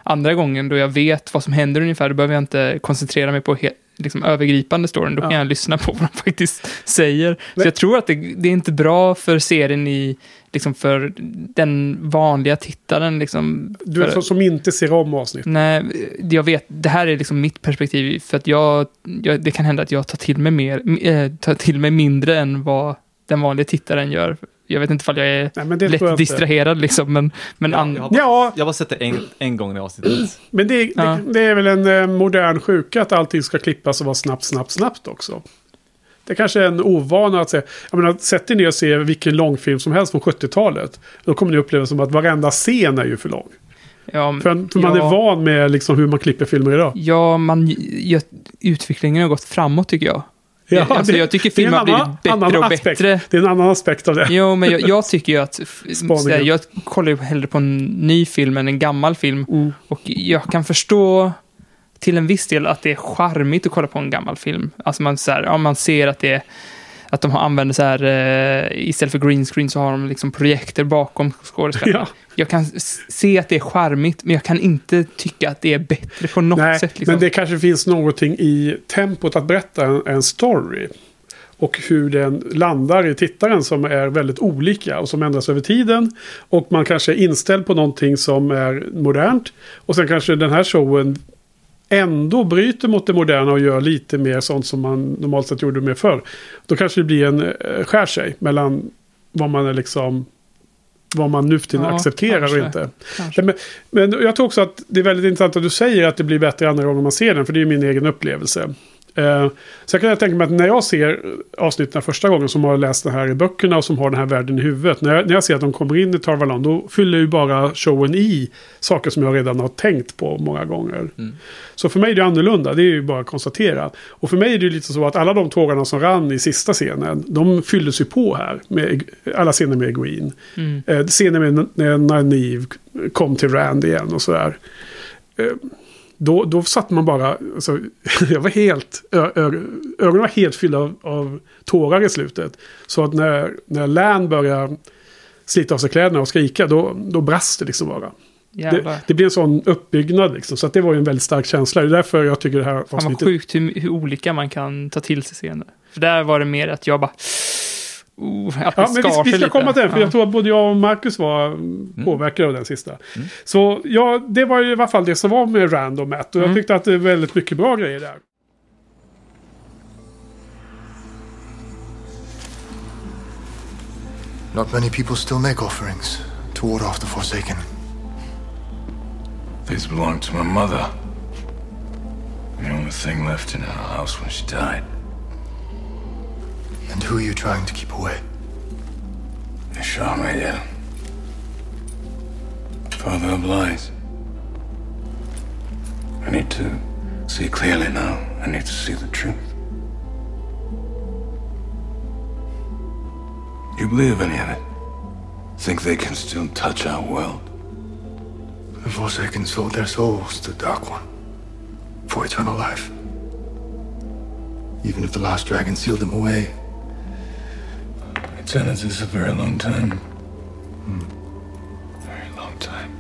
andra gången då jag vet vad som händer ungefär. Då behöver jag inte koncentrera mig på he, liksom, övergripande storyn. Då kan Ja. jag lyssna på vad de faktiskt säger. Så Men- jag tror att det, det är inte bra för serien i, liksom för den vanliga tittaren. Liksom, Du är för- så, som inte ser om avsnitt. Nej, jag vet, det här är liksom mitt perspektiv, för att jag, jag det kan hända att jag tar till mig mer, äh, tar till mig mindre än vad den vanliga tittaren gör. Jag vet inte ifall jag är Nej, jag lätt distraherad liksom, men, men Ja, jag, har bara, Ja. jag har bara sett det en, en gång i avsnittet. Men det, Ja. det, det är väl en eh, modern sjuka att allting ska klippas och vara snabbt, snabbt, snabbt också. Det kanske är en ovana att säga. Jag menar, sätt er ner och se vilken långfilm som helst från 70-talet. Då kommer ni uppleva som att varenda scen är ju för lång. ja, För, för man är ja, van med liksom hur man klipper filmer idag. Ja, man, ja, utvecklingen har gått framåt tycker jag. Alltså, jag tycker det är en filmer har blivit annan- bättre annan och aspekt. bättre. Det är en annan aspekt av det. Jo, men jag, jag tycker ju att... såhär, Jag kollar ju hellre på en ny film än en gammal film. Mm. Och jag kan förstå till en viss del att det är charmigt att kolla på en gammal film. Alltså man, så här, ja, man ser att det är att de har använder så här, eh, istället för green screen så har de liksom projekter bakom skådespelarna. Ja. Jag kan se att det är charmigt, men jag kan inte tycka att det är bättre på något Nej, sätt. Liksom. men det kanske finns någonting i tempot att berätta en, en story. Och hur den landar i tittaren som är väldigt olika och som ändras över tiden. Och man kanske är inställd på någonting som är modernt. Och sen kanske den här showen ändå bryter mot det moderna och gör lite mer sånt som man normalt sett gjorde med förr. Då kanske det blir en eh, skär sig mellan vad man är liksom vad man nu för tiden Ja, accepterar och kanske. inte. Kanske. Men, men jag tror också att det är väldigt intressant att du säger att det blir bättre andra gånger man ser den, för det är min egen upplevelse. Eh, så jag kan tänka mig att när jag ser avsnitten första gången som har läst det här i böckerna och som har den här världen i huvudet. När jag, när jag ser att de kommer in i Tarvaland då fyller ju bara showen i saker som jag redan har tänkt på många gånger. Så för mig är det annorlunda, det är ju bara att konstatera. Och för mig är det lite så att alla de tårarna som rann i sista scenen, de fylldes ju på här. Med alla scener med Egwene. Mm. Eh, scenen med när Nynaeve kom till Rand igen och sådär. Eh, då, då satt man bara, alltså, jag var helt, ö, ö, ögonen var helt fyllda av, av tårar i slutet. Så att när, när Lan började slita av sig kläderna och skrika, då, då brast det liksom bara. Det, det blir en sån uppbyggnad liksom. Så att det var ju en väldigt stark känsla. Det är därför jag tycker det här Fan vad avsnittet... sjukt hur, hur olika man kan ta till sig scener. För där var det mer att jag bara... Oh, Ja, men vi, vi ska lite. komma till den, för Ja. jag tror att både jag och Marcus var mm. påverkade av den sista. Så ja, det var ju i alla fall det som var med Rand och Matt. Och Mm. jag tyckte att det är väldigt mycket bra grejer där. Not many people still make offerings to ward off the Forsaken. These belonged to my mother. The only thing left in our house when she died. And who are you trying to keep away? Ishamael. Father of lies. I need to see clearly now. I need to see the truth. You believe any of it? Think they can still touch our world? The Forsaken sold their souls to the Dark One for eternal life. Even if the last dragon sealed them away, Eternity is a very long time. Very long time.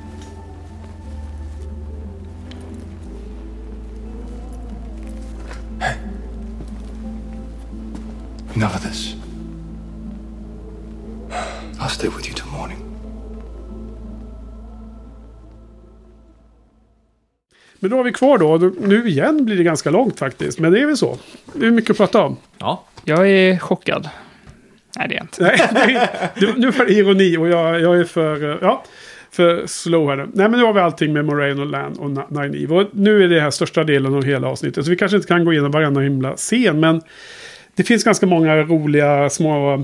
enough of this. I'll stay with you till morning. Men då har vi kvar. Då- Nu igen blir det ganska långt faktiskt. Men det är väl så. Det är mycket att prata om. Ja, Jag är chockad. Nej, det är jag inte. Nej, nu var det ironi och jag, jag är för, eh, ja, för slow här nu. Nej, men nu har vi allting med Moraine och Lan och Nine Eve. Och nu är det här största delen av hela avsnittet. Så vi kanske inte kan gå igenom varenda himla scen. Men det finns ganska många roliga små eh,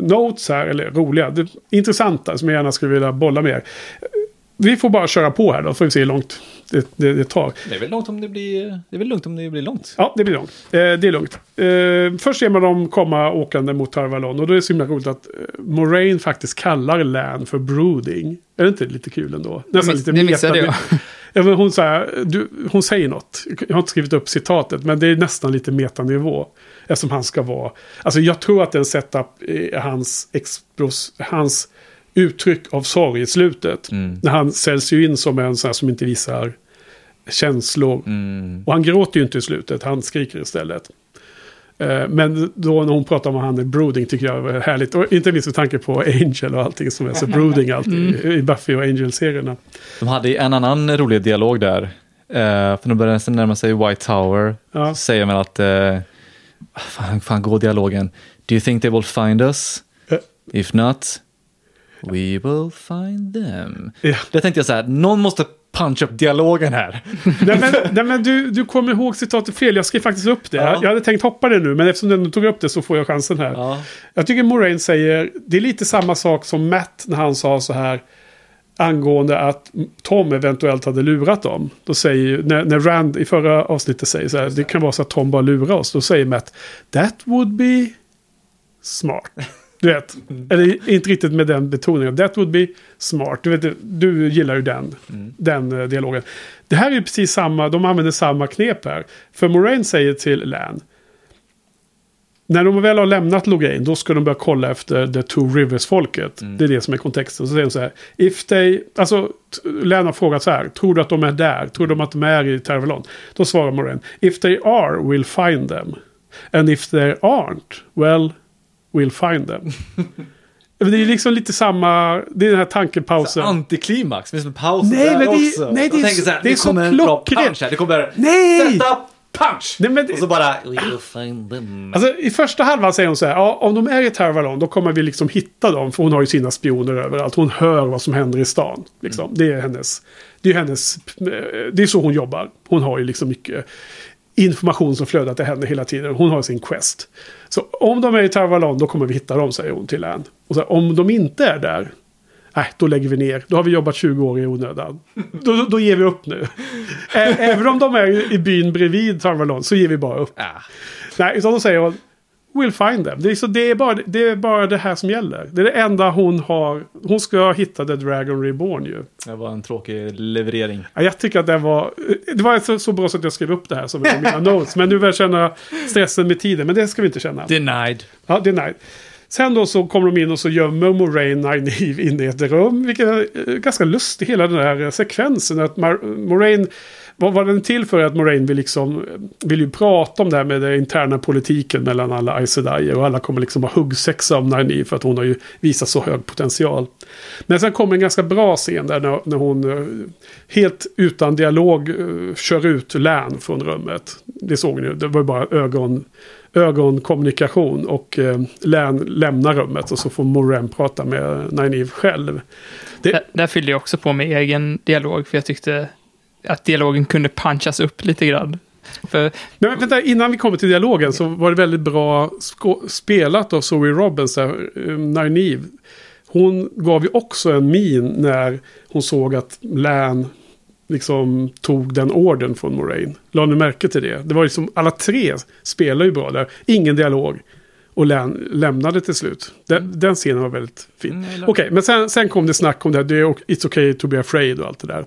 notes här. Eller roliga, intressanta som jag gärna skulle vilja bolla med er vi får bara köra på här då, får vi se hur långt det, det, det tar. Det är väl långt om det blir, det är väl lugnt om det blir långt. Ja, det blir lugnt. Eh, det är lugnt. Eh, först ser man dem komma åkande mot Tarvalon. Och då är det så himla roligt att eh, Moraine faktiskt kallar Lan för brooding. Är det inte lite kul ändå? Nästan miss- lite det missade meta- jag. Ja, men hon, så här, du, hon säger något. Jag har inte skrivit upp citatet, men det är nästan lite metanivå. Eftersom han ska vara... Alltså jag tror att det är en setup i hans, explos, hans uttryck av sorg i slutet. När han säljs ju in som en sån här som inte visar känslor. Och han gråter ju inte i slutet, han skriker istället. Eh, Men då när hon pratar om att han är brooding tycker jag var härligt. Och inte minst med tanke på Angel och allting som är så brooding alltid i Buffy och Angel-serierna. De hade en annan rolig dialog där. Eh, för de började nästan närma sig White Tower. Ja. Så säger man att, eh, fan, fan går dialogen. Do you think they will find us? If not, we will find them. Ja. Det tänkte jag så här, någon måste punch upp dialogen här. nej men, nej, men du, du kommer ihåg citatet fel. Jag skrev faktiskt upp det. Ja. Jag hade tänkt hoppa det nu, men eftersom du ändå tog upp det så får jag chansen här. Ja. Jag tycker Moraine säger, det är lite samma sak som Matt när han sa så här angående att Tom eventuellt hade lurat dem. Då säger när, när Rand i förra avsnittet säger så här, det kan vara så att Tom bara lurar oss. Då säger Matt, that would be smart. Du vet, eller inte riktigt med den betoningen. That would be smart. Du, vet, du gillar ju den, den eh, dialogen. Det här är ju precis samma, de använder samma knep här. För Moraine säger till Lan, när de väl har lämnat Logain, då ska de börja kolla efter The Two Rivers-folket. Det är det som är kontexten. Så säger de så här, if they, alltså, Lan har frågat så här, tror du att de är där? Tror du att de är i Tervalon? Då svarar Moraine, if they are, we'll find them. And if they aren't, well, we'll find them. det är liksom lite samma, det är den här tankepausen. Antiklimax, finns det paus Nej, där men det också? nej, det är så- här, det är så en klockrent. Det kommer Nej! sätta punch! Nej, men det- Och så bara, we will find them. Alltså i första halvan säger hon så här, ja, om de är i Tarvalon då kommer vi liksom hitta dem. För hon har ju sina spioner överallt. Hon hör vad som händer i stan. Liksom. Det är hennes, det är hennes, det är så hon jobbar. Hon har ju liksom mycket information som flödar till henne hela tiden. Hon har sin quest. Så om de är i Tarvalon då kommer vi hitta dem, säger hon till Anne. Och så, om de inte är där, nej, då lägger vi ner. Då har vi jobbat 20 år i onödan. Då, då, då ger vi upp nu. Även om de är i byn bredvid Tarvalon så ger vi bara upp. Ah. Nej, utan då säger hon We'll find them. Det är, så det, är bara, det är bara det här som gäller. Det är det enda hon har. Hon ska hitta The Dragon Reborn ju. Det var en tråkig leverering. Ja, jag tycker att det var... Det var så, så bra så att jag skrev upp det här som mina notes. Men nu börjar jag känna stressen med tiden. Men det ska vi inte känna. Denied. Ja, nice. Sen då så kommer de in och så gömmer Moraine Nynaeve inne i ett rum. Vilket är eh, ganska lustigt, hela den här eh, sekvensen. Att Mar- Moraine, vad var den till för? Att Moraine vill, liksom, eh, vill ju prata om det här med den interna politiken mellan alla Aes Sedai. Och alla kommer liksom ha huggsexa om Nynaeve för att hon har ju visat så hög potential. Men sen kommer en ganska bra scen där när, när hon helt utan dialog kör ut Län från rummet. Det såg ni ju, det var ju bara ögon ögonkommunikation och eh, Län lämnar rummet och så får Moran prata med Nynaeve själv. Det, Där, där fyllde jag också på med egen dialog, för jag tyckte att dialogen kunde punchas upp lite grann. För, men vänta, innan vi kommer till dialogen så var det väldigt bra spelat av Zoe Robbins, där, eh, Nynaeve. Hon gav ju också en min när hon såg att Län liksom tog den orden från Moraine. La ni märke till det? Det var liksom, alla tre spelar ju bra där. Ingen dialog. Och Län lämnade till slut. Den, den scenen var väldigt fin. Mm, Okej, men sen, sen kom det snack om det här. Det är It's okay to be afraid och allt det där.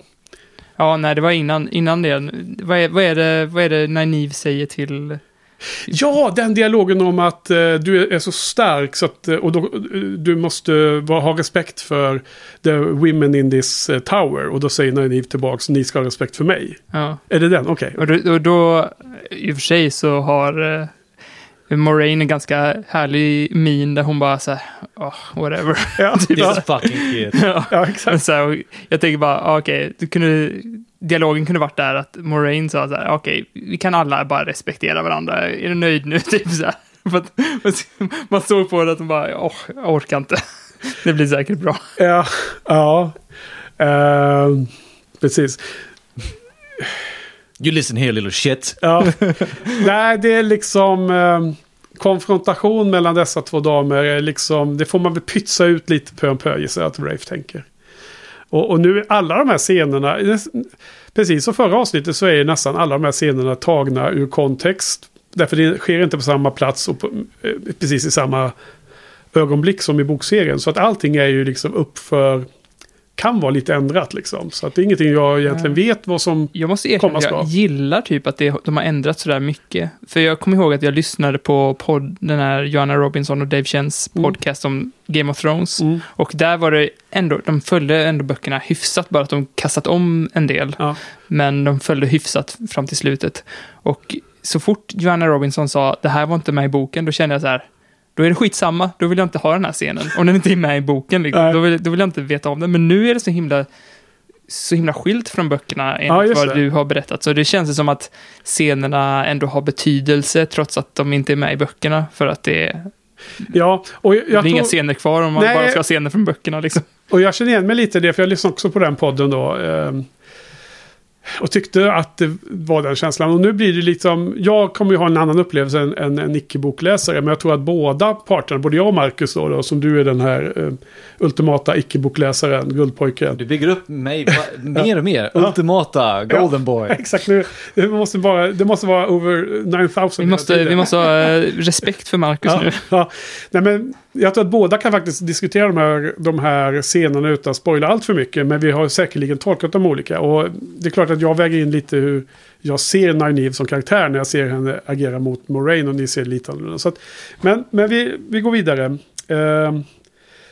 ja, nej, det var innan, innan det. Vad är, vad är det, vad är det Nynaeve säger till... Ja, den dialogen om att eh, du är så stark så att, eh, och då, eh, du måste vara, ha respekt för the women in this eh, tower. Och då säger Nynaeve tillbaks, ni ska ha respekt för mig. Ja. Är det den? Okej. Och då, och då, i och för sig så har eh, Moraine en ganska härlig min där hon bara så här, oh, whatever. Ja, This ja, fucking kid. ja. ja, exakt. Så här, jag tänker bara, ah, okej, det kunde, dialogen kunde varit där att Moraine sa så här, okej, vi kan alla bara respektera varandra, är du nöjd nu? Typ så här. Man såg på det att de bara, åh, jag orkar inte. Det blir säkert bra. Ja, ja. Ehm, precis. You listen here little shit. Ja. Nej, det är liksom eh, konfrontation mellan dessa två damer. Är liksom, det får man väl pytsa ut lite pö om pö gissar jag att Rafe tänker. Och, och nu är alla de här scenerna, precis som förra avsnittet så är nästan alla de här scenerna tagna ur kontext. Därför det sker inte på samma plats och på, eh, precis i samma ögonblick som i bokserien. Så att allting är ju liksom uppför kan vara lite ändrat liksom. Så att det är ingenting jag egentligen vet vad som Jag måste erkänna att jag gillar typ att det, de har ändrat sådär mycket. För jag kommer ihåg att jag lyssnade på podd, den här Joanna Robinson och Dave Chens Mm. podcast om Game of Thrones. Mm. Och där var det ändå, de följde ändå böckerna hyfsat, bara att de kastat om en del. Ja. Men de följde hyfsat fram till slutet. Och så fort Joanna Robinson sa det här var inte med i boken, då kände jag så här, då är det skitsamma, då vill jag inte ha den här scenen. Om den inte är med i boken, liksom, då, vill, då vill jag inte veta om den. Men nu är det så himla, så himla skilt från böckerna Ja, enligt just vad det. du har berättat. Så det känns som att scenerna ändå har betydelse, trots att de inte är med i böckerna. För att det, är- Ja, och jag, det jag blir inga tror, scener kvar om man Nej. bara ska ha scener från böckerna. Liksom. och jag känner igen mig lite i det, för jag lyssnade också på den podden då. Och tyckte att det var den känslan. Och nu blir det liksom, jag kommer ju ha en annan upplevelse än, än en icke-bokläsare. Men jag tror att båda parterna, både jag och Marcus då, då som du är den här eh, ultimata icke-bokläsaren, guldpojken. Du bygger upp mig mer och mer. Ultimata, golden boy. Exakt, nu, det, måste bara, det måste vara over 9000. Vi måste, vi måste ha eh, respekt för Marcus Ja, nu. ja. Nej, men jag tror att båda kan faktiskt diskutera de här, de här scenerna utan att spoila allt för mycket. Men vi har säkerligen tolkat dem olika. Och det är klart att jag väger in lite hur jag ser Nynaeve som karaktär när jag ser henne agera mot Moraine och ni ser lite annorlunda. Så att, men men vi, vi går vidare. Uh,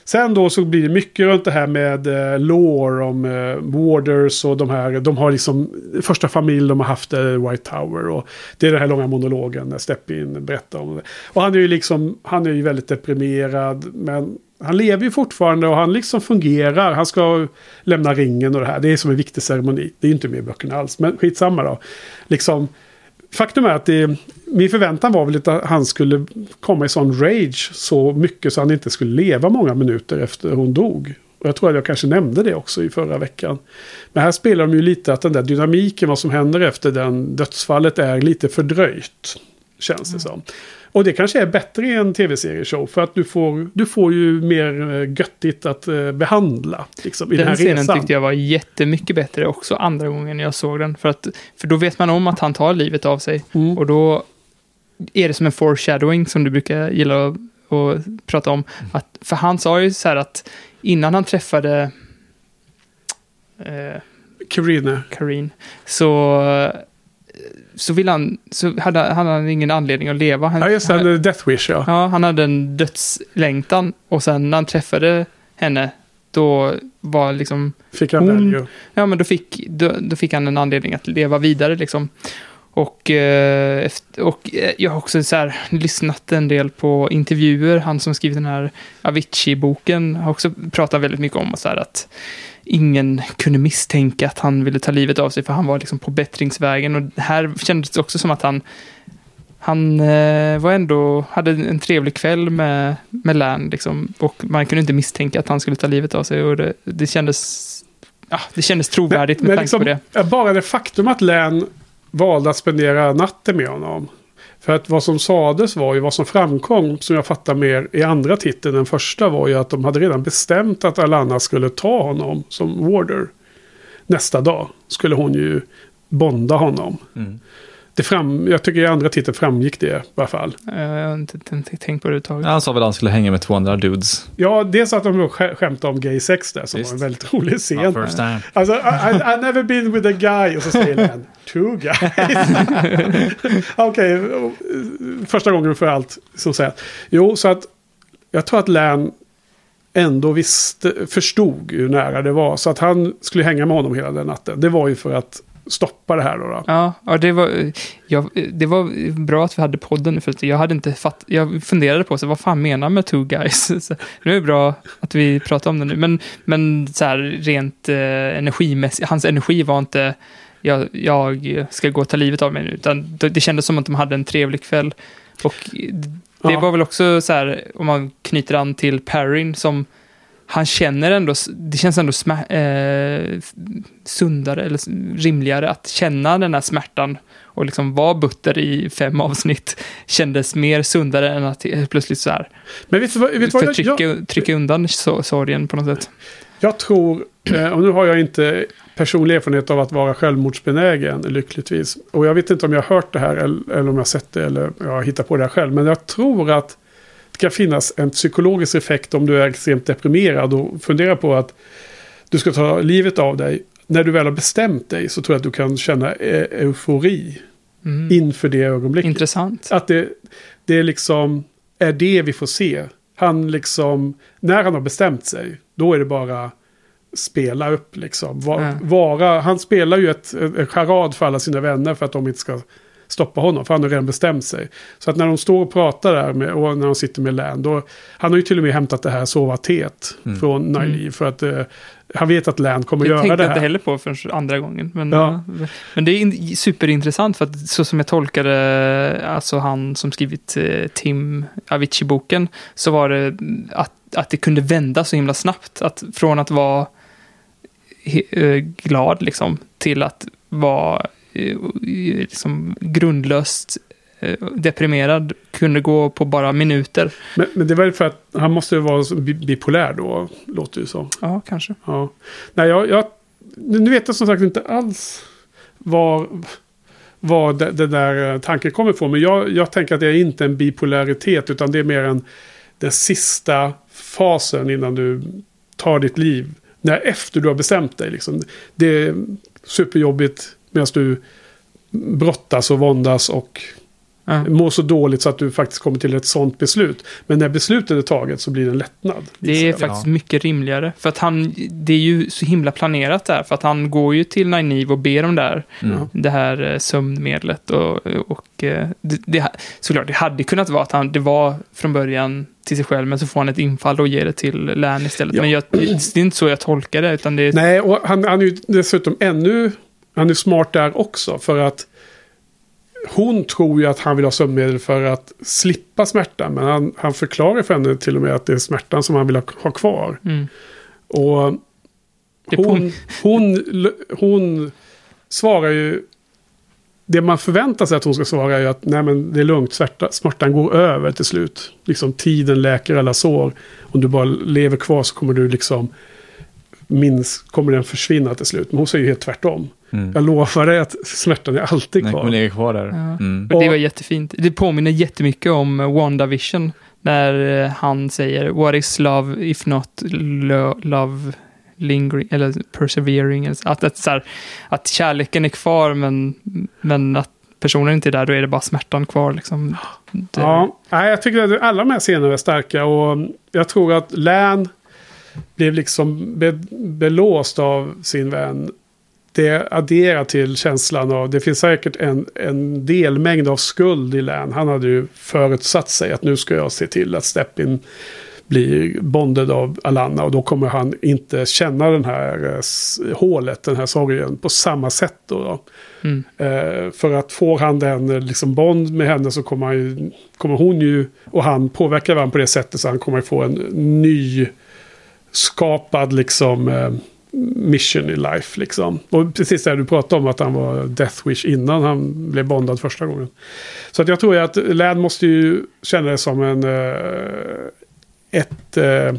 Sen då så blir det mycket runt det här med eh, lore om eh, Warders och de här. De har liksom första familj de har haft eh, White Tower. Och det är den här långa monologen när Steppin berättar om det. Och han är ju liksom, han är ju väldigt deprimerad. Men han lever ju fortfarande och han liksom fungerar. Han ska lämna ringen och det här. Det är som en viktig ceremoni. Det är ju inte med i böckerna alls. Men skitsamma då. Liksom, faktum är att det, min förväntan var väl att han skulle komma i sån rage så mycket så han inte skulle leva många minuter efter hon dog. Och jag tror att jag kanske nämnde det också i förra veckan. Men här spelar de ju lite att den där dynamiken, vad som händer efter den dödsfallet är lite fördröjt. Känns det som. Och det kanske är bättre i en tv-serieshow för att du får, du får ju mer eh, göttigt att eh, behandla. Liksom, i den, Den här scenen resan. tyckte jag var jättemycket bättre också andra gången jag såg den. För, att, för då vet man om att han tar livet av sig. Mm. Och då är det som en foreshadowing som du brukar gilla att, att prata om. Att, för han sa ju så här att innan han träffade eh, Karina. Karin så, så, vill han, så hade, hade han ingen anledning att leva. Han, Ja, just det. en Death Wish, ja. Ja, han hade en dödslängtan och sen när han träffade henne, då var liksom, Fick han Hon- value. ja men då fick, då, då fick han en anledning att leva vidare liksom. Och, eh, och eh, jag har också så här, lyssnat en del på intervjuer. Han som skrivit den här Avicii-boken har också pratat väldigt mycket om så här, att ingen kunde misstänka att han ville ta livet av sig för han var liksom på bättringsvägen. Och här kändes det också som att han han eh, var ändå, hade en trevlig kväll med, med Lan liksom, och man kunde inte misstänka att han skulle ta livet av sig och det, det kändes Ja, det kändes trovärdigt med tanke liksom, på det. Bara det faktum att Län valde att spendera natten med honom. För att vad som sades var ju, vad som framkom, som jag fattar mer i andra titeln än första, var ju att de hade redan bestämt att Alana skulle ta honom som warder. Nästa dag skulle hon ju bonda honom. Mm. Det fram, jag tycker i andra titeln framgick det i alla fall. Eh, Jag har inte, tänkt på det överhuvudtaget. Han sa väl att han skulle hänga med två andra dudes. Ja, dels att de skä- skämtade om gay sex där, som Visst. var en väldigt rolig scen. First time. Alltså, I, I, I've never been with a guy. Och så säger den, two guys. Okej, första gången för allt. Så att säga. Jo, så att jag tror att Län ändå visste, förstod hur nära det var. Så att han skulle hänga med honom hela den natten. Det var ju för att stoppa det här då. då. Ja, ja det, var, ja, det var bra att vi hade podden för jag hade inte fatt, Jag funderade på så, vad fan menar med two guys? Så, nu är det bra att vi pratar om det nu. Men, men så här, rent eh, energimässigt, hans energi var inte jag, jag ska gå och ta livet av mig nu, utan det, det kändes som att de hade en trevlig kväll. Och det Ja. var väl också så här, om man knyter an till Perrin, som han känner ändå, det känns ändå smä, eh, sundare eller rimligare att känna den här smärtan och liksom vara butter i fem avsnitt kändes mer sundare än att plötsligt så här Men vet vet förtrycka, jag, trycka undan so- sorgen på något sätt. Jag tror, eh, och nu har jag inte personlig erfarenhet av att vara självmordsbenägen, lyckligtvis. Och jag vet inte om jag har hört det här eller, eller om jag har sett det eller jag har hittat på det här själv. Men jag tror att det kan finnas en psykologisk effekt om du är extremt deprimerad och funderar på att du ska ta livet av dig. När du väl har bestämt dig så tror jag att du kan känna e eufori Mm. inför det ögonblicket. Intressant. Att det, det är liksom är det vi får se. Han liksom, när han har bestämt sig, då är det bara spela upp liksom. Va, Ja. Vara, han spelar ju ett, en charad för alla sina vänner för att de inte ska stoppa honom. För han har redan bestämt sig. Så att när de står och pratar där med, och när de sitter med Län, då, han har ju till och med hämtat det här sova teet från Nyliv. För att eh, han vet att Län kommer Det göra tänkte det jag inte här. heller på förrän andra gången. Men, Ja. ja. men det är in, superintressant för att så som jag tolkade alltså han som skrivit eh, Tim Avicii-boken så var det att, att det kunde vända så himla snabbt. Att från att vara eh, glad liksom till att vara eh, liksom grundlöst eh, deprimerad kunde gå på bara minuter. Men, men det var för att han måste ju vara så bi- bipolär då, låter det som. Ja, kanske. Ja. Nej, jag, jag, nu vet jag som sagt inte alls var, var det, det där eh, tanken kommer ifrån. Men jag, jag tänker att det är inte en bipolaritet utan det är mer en den sista fasen innan du tar ditt liv. När efter du har bestämt dig. Liksom. Det är superjobbigt medan du brottas och våndas och Ja. mår så dåligt så att du faktiskt kommer till ett sånt beslut. Men när beslutet är taget så blir det en lättnad. Det är faktiskt mycket rimligare. För att han, det är ju så himla planerat där. För att han går ju till Nynaeve och ber om det här, det här eh, sömnmedlet. Och, och eh, det, det, såklart, det hade kunnat vara att han, det var från början till sig själv, men så får han ett infall och ger det till Län istället. Ja. Men jag, det är inte så jag tolkar det, utan det är... Nej, och han, han är ju dessutom ännu... Han är smart där också för att hon tror ju att han vill ha sömnmedel för att slippa smärtan. Men han, han förklarar för henne till och med att det är smärtan som han vill ha, ha kvar. Mm. Och hon, hon, hon svarar ju... Det man förväntar sig att hon ska svara är ju att nej men det är lugnt, smärta, smärtan går över till slut. Liksom tiden läker alla sår. Om du bara lever kvar så kommer du liksom minns, kommer den försvinna till slut. Men hon säger ju helt tvärtom. Jag lovar dig att smärtan är alltid Den kvar. kommer ligga kvar där. Ja. Mm. Och det var jättefint. Det påminner jättemycket om WandaVision. När eh, han säger What is love if not lo- love lingering eller persevering. Att, att, så här, att kärleken är kvar men, men att personen inte är där, då är det bara smärtan kvar. Liksom. Det, Ja, nej, jag tycker att alla de här scenerna är starka och jag tror att Län blev liksom be, belåst av sin vän. Det adderar till känslan av, det finns säkert en, en delmängd av skuld i Län. Han hade ju förutsatt sig att nu ska jag se till att Steppin blir bonded av Alanna och då kommer han inte känna den här eh, hålet, den här sorgen på samma sätt. Då, då. Mm. Eh, för att får han den eh, liksom bond med henne så kommer, han ju, kommer hon ju och han påverka varandra på det sättet så han kommer få en ny skapad liksom eh, mission i life liksom. Och precis det du pratade om att han var Death Wish innan han blev bondad första gången. Så att jag tror att Lad måste ju känna det som en eh, ett eh,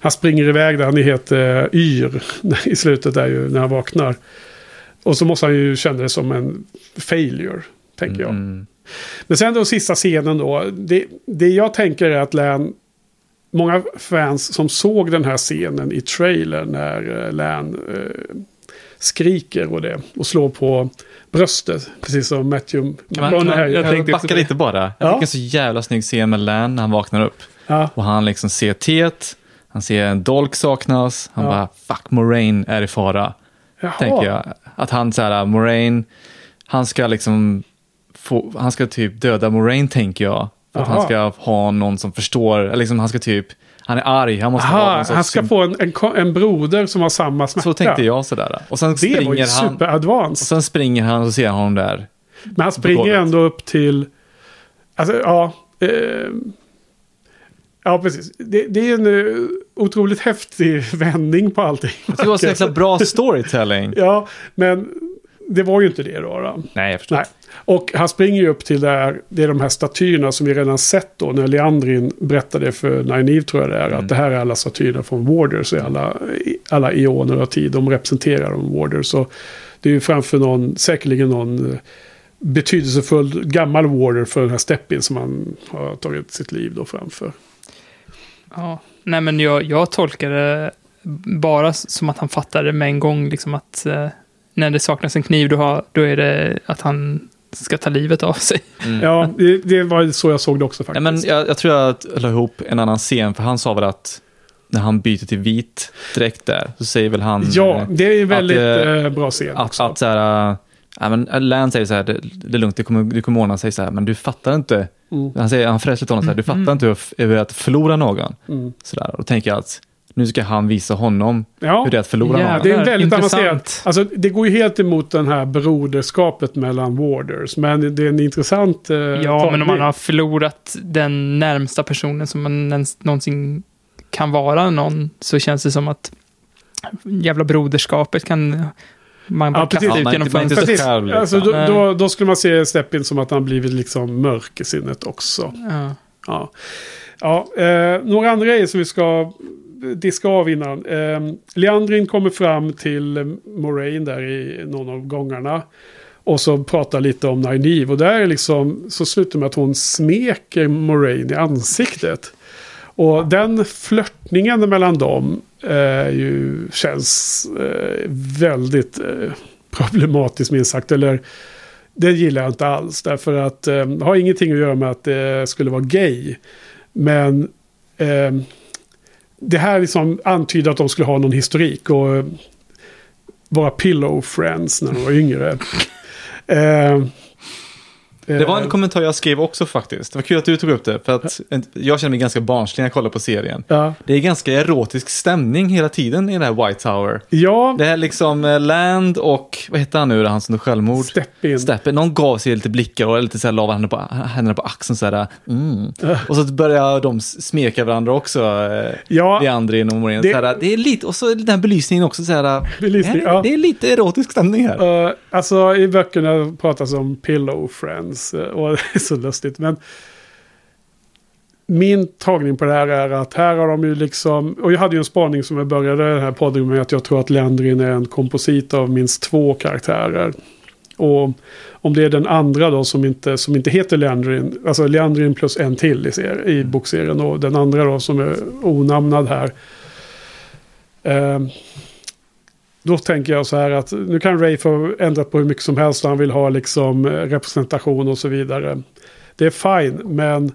han springer iväg där han heter eh, Yr i slutet där ju när han vaknar. Och så måste han ju känna det som en failure, tänker jag. Mm. Men sen då sista scenen då. Det, det jag tänker är att Län... Många fans som såg den här scenen i trailern när eh, Län eh, skriker och det. Och slår på bröstet. Precis som Matthew McConaughey. jag jag tänkte också backa det. lite bara. Jag Ja. fick en så jävla snygg scen med Lan när han vaknar upp. Ja, Och han liksom ser teet, han ser en dolk saknas, han Ja. bara fuck Moraine är i fara. Jaha. Tänker jag. Att han så här, Moraine, han ska liksom få, han ska typ döda Moraine tänker jag. För att Jaha. han ska ha någon som förstår, eller liksom han ska typ, han är arg, han måste ha Aha, någon sorts han ska få en, en, en broder som har samma smärta. Så tänkte jag sådär. Och sen Det var ju springer han, och superadvanced. sen springer han och ser honom där. Men han springer ändå upp till... Alltså, ja. Eh, ja, precis. Det, det är en eh, otroligt häftig vändning på allting. Jag tycker det var så jäkla bra storytelling. Ja, men det var ju inte det då. då. Nej, jag förstår. Nej. Och han springer ju upp till där, det är de här statyerna som vi redan sett då när Leandrin berättade för Nynaeve tror jag det är. Att det här är alla statyerna från Warders i alla, alla ioner av tid. De representerar de Warders. Så det är ju framför någon, säkerligen någon eh, betydelsefull gammal Warder för den här Steppin som han har tagit sitt liv då framför. Ja. Nej, men jag, jag tolkar det bara som att han fattar det med en gång, liksom att eh, när det saknas en kniv, då, har, då är det att han ska ta livet av sig. Ja, det, det var så jag såg det också Ja, faktiskt. men jag, jag tror jag la ihop en annan scen, för han sa väl att när han byter till vit direkt där, så säger väl han... Ja, eh, det är en väldigt eh, eh, bra scen Att, också. att så här, äh, ja, men Lan säger så här, det, det är lugnt, det kommer, det kommer ordna sig så här, men du fattar inte. Mm. Han, säger, han fräser till honom så här, du fattar inte hur, hur det är att förlora någon. Mm. Så där. Och då tänker jag att nu ska han visa honom Ja. hur det är att förlora någon. Det är väldigt intressant. avancerat. Alltså, det går ju helt emot den här broderskapet mellan Warders. Men det är en intressant eh, Ja, men tolkning. om man har förlorat den närmsta personen som man ens, någonsin kan vara någon, så känns det som att jävla broderskapet kan man bara Ja, kasta precis. ut Ja, genom fönstret. Liksom. alltså, då, då, då skulle man se Steppin som att han blivit liksom mörk i sinnet också. Ja. Ja, ja eh, några andra grejer som vi ska diska av innan. Eh, Leandrin kommer fram till Moraine där i någon av gångarna. Och så pratar lite om Nynaeve. Och där liksom, så slutar med att hon smeker Moraine i ansiktet. Och den flörtningen mellan dem eh, ju, känns eh, väldigt eh, problematisk minst sagt. Eller det gillar jag inte alls. Därför att eh, det har ingenting att göra med att det skulle vara gay. Men eh, det här liksom antyder att de skulle ha någon historik och eh, vara pillow friends när de var yngre. eh, Det var en eh, kommentar jag skrev också faktiskt. Det var kul att du tog upp det, för att jag känner mig ganska barnslig när jag kollar på serien. Ja, Det är ganska erotisk stämning hela tiden i det här White Tower. ja Det är liksom eh, Land och, vad heter han nu då, han som tog självmord? Steppin. Steppen, någon gav sig lite blickar och lite så här la händerna på, händerna på axeln så här. Mm. Och så börjar de smeka varandra också, eh, Ja, Leandrin och Morén. Det-. Så här, det är lite, och så den här belysningen också så här. Belysning, ja, ja. Det är lite erotisk stämning här. Uh, alltså i böckerna pratas om pillow friends. Eh, Och det är så lustigt. Men min tagning på det här är att här har de ju liksom. Och jag hade ju en spaning som jag började den här podden med. Att jag tror att Leandrin är en komposit av minst två karaktärer. Och om det är den andra då som inte, som inte heter Leandrin. Alltså Leandrin plus en till i, ser, i bokserien. Och den andra då som är onamnad här. Eh, då tänker jag så här att nu kan Ray få ändra på hur mycket som helst och han vill ha liksom eh, representation och så vidare. Det är fine, men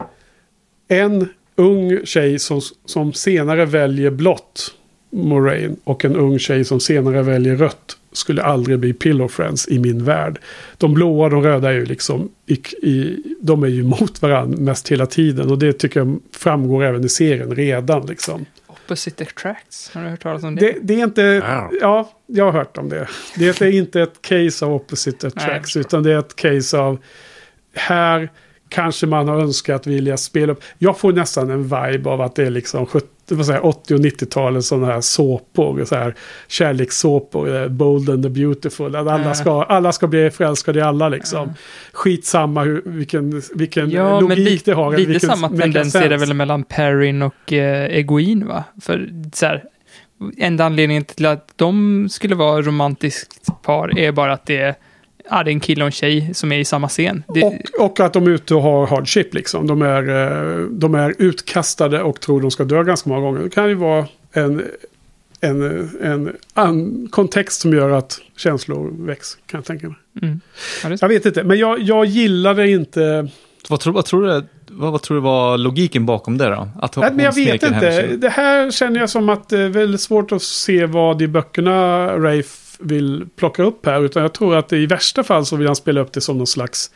en ung tjej som, som senare väljer blått, Moraine, och en ung tjej som senare väljer rött skulle aldrig bli pillow friends i min värld. De blåa och de röda är ju liksom, i, i, de är ju mot varandra mest hela tiden och det tycker jag framgår även i serien redan liksom. Opposite attracts, har du hört talas om det? Det, det är inte... Ja, jag har hört om det. Det är inte ett case av opposite Nej, attracts. förstår. utan det är ett case av... Här kanske man har önskat vilja spela upp. Jag får nästan en vibe av att det är liksom 70, vad säger, jag, 80 och 90-talets sådana här såpor. Så här, kärlekssåpor. eh, Bold and the beautiful. Att alla, ska, alla ska bli förälskade i alla liksom. Skitsamma hur, vilken, vilken Ja, logik men lite, det har. lite vilken samma tendens är det väl mellan Perrin och eh, Egoin, va? För så här, enda anledningen till att de skulle vara romantiskt par är bara att det är, ja, det är en kille och en tjej som är i samma scen. Det, Och, och att de är ute och har hardship liksom. De är, eh, de är utkastade och tror de ska dö ganska många gånger. Det kan ju vara en, en, en an, kontext som gör att känslor väcks. Kan jag tänka mig. mm. ja. Jag vet inte, men jag, jag gillade inte... Vad, tror, vad, tror du, vad, vad tror du var logiken bakom det då? Att Nej, men jag vet inte. Det här känner jag som att det är väldigt svårt att se vad i böckerna Rafe vill plocka upp här. Utan jag tror att i värsta fall så vill han spela upp det som någon slags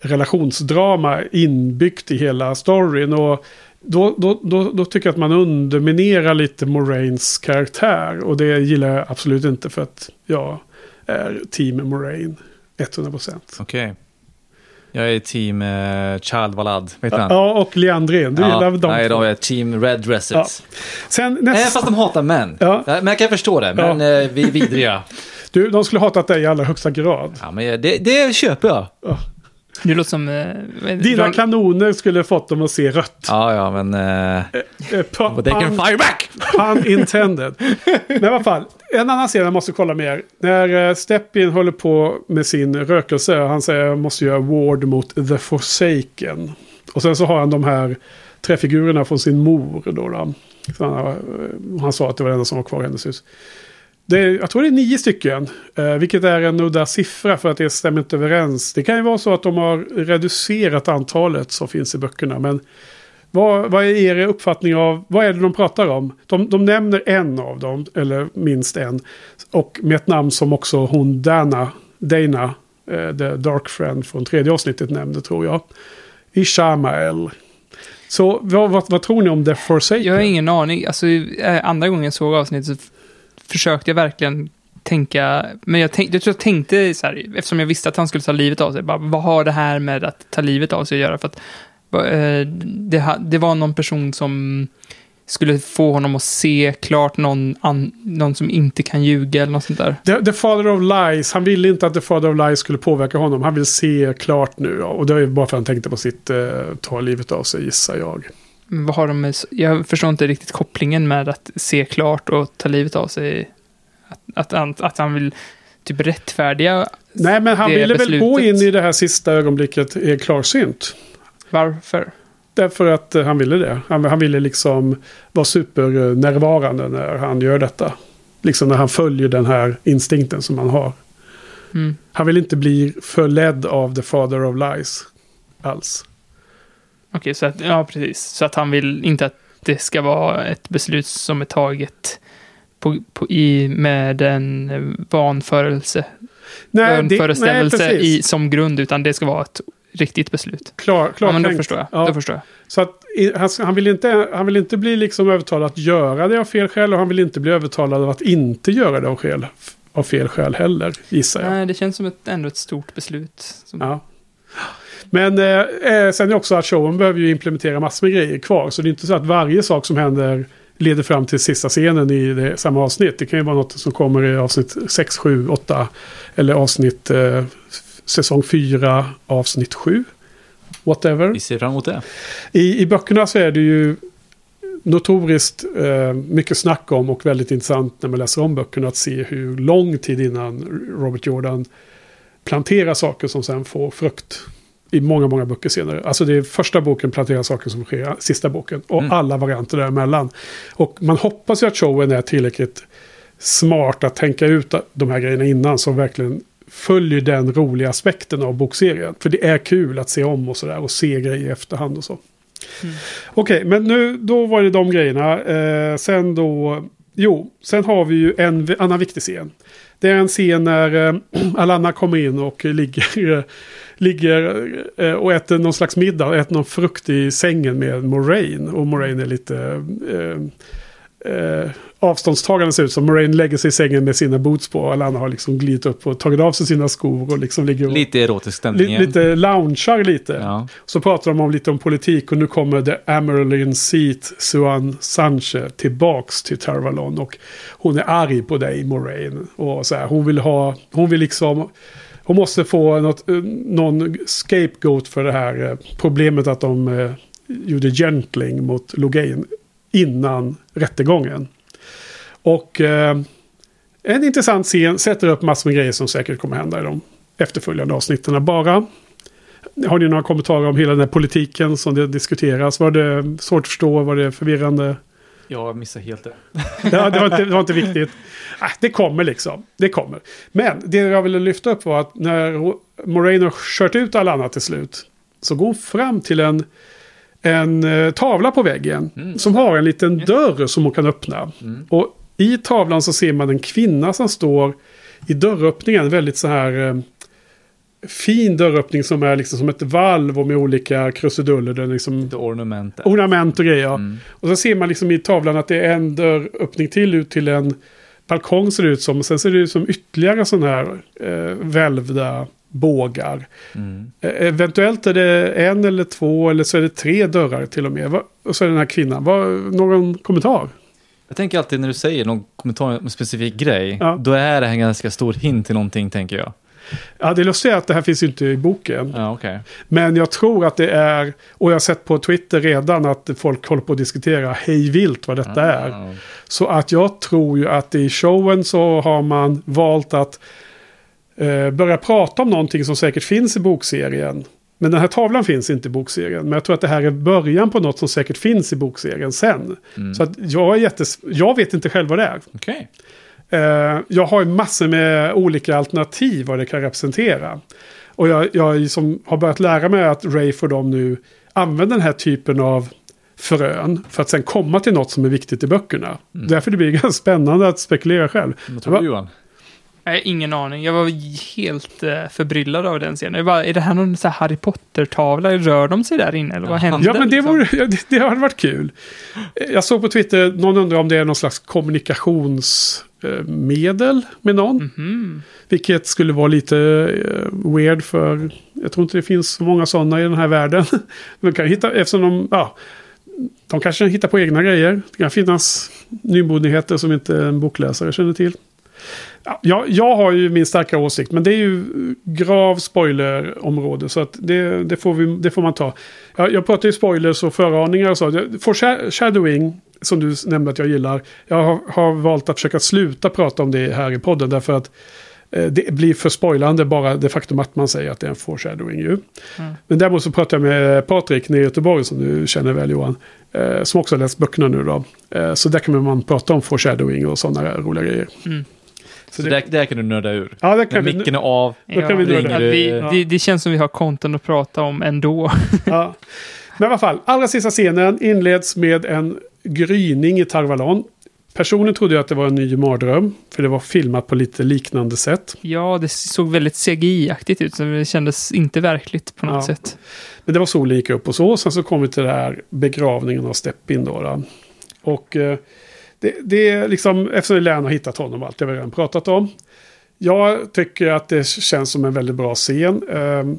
relationsdrama inbyggt i hela storyn. Och då, då, då, då tycker jag att man underminerar lite Moraines karaktär. Och det gillar jag absolut inte för att jag är team Moraine. 100%. Okej. Jag är team eh, Child Valad, vet du? Ja, och Leandrin. Du gillar dem Nej, de är team Red Dresses. Ja. Sen Nej, nästa... fast de hatar män. Ja. Men jag kan förstå det, men eh, vi är vidriga. Du, de skulle hatat dig i allra högsta grad. Ja, men det, det köper jag. Det låter som... Eh, Dina Ron- kanoner skulle fått dem att se rött. Ja, ja, men... Eh, Eh, pa- but they can fire back! Pun intended. Men i alla fall, en annan scen jag måste kolla mer. När uh, Steppin håller på med sin rökelse. Han säger jag måste göra ward mot The Forsaken. Och sen så har han de här träfigurerna från sin mor. Då, då. Han, eh, han sa att det var det enda som var kvar i hennes hus. Det är, jag tror det är nio stycken. eh, vilket är en udda siffra för att det stämmer inte överens. Det kan ju vara så att de har reducerat antalet som finns i böckerna. Men vad, vad är er uppfattning av, vad är det de pratar om? De, de nämner en av dem, eller minst en. Och med ett namn som också hon Dana, Dana, eh, The Dark Friend från tredje avsnittet nämnde tror jag. Ishamael. Så vad, vad, vad tror ni om The Forsaken? Jag har ingen aning. Alltså, eh, andra gången jag såg avsnittet försökte jag verkligen tänka, men jag, tänk, jag tror jag tänkte så här, eftersom jag visste att han skulle ta livet av sig, bara, vad har det här med att ta livet av sig att göra? För att eh, det, det var någon person som skulle få honom att se klart någon, an, någon som inte kan ljuga eller något sånt där. The, the Father of Lies, han ville inte att The Father of Lies skulle påverka honom. Han vill se klart nu. Och det är bara för att han tänkte på sitt eh, ta livet av sig, gissar jag. Vad har de med, jag förstår inte riktigt kopplingen med att se klart och ta livet av sig. Att, att, han, att han vill typ rättfärdiga Nej, men han ville väl gå in beslutet. i det här sista ögonblicket eh, klarsynt. varför. Därför att eh, han ville det. Han, han ville liksom vara supernärvarande när han gör detta. Liksom när han följer den här instinkten som han har. Mm. Han vill inte bli förledd av the father of lies. Alls. Okej, så att, ja precis. Så att han vill inte att det ska vara ett beslut som är taget på, på, i, med en vanförelse, vanföreställelse precis. i, som grund, utan det ska vara ett riktigt beslut. Klar, klar Ja, men då tänkt. förstår jag. Ja. Då förstår jag. Så att han, vill inte, han vill inte bli liksom övertalad att göra det av fel skäl. Och han vill inte bli övertalad av att inte göra det av, skäl, av fel skäl heller, gissar jag. Nej, det känns som ett, ändå ett stort beslut. Som, Ja. Men eh, eh, sen är också att showen behöver ju implementera massor med grejer kvar. Så det är inte så att varje sak som händer leder fram till sista scenen i det, samma avsnitt. Det kan ju vara något som kommer i avsnitt 6, 7, 8. Eller avsnitt eh, säsong 4, avsnitt 7. Whatever. Vi ser fram emot det. I, I böckerna så är det ju notoriskt eh, mycket snack om och väldigt intressant när man läser om böckerna att se hur lång tid innan Robert Jordan planterar saker som sen får frukt. I många, många böcker senare. Alltså det är första boken planterar saker som sker, sista boken. Och Mm. alla varianter däremellan. Och man hoppas ju att showen är tillräckligt smart att tänka ut de här grejerna innan. Som verkligen följer den roliga aspekten av bokserien. För det är kul att se om och sådär. Och se grejer i efterhand och så. Okej, men nu då var det de grejerna. Eh, sen då... Jo, sen har vi ju en annan viktig scen. Det är en scen när eh, Alanna kommer in och ligger, eh, ligger eh, och äter någon slags middag. Äter någon frukt i sängen med Moraine. Och Moraine är lite... Eh, eh, avståndstagande ser ut som. Moraine lägger sig i sängen med sina boots på. Och Alanna har liksom glidit upp och tagit av sig sina skor. Och liksom ligger och, Lite erotisk stämning li, lite loungear lite. Ja. Så pratar de om lite om politik och nu kommer The Amerlin Seat Suan Sanche tillbaks till Tarvalon. Och hon är arg på dig Moraine. Och så här, hon vill ha, hon vill liksom, hon måste få något, eh, någon scapegoat för det här eh, problemet att de eh, gjorde gentling mot Logain innan rättegången. Och eh, en intressant scen sätter upp massor med grejer som säkert kommer hända i de efterföljande avsnitten. Bara har ni några kommentarer om hela den här politiken som det diskuteras? Var det svårt att förstå? Var det förvirrande? Jag missar helt det. Ja, det, var inte, det var inte viktigt. Äh, det kommer liksom. Det kommer. Men det jag ville lyfta upp var att när har kört ut alla annat till slut. Så går hon fram till en, en eh, tavla på väggen. Som har en liten dörr som hon kan öppna. Och i tavlan så ser man en kvinna som står i dörröppningen. Väldigt så här eh, fin dörröppning som är liksom som ett valv och med olika krusiduller. Den liksom The ornament. ornament och grejer. Mm. Och så ser man liksom i tavlan att det är en dörröppning till ut till en balkong ser det ut som. Och sen ser det ut som ytterligare sådana här eh, välvda bågar. Mm. Eh, eventuellt är det en eller två eller så är det tre dörrar till och med. Och så är det den här kvinnan. Var, någon kommentar? Jag tänker alltid när du säger någon kommentar om en specifik grej, Ja. då är det en ganska stor hint till någonting, tänker jag. Ja, det lustiga är att det här finns ju inte i boken. Ja, okej. Men jag tror att det är, och jag har sett på Twitter redan att folk håller på att diskutera hej vilt vad detta är. Ja. Så att jag tror ju att i showen så har man valt att eh, börja prata om någonting som säkert finns i bokserien. Men den här tavlan finns inte i bokserien. Men jag tror att det här är början på något som säkert finns i bokserien sen. Så att jag är jättes... Jag vet inte själv vad det är. Okej. Eh, jag har ju massor med olika alternativ vad det kan representera. Och jag, jag liksom har börjat lära mig att Rafe och de nu använder den här typen av frön för att sen komma till något som är viktigt i böckerna. Därför det blir ganska spännande att spekulera själv. Vad tror du Johan? Nej, ingen aning. Jag var helt uh, förbryllad av den scenen. Jag bara, är det här någon så här Harry Potter-tavla? Rör de sig där inne? Eller vad händer? Ja, men det, liksom? vore, det, det hade varit kul. Jag såg på Twitter, någon undrar om det är någon slags kommunikationsmedel med någon. Mhm. Vilket skulle vara lite eh, weird för jag tror inte det finns så många sådana i den här världen. Men kan hitta, eftersom de, ja, de kanske hittar på egna grejer. Det kan finnas nymodigheter som inte en bokläsare känner till. Ja, jag, har ju min starka åsikt, men det är ju grav spoilerområde. Så att det, det, får vi, det får man ta. Jag, jag pratar ju spoilers och föraningar och så. Foreshadowing, som du nämnde att jag gillar. Jag har, har valt att försöka sluta prata om det här i podden. Därför att eh, det blir för spoilande bara det faktum att man säger att det är en foreshadowing ju. Men däremot så pratar jag med Patrik nere i Göteborg som du känner väl Johan. Eh, som också har läst böckerna nu då. Eh, så där kan man prata om foreshadowing och sådana roliga grejer. Så där, där kan du nörda ur. Ja, det kan När vi. micken är av. Då kan vi det. Ja. det, det känns som vi har content att prata om ändå. Ja. Men i alla fall, allra sista scenen inleds med en gryning i Tarvalon. Personen trodde ju att det var en ny mardröm. För det var filmat på lite liknande sätt. Ja, det såg väldigt CGI-aktigt ut, så det kändes inte verkligt på något Ja. sätt. Men det var solen gick upp och så. Sen så kom vi till det här begravningen av Steppin då. då. Och eh, det, det är liksom, eftersom Län har hittat honom, allt det har vi redan pratat om. Jag tycker att det känns som en väldigt bra scen. Ehm,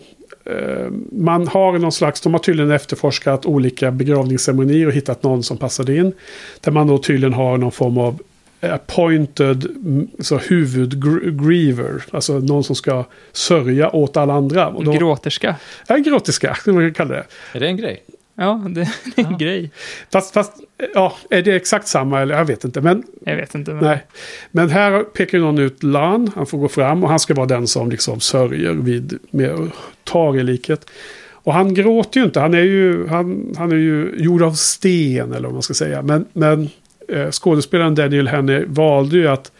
man har någon slags, de har tydligen efterforskat olika begravningsceremonier och hittat någon som passade in. Där man då tydligen har någon form av appointed mm, så huvudgriever. Alltså någon som ska sörja åt alla andra. Och En då, gråterska. Ja, en gråterska, som man kan kalla det. Är det en grej? Ja, det, är en grej. Fast, fast, ja, är det exakt samma eller jag vet inte. Men, Jag vet inte. Men... nej. men här pekar någon ut Lan, han får gå fram och han ska vara den som liksom sörjer vid, med, tar i liket. Och han gråter ju inte, han är ju, han, han är ju gjord av sten eller vad man ska säga. Men, men eh, skådespelaren Daniel Henney valde ju att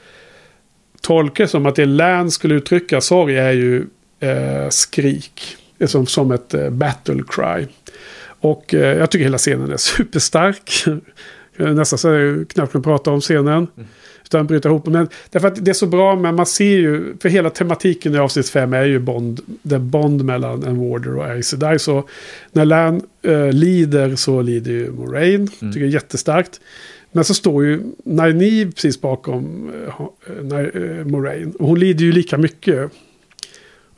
tolka som att det Lan skulle uttrycka sorg är ju eh, skrik. Som, som ett eh, battle cry. Och eh, jag tycker hela scenen är superstark. Nästan så jag knappt kan prata om scenen. Utan bryta ihop. Men därför att det är så bra, men man ser ju, för hela tematiken i avsnitt 5 är ju Bond, den Bond mellan en Warder och Ace Sedai. Så när Lan eh, lider så lider ju Moraine. Tycker det är jättestarkt. Men så står ju Nynaeve precis bakom eh, eh, eh, Moraine. Och hon lider ju lika mycket.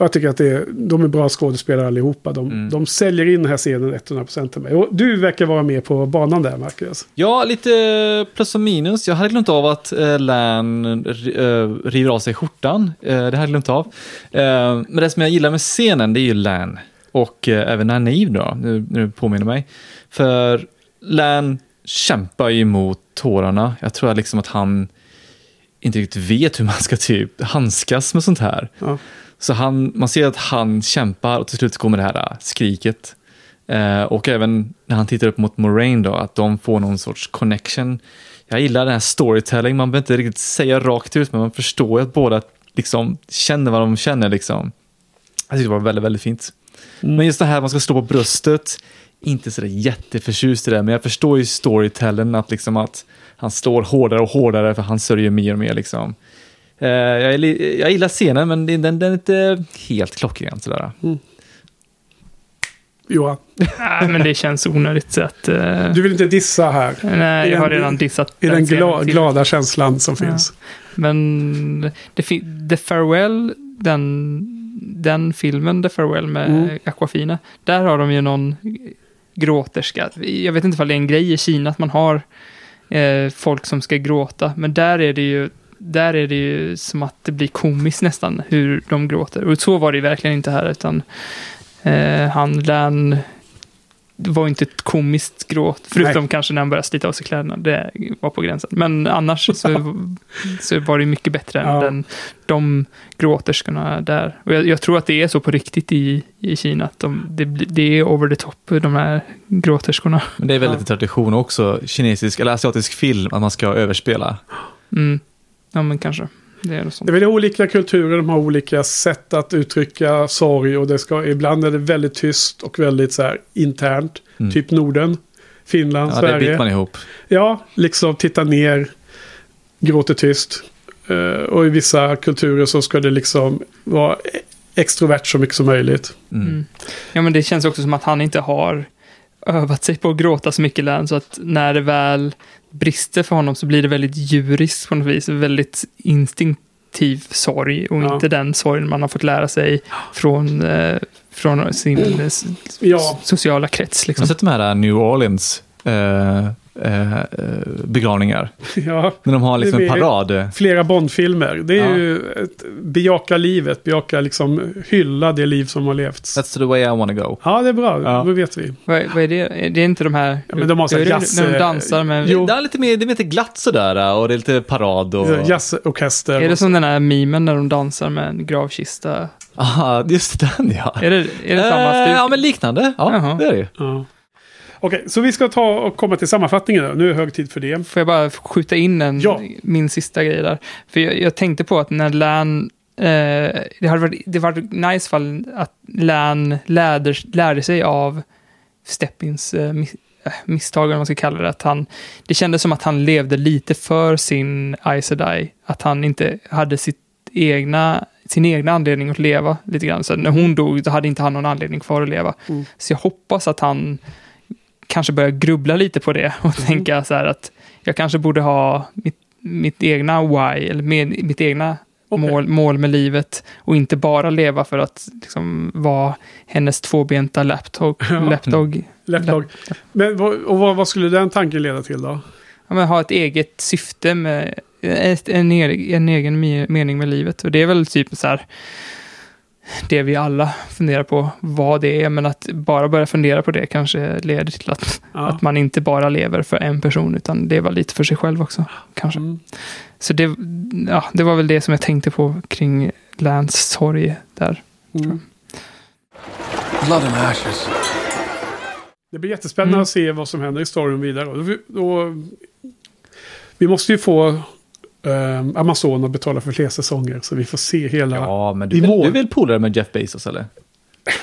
Jag tycker att det är, de är bra skådespelare allihopa. De, de säljer in den här scenen 100% till mig. Och du verkar vara med på banan där, Marcus. Ja, lite plus och minus. Jag hade glömt av att eh, Lan eh, river av sig skjortan. Eh, det hade jag glömt av. Eh, men det som jag gillar med scenen, det är ju Lan. Och även Naiv då, nu, nu påminner mig. För Lan kämpar ju emot tårarna. Jag tror liksom att han inte riktigt vet hur man ska typ handskas med sånt här. Ja. Så han, man ser att han kämpar och till slut kommer det här äh, skriket. Eh, och även när han tittar upp mot Moraine då, att de får någon sorts connection. Jag gillar den här storytelling, man behöver inte riktigt säga rakt ut, men man förstår ju att båda liksom känner vad de känner liksom. Jag tycker det var väldigt, väldigt fint. Men just det här man ska stå på bröstet, inte sådär jätteförtjust i det, men jag förstår ju storytellen att liksom att han slår hårdare och hårdare för han sörjer mer och mer liksom. Eh, jag, gillar- jag gillar scenen, men den, den är inte helt klockren sådär. Johan, Nej, men det känns onödigt så att... eh, du vill inte dissa här. nej, i jag har den- redan dissat I den scenen gla, till- glada känslan som Ja. finns. Men det fin- The Farewell, den, den filmen The Farewell med Mm. Aquafina, där har de ju någon gråterska. Jag vet inte ifall det är en grej i Kina att man har eh, folk som ska gråta. Men där är det ju där är det ju som att det blir komiskt nästan hur de gråter. Och så var det ju verkligen inte här, utan eh, han Län det var inte ett komiskt gråt, förutom Nej. kanske när han började slita av sig kläderna. Det var på gränsen. Men annars så, så var det mycket bättre än Ja. den, de gråterskorna där. Och jag, jag tror att det är så på riktigt i, i Kina, att de, det, det är over the top, de här gråterskorna. Men det är väl lite tradition också, kinesisk eller asiatisk film, att man ska överspela. Mm. Ja, men kanske. Det är. Det är väl olika kulturer, de har olika sätt att uttrycka sorg och det ska, ibland är det väldigt tyst och väldigt så här internt. Mm. Typ Norden, Finland, Ja, det Sverige. biter man ihop. Ja, liksom titta ner, gråter tyst. Eh, och i vissa kulturer så ska det liksom vara extrovert så mycket som möjligt. Mm. Mm. Ja, men det känns också som att han inte har övat sig på att gråta så mycket län, så att när det väl brister för honom så blir det väldigt djuriskt på något vis, väldigt instinktiv sorg och Ja. inte den sorgen man har fått lära sig från, eh, från sin Ja. sociala krets. Har Liksom. du sett de här New Orleans eh, eh, eh, begravningar? Ja, När de har liksom en parad. flera Bondfilmer. Det är Ja. ju ett bejaka livet, bejaka liksom hylla det liv som har levts. That's the way I wanna go. Ja, det är bra. Ja. Då vet vi. Vad, vad är det? Är Det är inte de här... Ja, men de har jazz- När de dansar med... Jo. Det är lite mer, det är lite glatt sådär och det är lite parad och... Jazzorkester. Är det som den här memen när de dansar med en gravkista? Aha, just den ja. Är det, är det samma Eh, stuk? Ja, men liknande. Ja, Jaha. det är det ju. Ja. Okej, så vi ska ta och komma till sammanfattningen. Då. Nu är det hög tid för det. Får jag bara skjuta in en, Ja. min sista grej där? För jag, jag tänkte på att när Lan... Eh, det hade varit, det var nice fall att Lan lärde, lärde sig av Steppins mis, eh, misstag, eller vad man ska kalla det. Att han, det kändes som att han levde lite för sin Aes Sedai. Att han inte hade sitt egna, sin egna anledning att leva lite grann. Så när hon dog, då hade inte han någon anledning kvar att leva. Mm. Så jag hoppas att han kanske börjar grubbla lite på det och tänka så här att jag kanske borde ha mitt, mitt egna why, eller med, mitt egna Okej. mål, mål med livet och inte bara leva för att liksom, vara hennes tvåbenta lapdog. Ja. lapdog. Lapdog. Men och vad, vad skulle den tanken leda till då? Ja, men ha ett eget syfte med en, e- en egen me- mening med livet. Och det är väl typ så här det vi alla funderar på vad det är, men att bara börja fundera på det kanske leder till att, Ja. att man inte bara lever för en person, utan lever lite för sig själv också. Kanske. Mm. Så det, ja, det var väl det som jag tänkte på kring Lance sorg där. Mm. Blood and ashes. Det blir jättespännande Mm. att se vad som händer i storyn vidare. Då, då, vi måste ju få eh, Amazon att betala för fler säsonger. Så vi får se hela... Ja, men du, I vill- du är väl polare med Jeff Bezos eller?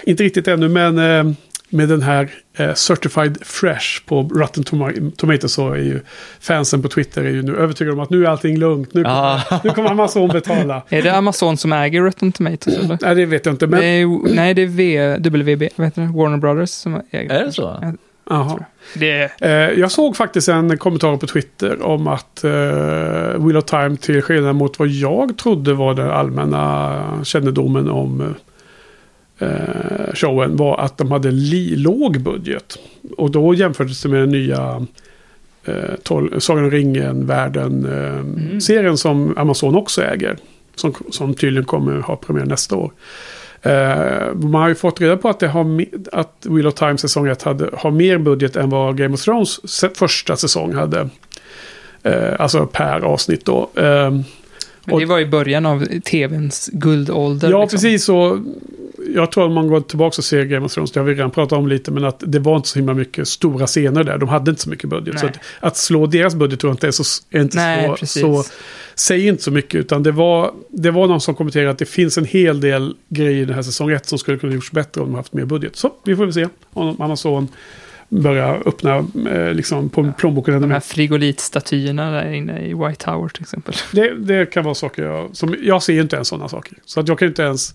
Inte riktigt ännu, men eh, med den här eh, Certified Fresh på Rotten Toma- Tomatoes så är ju fansen på Twitter är ju nu övertygade om att nu är allting lugnt. Nu kommer, Ah. nu kommer Amazon betala. Är det Amazon som äger Rotten Tomatoes? Eller? Nej, det vet jag inte. Men, det är, nej, det är v, WB, vad heter det? Warner Brothers som äger Är det så? aha. Det, Eh, jag såg faktiskt en kommentar på Twitter om att eh, Wheel of Time till skillnad mot vad jag trodde var den allmänna kännedomen om eh, showen var att de hade li- låg budget. Och då jämfördes det med den nya eh, Sagan om ringen-världen-serien som Amazon också äger. Som, som tydligen kommer ha premiär nästa år. Eh, man har ju fått reda på att, det har att Wheel of Time säsong 1 hade, har mer budget än vad Game of Thrones första säsong hade. Eh, alltså per avsnitt då. Eh, men det var i början av tvns guldålder. ja, liksom. precis. Och jag tror att man går tillbaka och ser Game of Thrones, det har vi redan pratat om lite, men att det var inte så himla mycket stora scener där. De hade inte så mycket budget. Så Nej. att, att slå deras budget tror jag inte är så, är inte Nej, så, precis. så säger inte så mycket, utan det var, det var någon som kommenterade att det finns en hel del grejer i den här säsong 1 som skulle kunna gjorts bättre om de haft mer budget. Så vi får väl se om Amazon börjar öppna eh, liksom på plånboken ännu De här frigolitstatyerna där inne i White Tower till exempel. Det, det kan vara saker jag, som, jag ser ju inte ens sådana saker. Så att jag kan inte ens,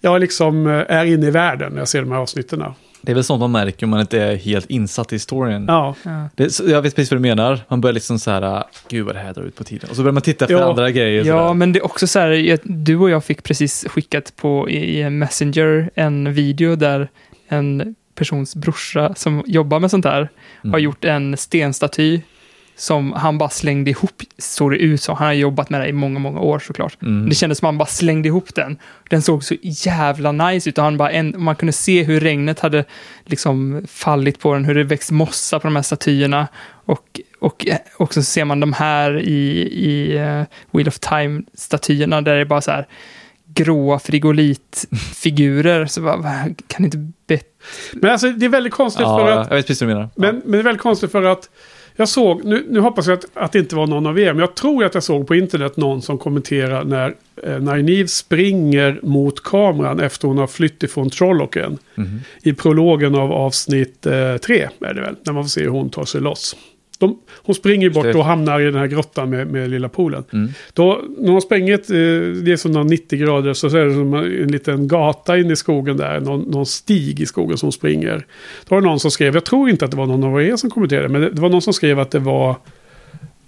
jag liksom eh, är inne i världen när jag ser de här avsnitten. Det är väl sånt man märker om man inte är helt insatt i storyn. Ja, Ja. Det, jag vet precis vad du menar. Man börjar liksom så här, gud vad det här drar ut på tiden. Och så börjar man titta efter Ja. andra grejer. Ja, sådär. men det är också så här, du och jag fick precis skickat på i i Messenger en video där en persons brorsa som jobbar med sånt här Mm. har gjort en stenstaty som han bara slängde ihop, såg det ut som. Han har jobbat med det i många, många år såklart. Mm. Det kändes som han bara slängde ihop den. Den såg så jävla nice ut och han bara en, man kunde se hur regnet hade liksom fallit på den, hur det växt mossa på de här statyerna. Och, och, och så ser man de här i, i uh, Wheel of Time-statyerna där det är bara så här gråa frigolitfigurer. Så bara, kan inte bättre... Men alltså det är väldigt konstigt för Ja, att... jag vet precis vad du menar. Men, men det är väldigt konstigt för att jag såg, nu, nu hoppas jag att, att det inte var någon av er, men jag tror att jag såg på internet någon som kommenterar när eh, Nynaeve springer mot kameran efter hon har flytt ifrån Trollocken. Mhm. I prologen av avsnitt eh, tre är det väl, när man får se hur hon tar sig loss. De, hon springer bort och hamnar i den här grottan med, med lilla poolen. Mm. Då, när hon sprungit, eh, det är som någon 90 grader, så är det som en liten gata in i skogen där. Någon, någon stig i skogen som springer. Då var det någon som skrev, jag tror inte att det var någon av er som kommenterade, men det, det var någon som skrev att det var,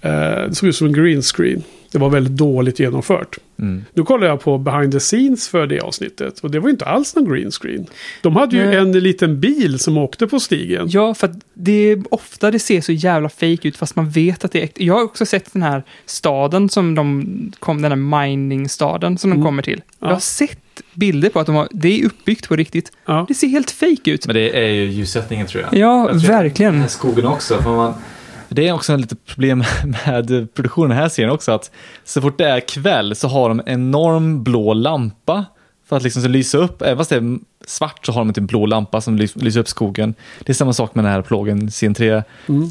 eh, det såg ut som en green screen. Det var väldigt dåligt genomfört. Mm. Nu kollar jag på behind the scenes för det avsnittet. Och det var inte alls någon green screen. De hade ju Nej. en liten bil som åkte på stigen. Ja, för att det är ofta det ser så jävla fake ut fast man vet att det är äkta. Jag har också sett den här staden som de kom, den här mining-staden som de Mm. kommer till. Ja. Jag har sett bilder på att de har, det är uppbyggt på riktigt. Ja. Det ser helt fake ut. Men det är ju ljussättningen tror jag. Ja, Jag tror verkligen. Den här skogen också. För man, det är också ett litet problem med produktionen här serien också. Att så fort det är kväll så har de en enorm blå lampa. För att liksom så lysa upp, även fast det är svart så har de inte en blå lampa som lys- lyser upp skogen. Det är samma sak med den här plågen scen 3. Mm.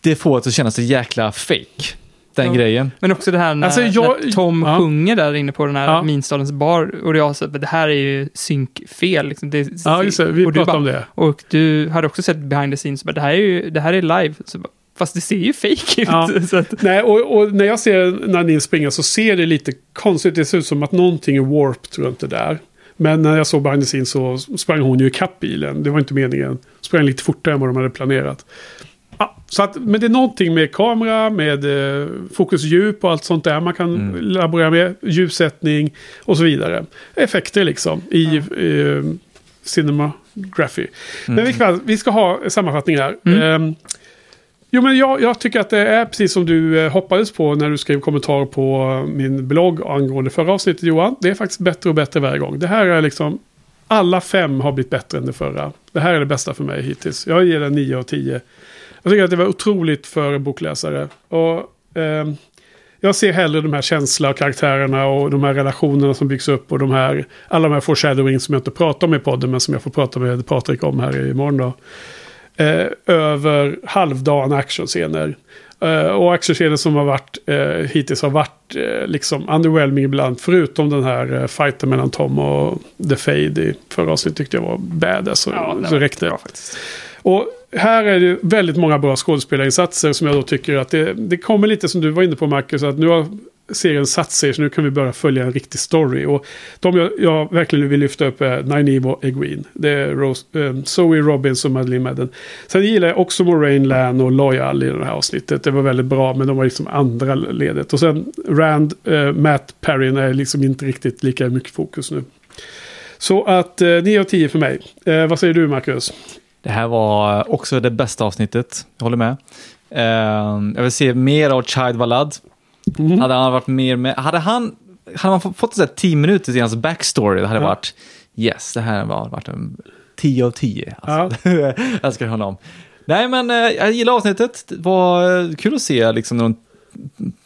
Det får det att kännas så jäkla fake. Den Ja. grejen. Men också det här när, Alltså, jag- när Tom ja. sjunger där inne på den här Ja. minstadens bar. Och jag sa att det här är ju synkfel. Liksom. Det, Ja, just det. Vi och du pratade bara- om det. Och du hade också sett behind the scenes. Bara, det, här är ju, det här är live. Så, bara, fast det ser ju fake ut. Ja. Så att, Nej, och, och när jag ser Nadine springa så ser det lite konstigt. Det ser ut som att någonting är warped runt det där. Men när jag såg behind the scenes så sprang hon ju ikapp bilen. Det var inte meningen. Sprang lite fortare än vad de hade planerat. Ja, så att, men det är någonting med kamera, med eh, fokusdjup och allt sånt där man kan Mm. laborera med. Ljussättning och så vidare. Effekter liksom i eh, cinematography. Men vi, ska, vi ska ha sammanfattning här. Ehm, Jo, men jag, jag tycker att det är precis som du eh, hoppades på när du skrev kommentar på eh, min blogg angående förra avsnittet Johan. Det är faktiskt bättre och bättre varje gång. Det här är liksom... Alla fem har blivit bättre än det förra. Det här är det bästa för mig hittills. Jag ger den 9 av 10. Jag tycker att det var otroligt för en bokläsare. Och, eh, jag ser hellre de här känslorna och karaktärerna och de här relationerna som byggs upp och de här, alla de här foreshadowing som jag inte pratar om i podden men som jag får prata med Patrik om här imorgon då. Eh, över halvdana actionscener. Eh, och actionscener som har varit, eh, hittills har varit eh, liksom underwhelming ibland. Förutom den här eh, fighten mellan Tom och The Fade i förra avsnittet tyckte jag var badass. Så, Ja, det så räckte faktiskt. och här är det väldigt många bra skådespelarinsatser som jag då tycker att det, det kommer lite som du var inne på Marcus, att nu har serien satt sig så nu kan vi börja följa en riktig story. Och de jag, jag verkligen vill lyfta upp är Nynaeve och Egwene. Det är Rose, um, Zoe Robbins och Madeleine Madden. Sen gillar jag också Moraine Lan och Loyal i det här avsnittet. Det var väldigt bra men de var liksom andra ledet. Och sen Rand, uh, Matt Perrin är liksom inte riktigt lika mycket fokus nu. Så att eh, 9 av 10 för mig. Eh, vad säger du Marcus? Det här var också det bästa avsnittet, jag håller med. Ehm, jag vill se mer av Child Ballad. Mm. Hade han varit mer med, hade han, hade man fått- så här 10 minuter till hans backstory, det hade Ja. varit, yes, det här var varit en 10 av 10. Alltså. jag älskar honom. Nej, men eh, jag gillar avsnittet. Det var eh, kul att se liksom när de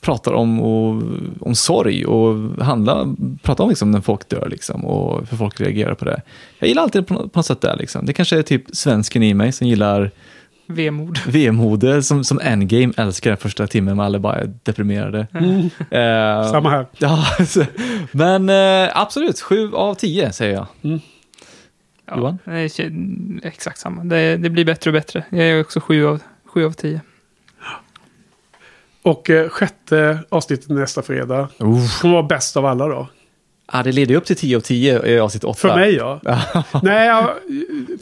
pratar om, och, om sorg och handla, pratar om liksom när folk dör liksom och hur folk reagerar på det. Jag gillar alltid på något sätt det liksom. Det kanske är typ svensken i mig som gillar Vemod. vemode som, som endgame älskar den första timmen med alla bara är deprimerade. Eh, Samma här. Ja, så- men eh, absolut, sju av tio säger jag. Ja, Johan? det är ke- exakt samma. Det, det blir bättre och bättre. Jag är också sju av, sju av tio. Och eh, sjätte avsnittet nästa fredag. Kommer vara bäst av alla då. Ja, det leder ju upp till 10 av 10 i avsnitt 8. För mig ja. Nej, ja,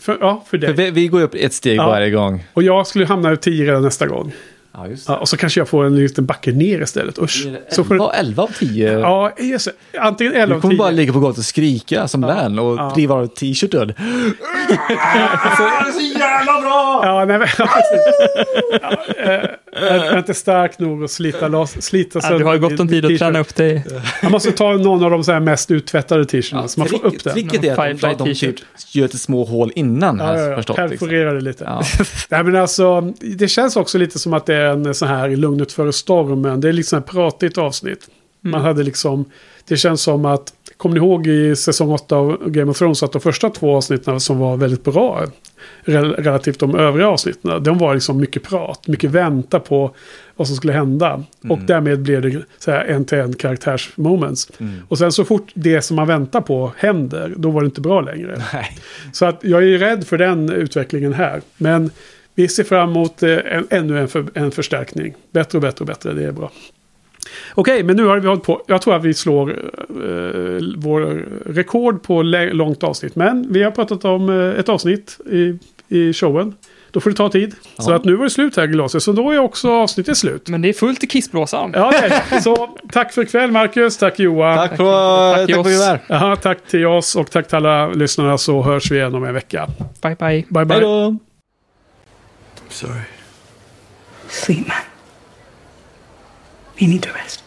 för, ja, för För dig. vi, vi går upp ett steg Ja. varje gång. Och jag skulle hamna i 10 redan nästa gång. Ja, just det. Ja, och så kanske jag får en liten backe ner istället. Usch. Så får, 11, 11 av 10. ja, just, det. antingen 11 Du av kommer 10. bara ligga på golvet och skrika som län och ja. driva av t-shirten. Ja, nej, men, ja, precis. ja, eh, jag är inte stark nog att slita, loss, slita Ja, du har ju gott om tid att träna upp dig. Jag måste ta någon av de så här mest uttvättade t-shirtarna så man får upp det. Tricket är att de, de, de t-shirt. typ gör till små hål innan. Ja, ja, ja. förstått, liksom. Perforera det lite. Ja. Nej, men alltså, det känns också lite som att det är en sån här lugnet före stormen. Det är liksom ett pratigt avsnitt. Man hade liksom, det känns som att, kommer ni ihåg i säsong 8 av Game of Thrones att de första två avsnitten som var väldigt bra, rel- relativt de övriga avsnitten, de var liksom mycket prat, mycket vänta på vad som skulle hända. Och därmed blev det så här en-till-en karaktärsmoments. Och sen så fort det som man väntar på händer, då var det inte bra längre. Nej. Så att jag är ju rädd för den utvecklingen här. Men vi ser fram emot eh, en, ännu en, för, en förstärkning. Bättre och bättre och bättre, det är bra. Okej, men nu har vi hållit på. Jag tror att vi slår eh, vår rekord på långt avsnitt. Men vi har pratat om eh, ett avsnitt i, i showen. Då får det ta tid. Så att nu var det slut här glaset. Så då är också avsnittet slut. Men det är fullt i kissblåsan. Ja, det. Så tack för ikväll Marcus. Tack Johan. Tack på, Tack tack gevär. Jaha, tack till oss och tack till alla lyssnarna så hörs vi igen om en vecka. Bye, bye. Bye bye. Hej då! I'm sorry. Sleep, man. You need to rest.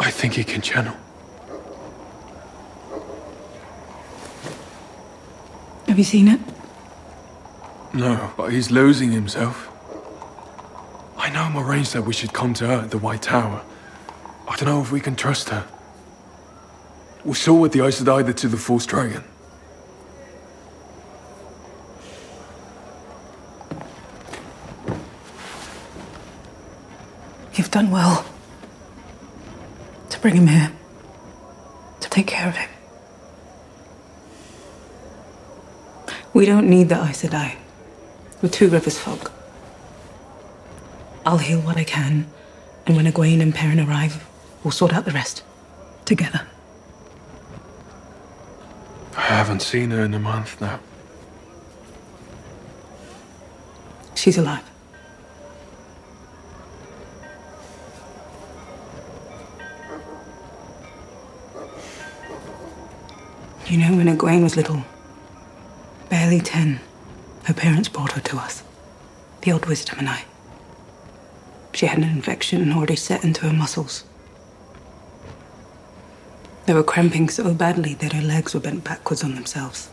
I think he can channel. Have you seen it? No, but he's losing himself. I know Moraine said we should come to her at the White Tower. I don't know if we can trust her. We saw what the Aes Sedai did to the False Dragon. You've done well. To bring him here. To take care of him. We don't need the Aes Sedai. We're two rivers folk. I'll heal what I can, and when Egwene and Perrin arrive, we'll sort out the rest. Together. I haven't seen her in a month now. She's alive. You know, when Egwene was little, barely ten, her parents brought her to us. The old wisdom and I. She had an infection already set into her muscles. They were cramping so badly that her legs were bent backwards on themselves.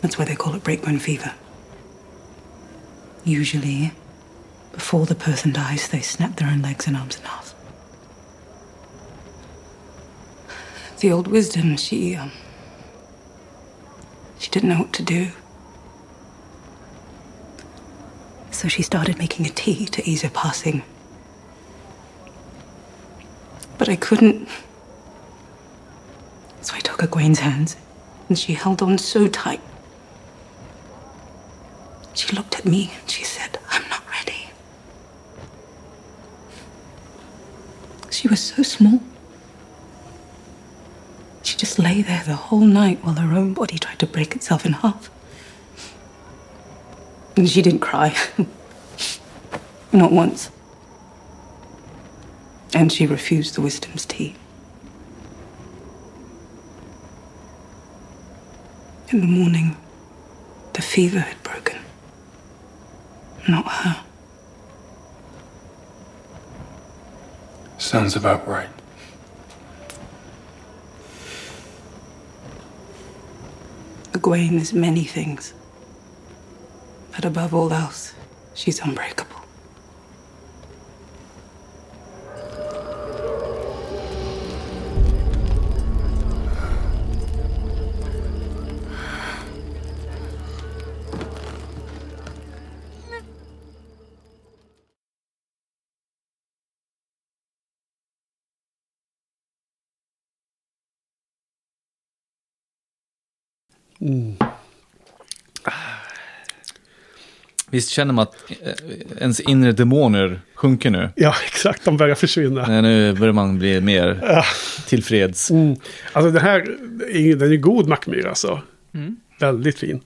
That's why they call it breakbone fever. Usually, before the person dies, they snap their own legs and arms in half. The old wisdom, she, um, she didn't know what to do. So she started making a tea to ease her passing. But I couldn't. So I took Egwene's hands, and she held on so tight. She looked at me and she said, I'm not ready. She was so small. She just lay there the whole night while her own body tried to break itself in half. And she didn't cry. not once. And she refused the wisdom's tea. In the morning, the fever had broken. Not her. Sounds about right. Egwene is many things. But above all else, she's unbreakable. Visst känner man att eh, ens inre demoner sjunker nu? Ja, exakt. De börjar försvinna. Nej, nu börjar man bli mer tillfreds. Mm. Alltså det här, är- den är god Mackmyra alltså. Den Väldigt fin.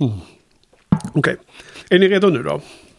Mm. Okej. Är ni redo nu då?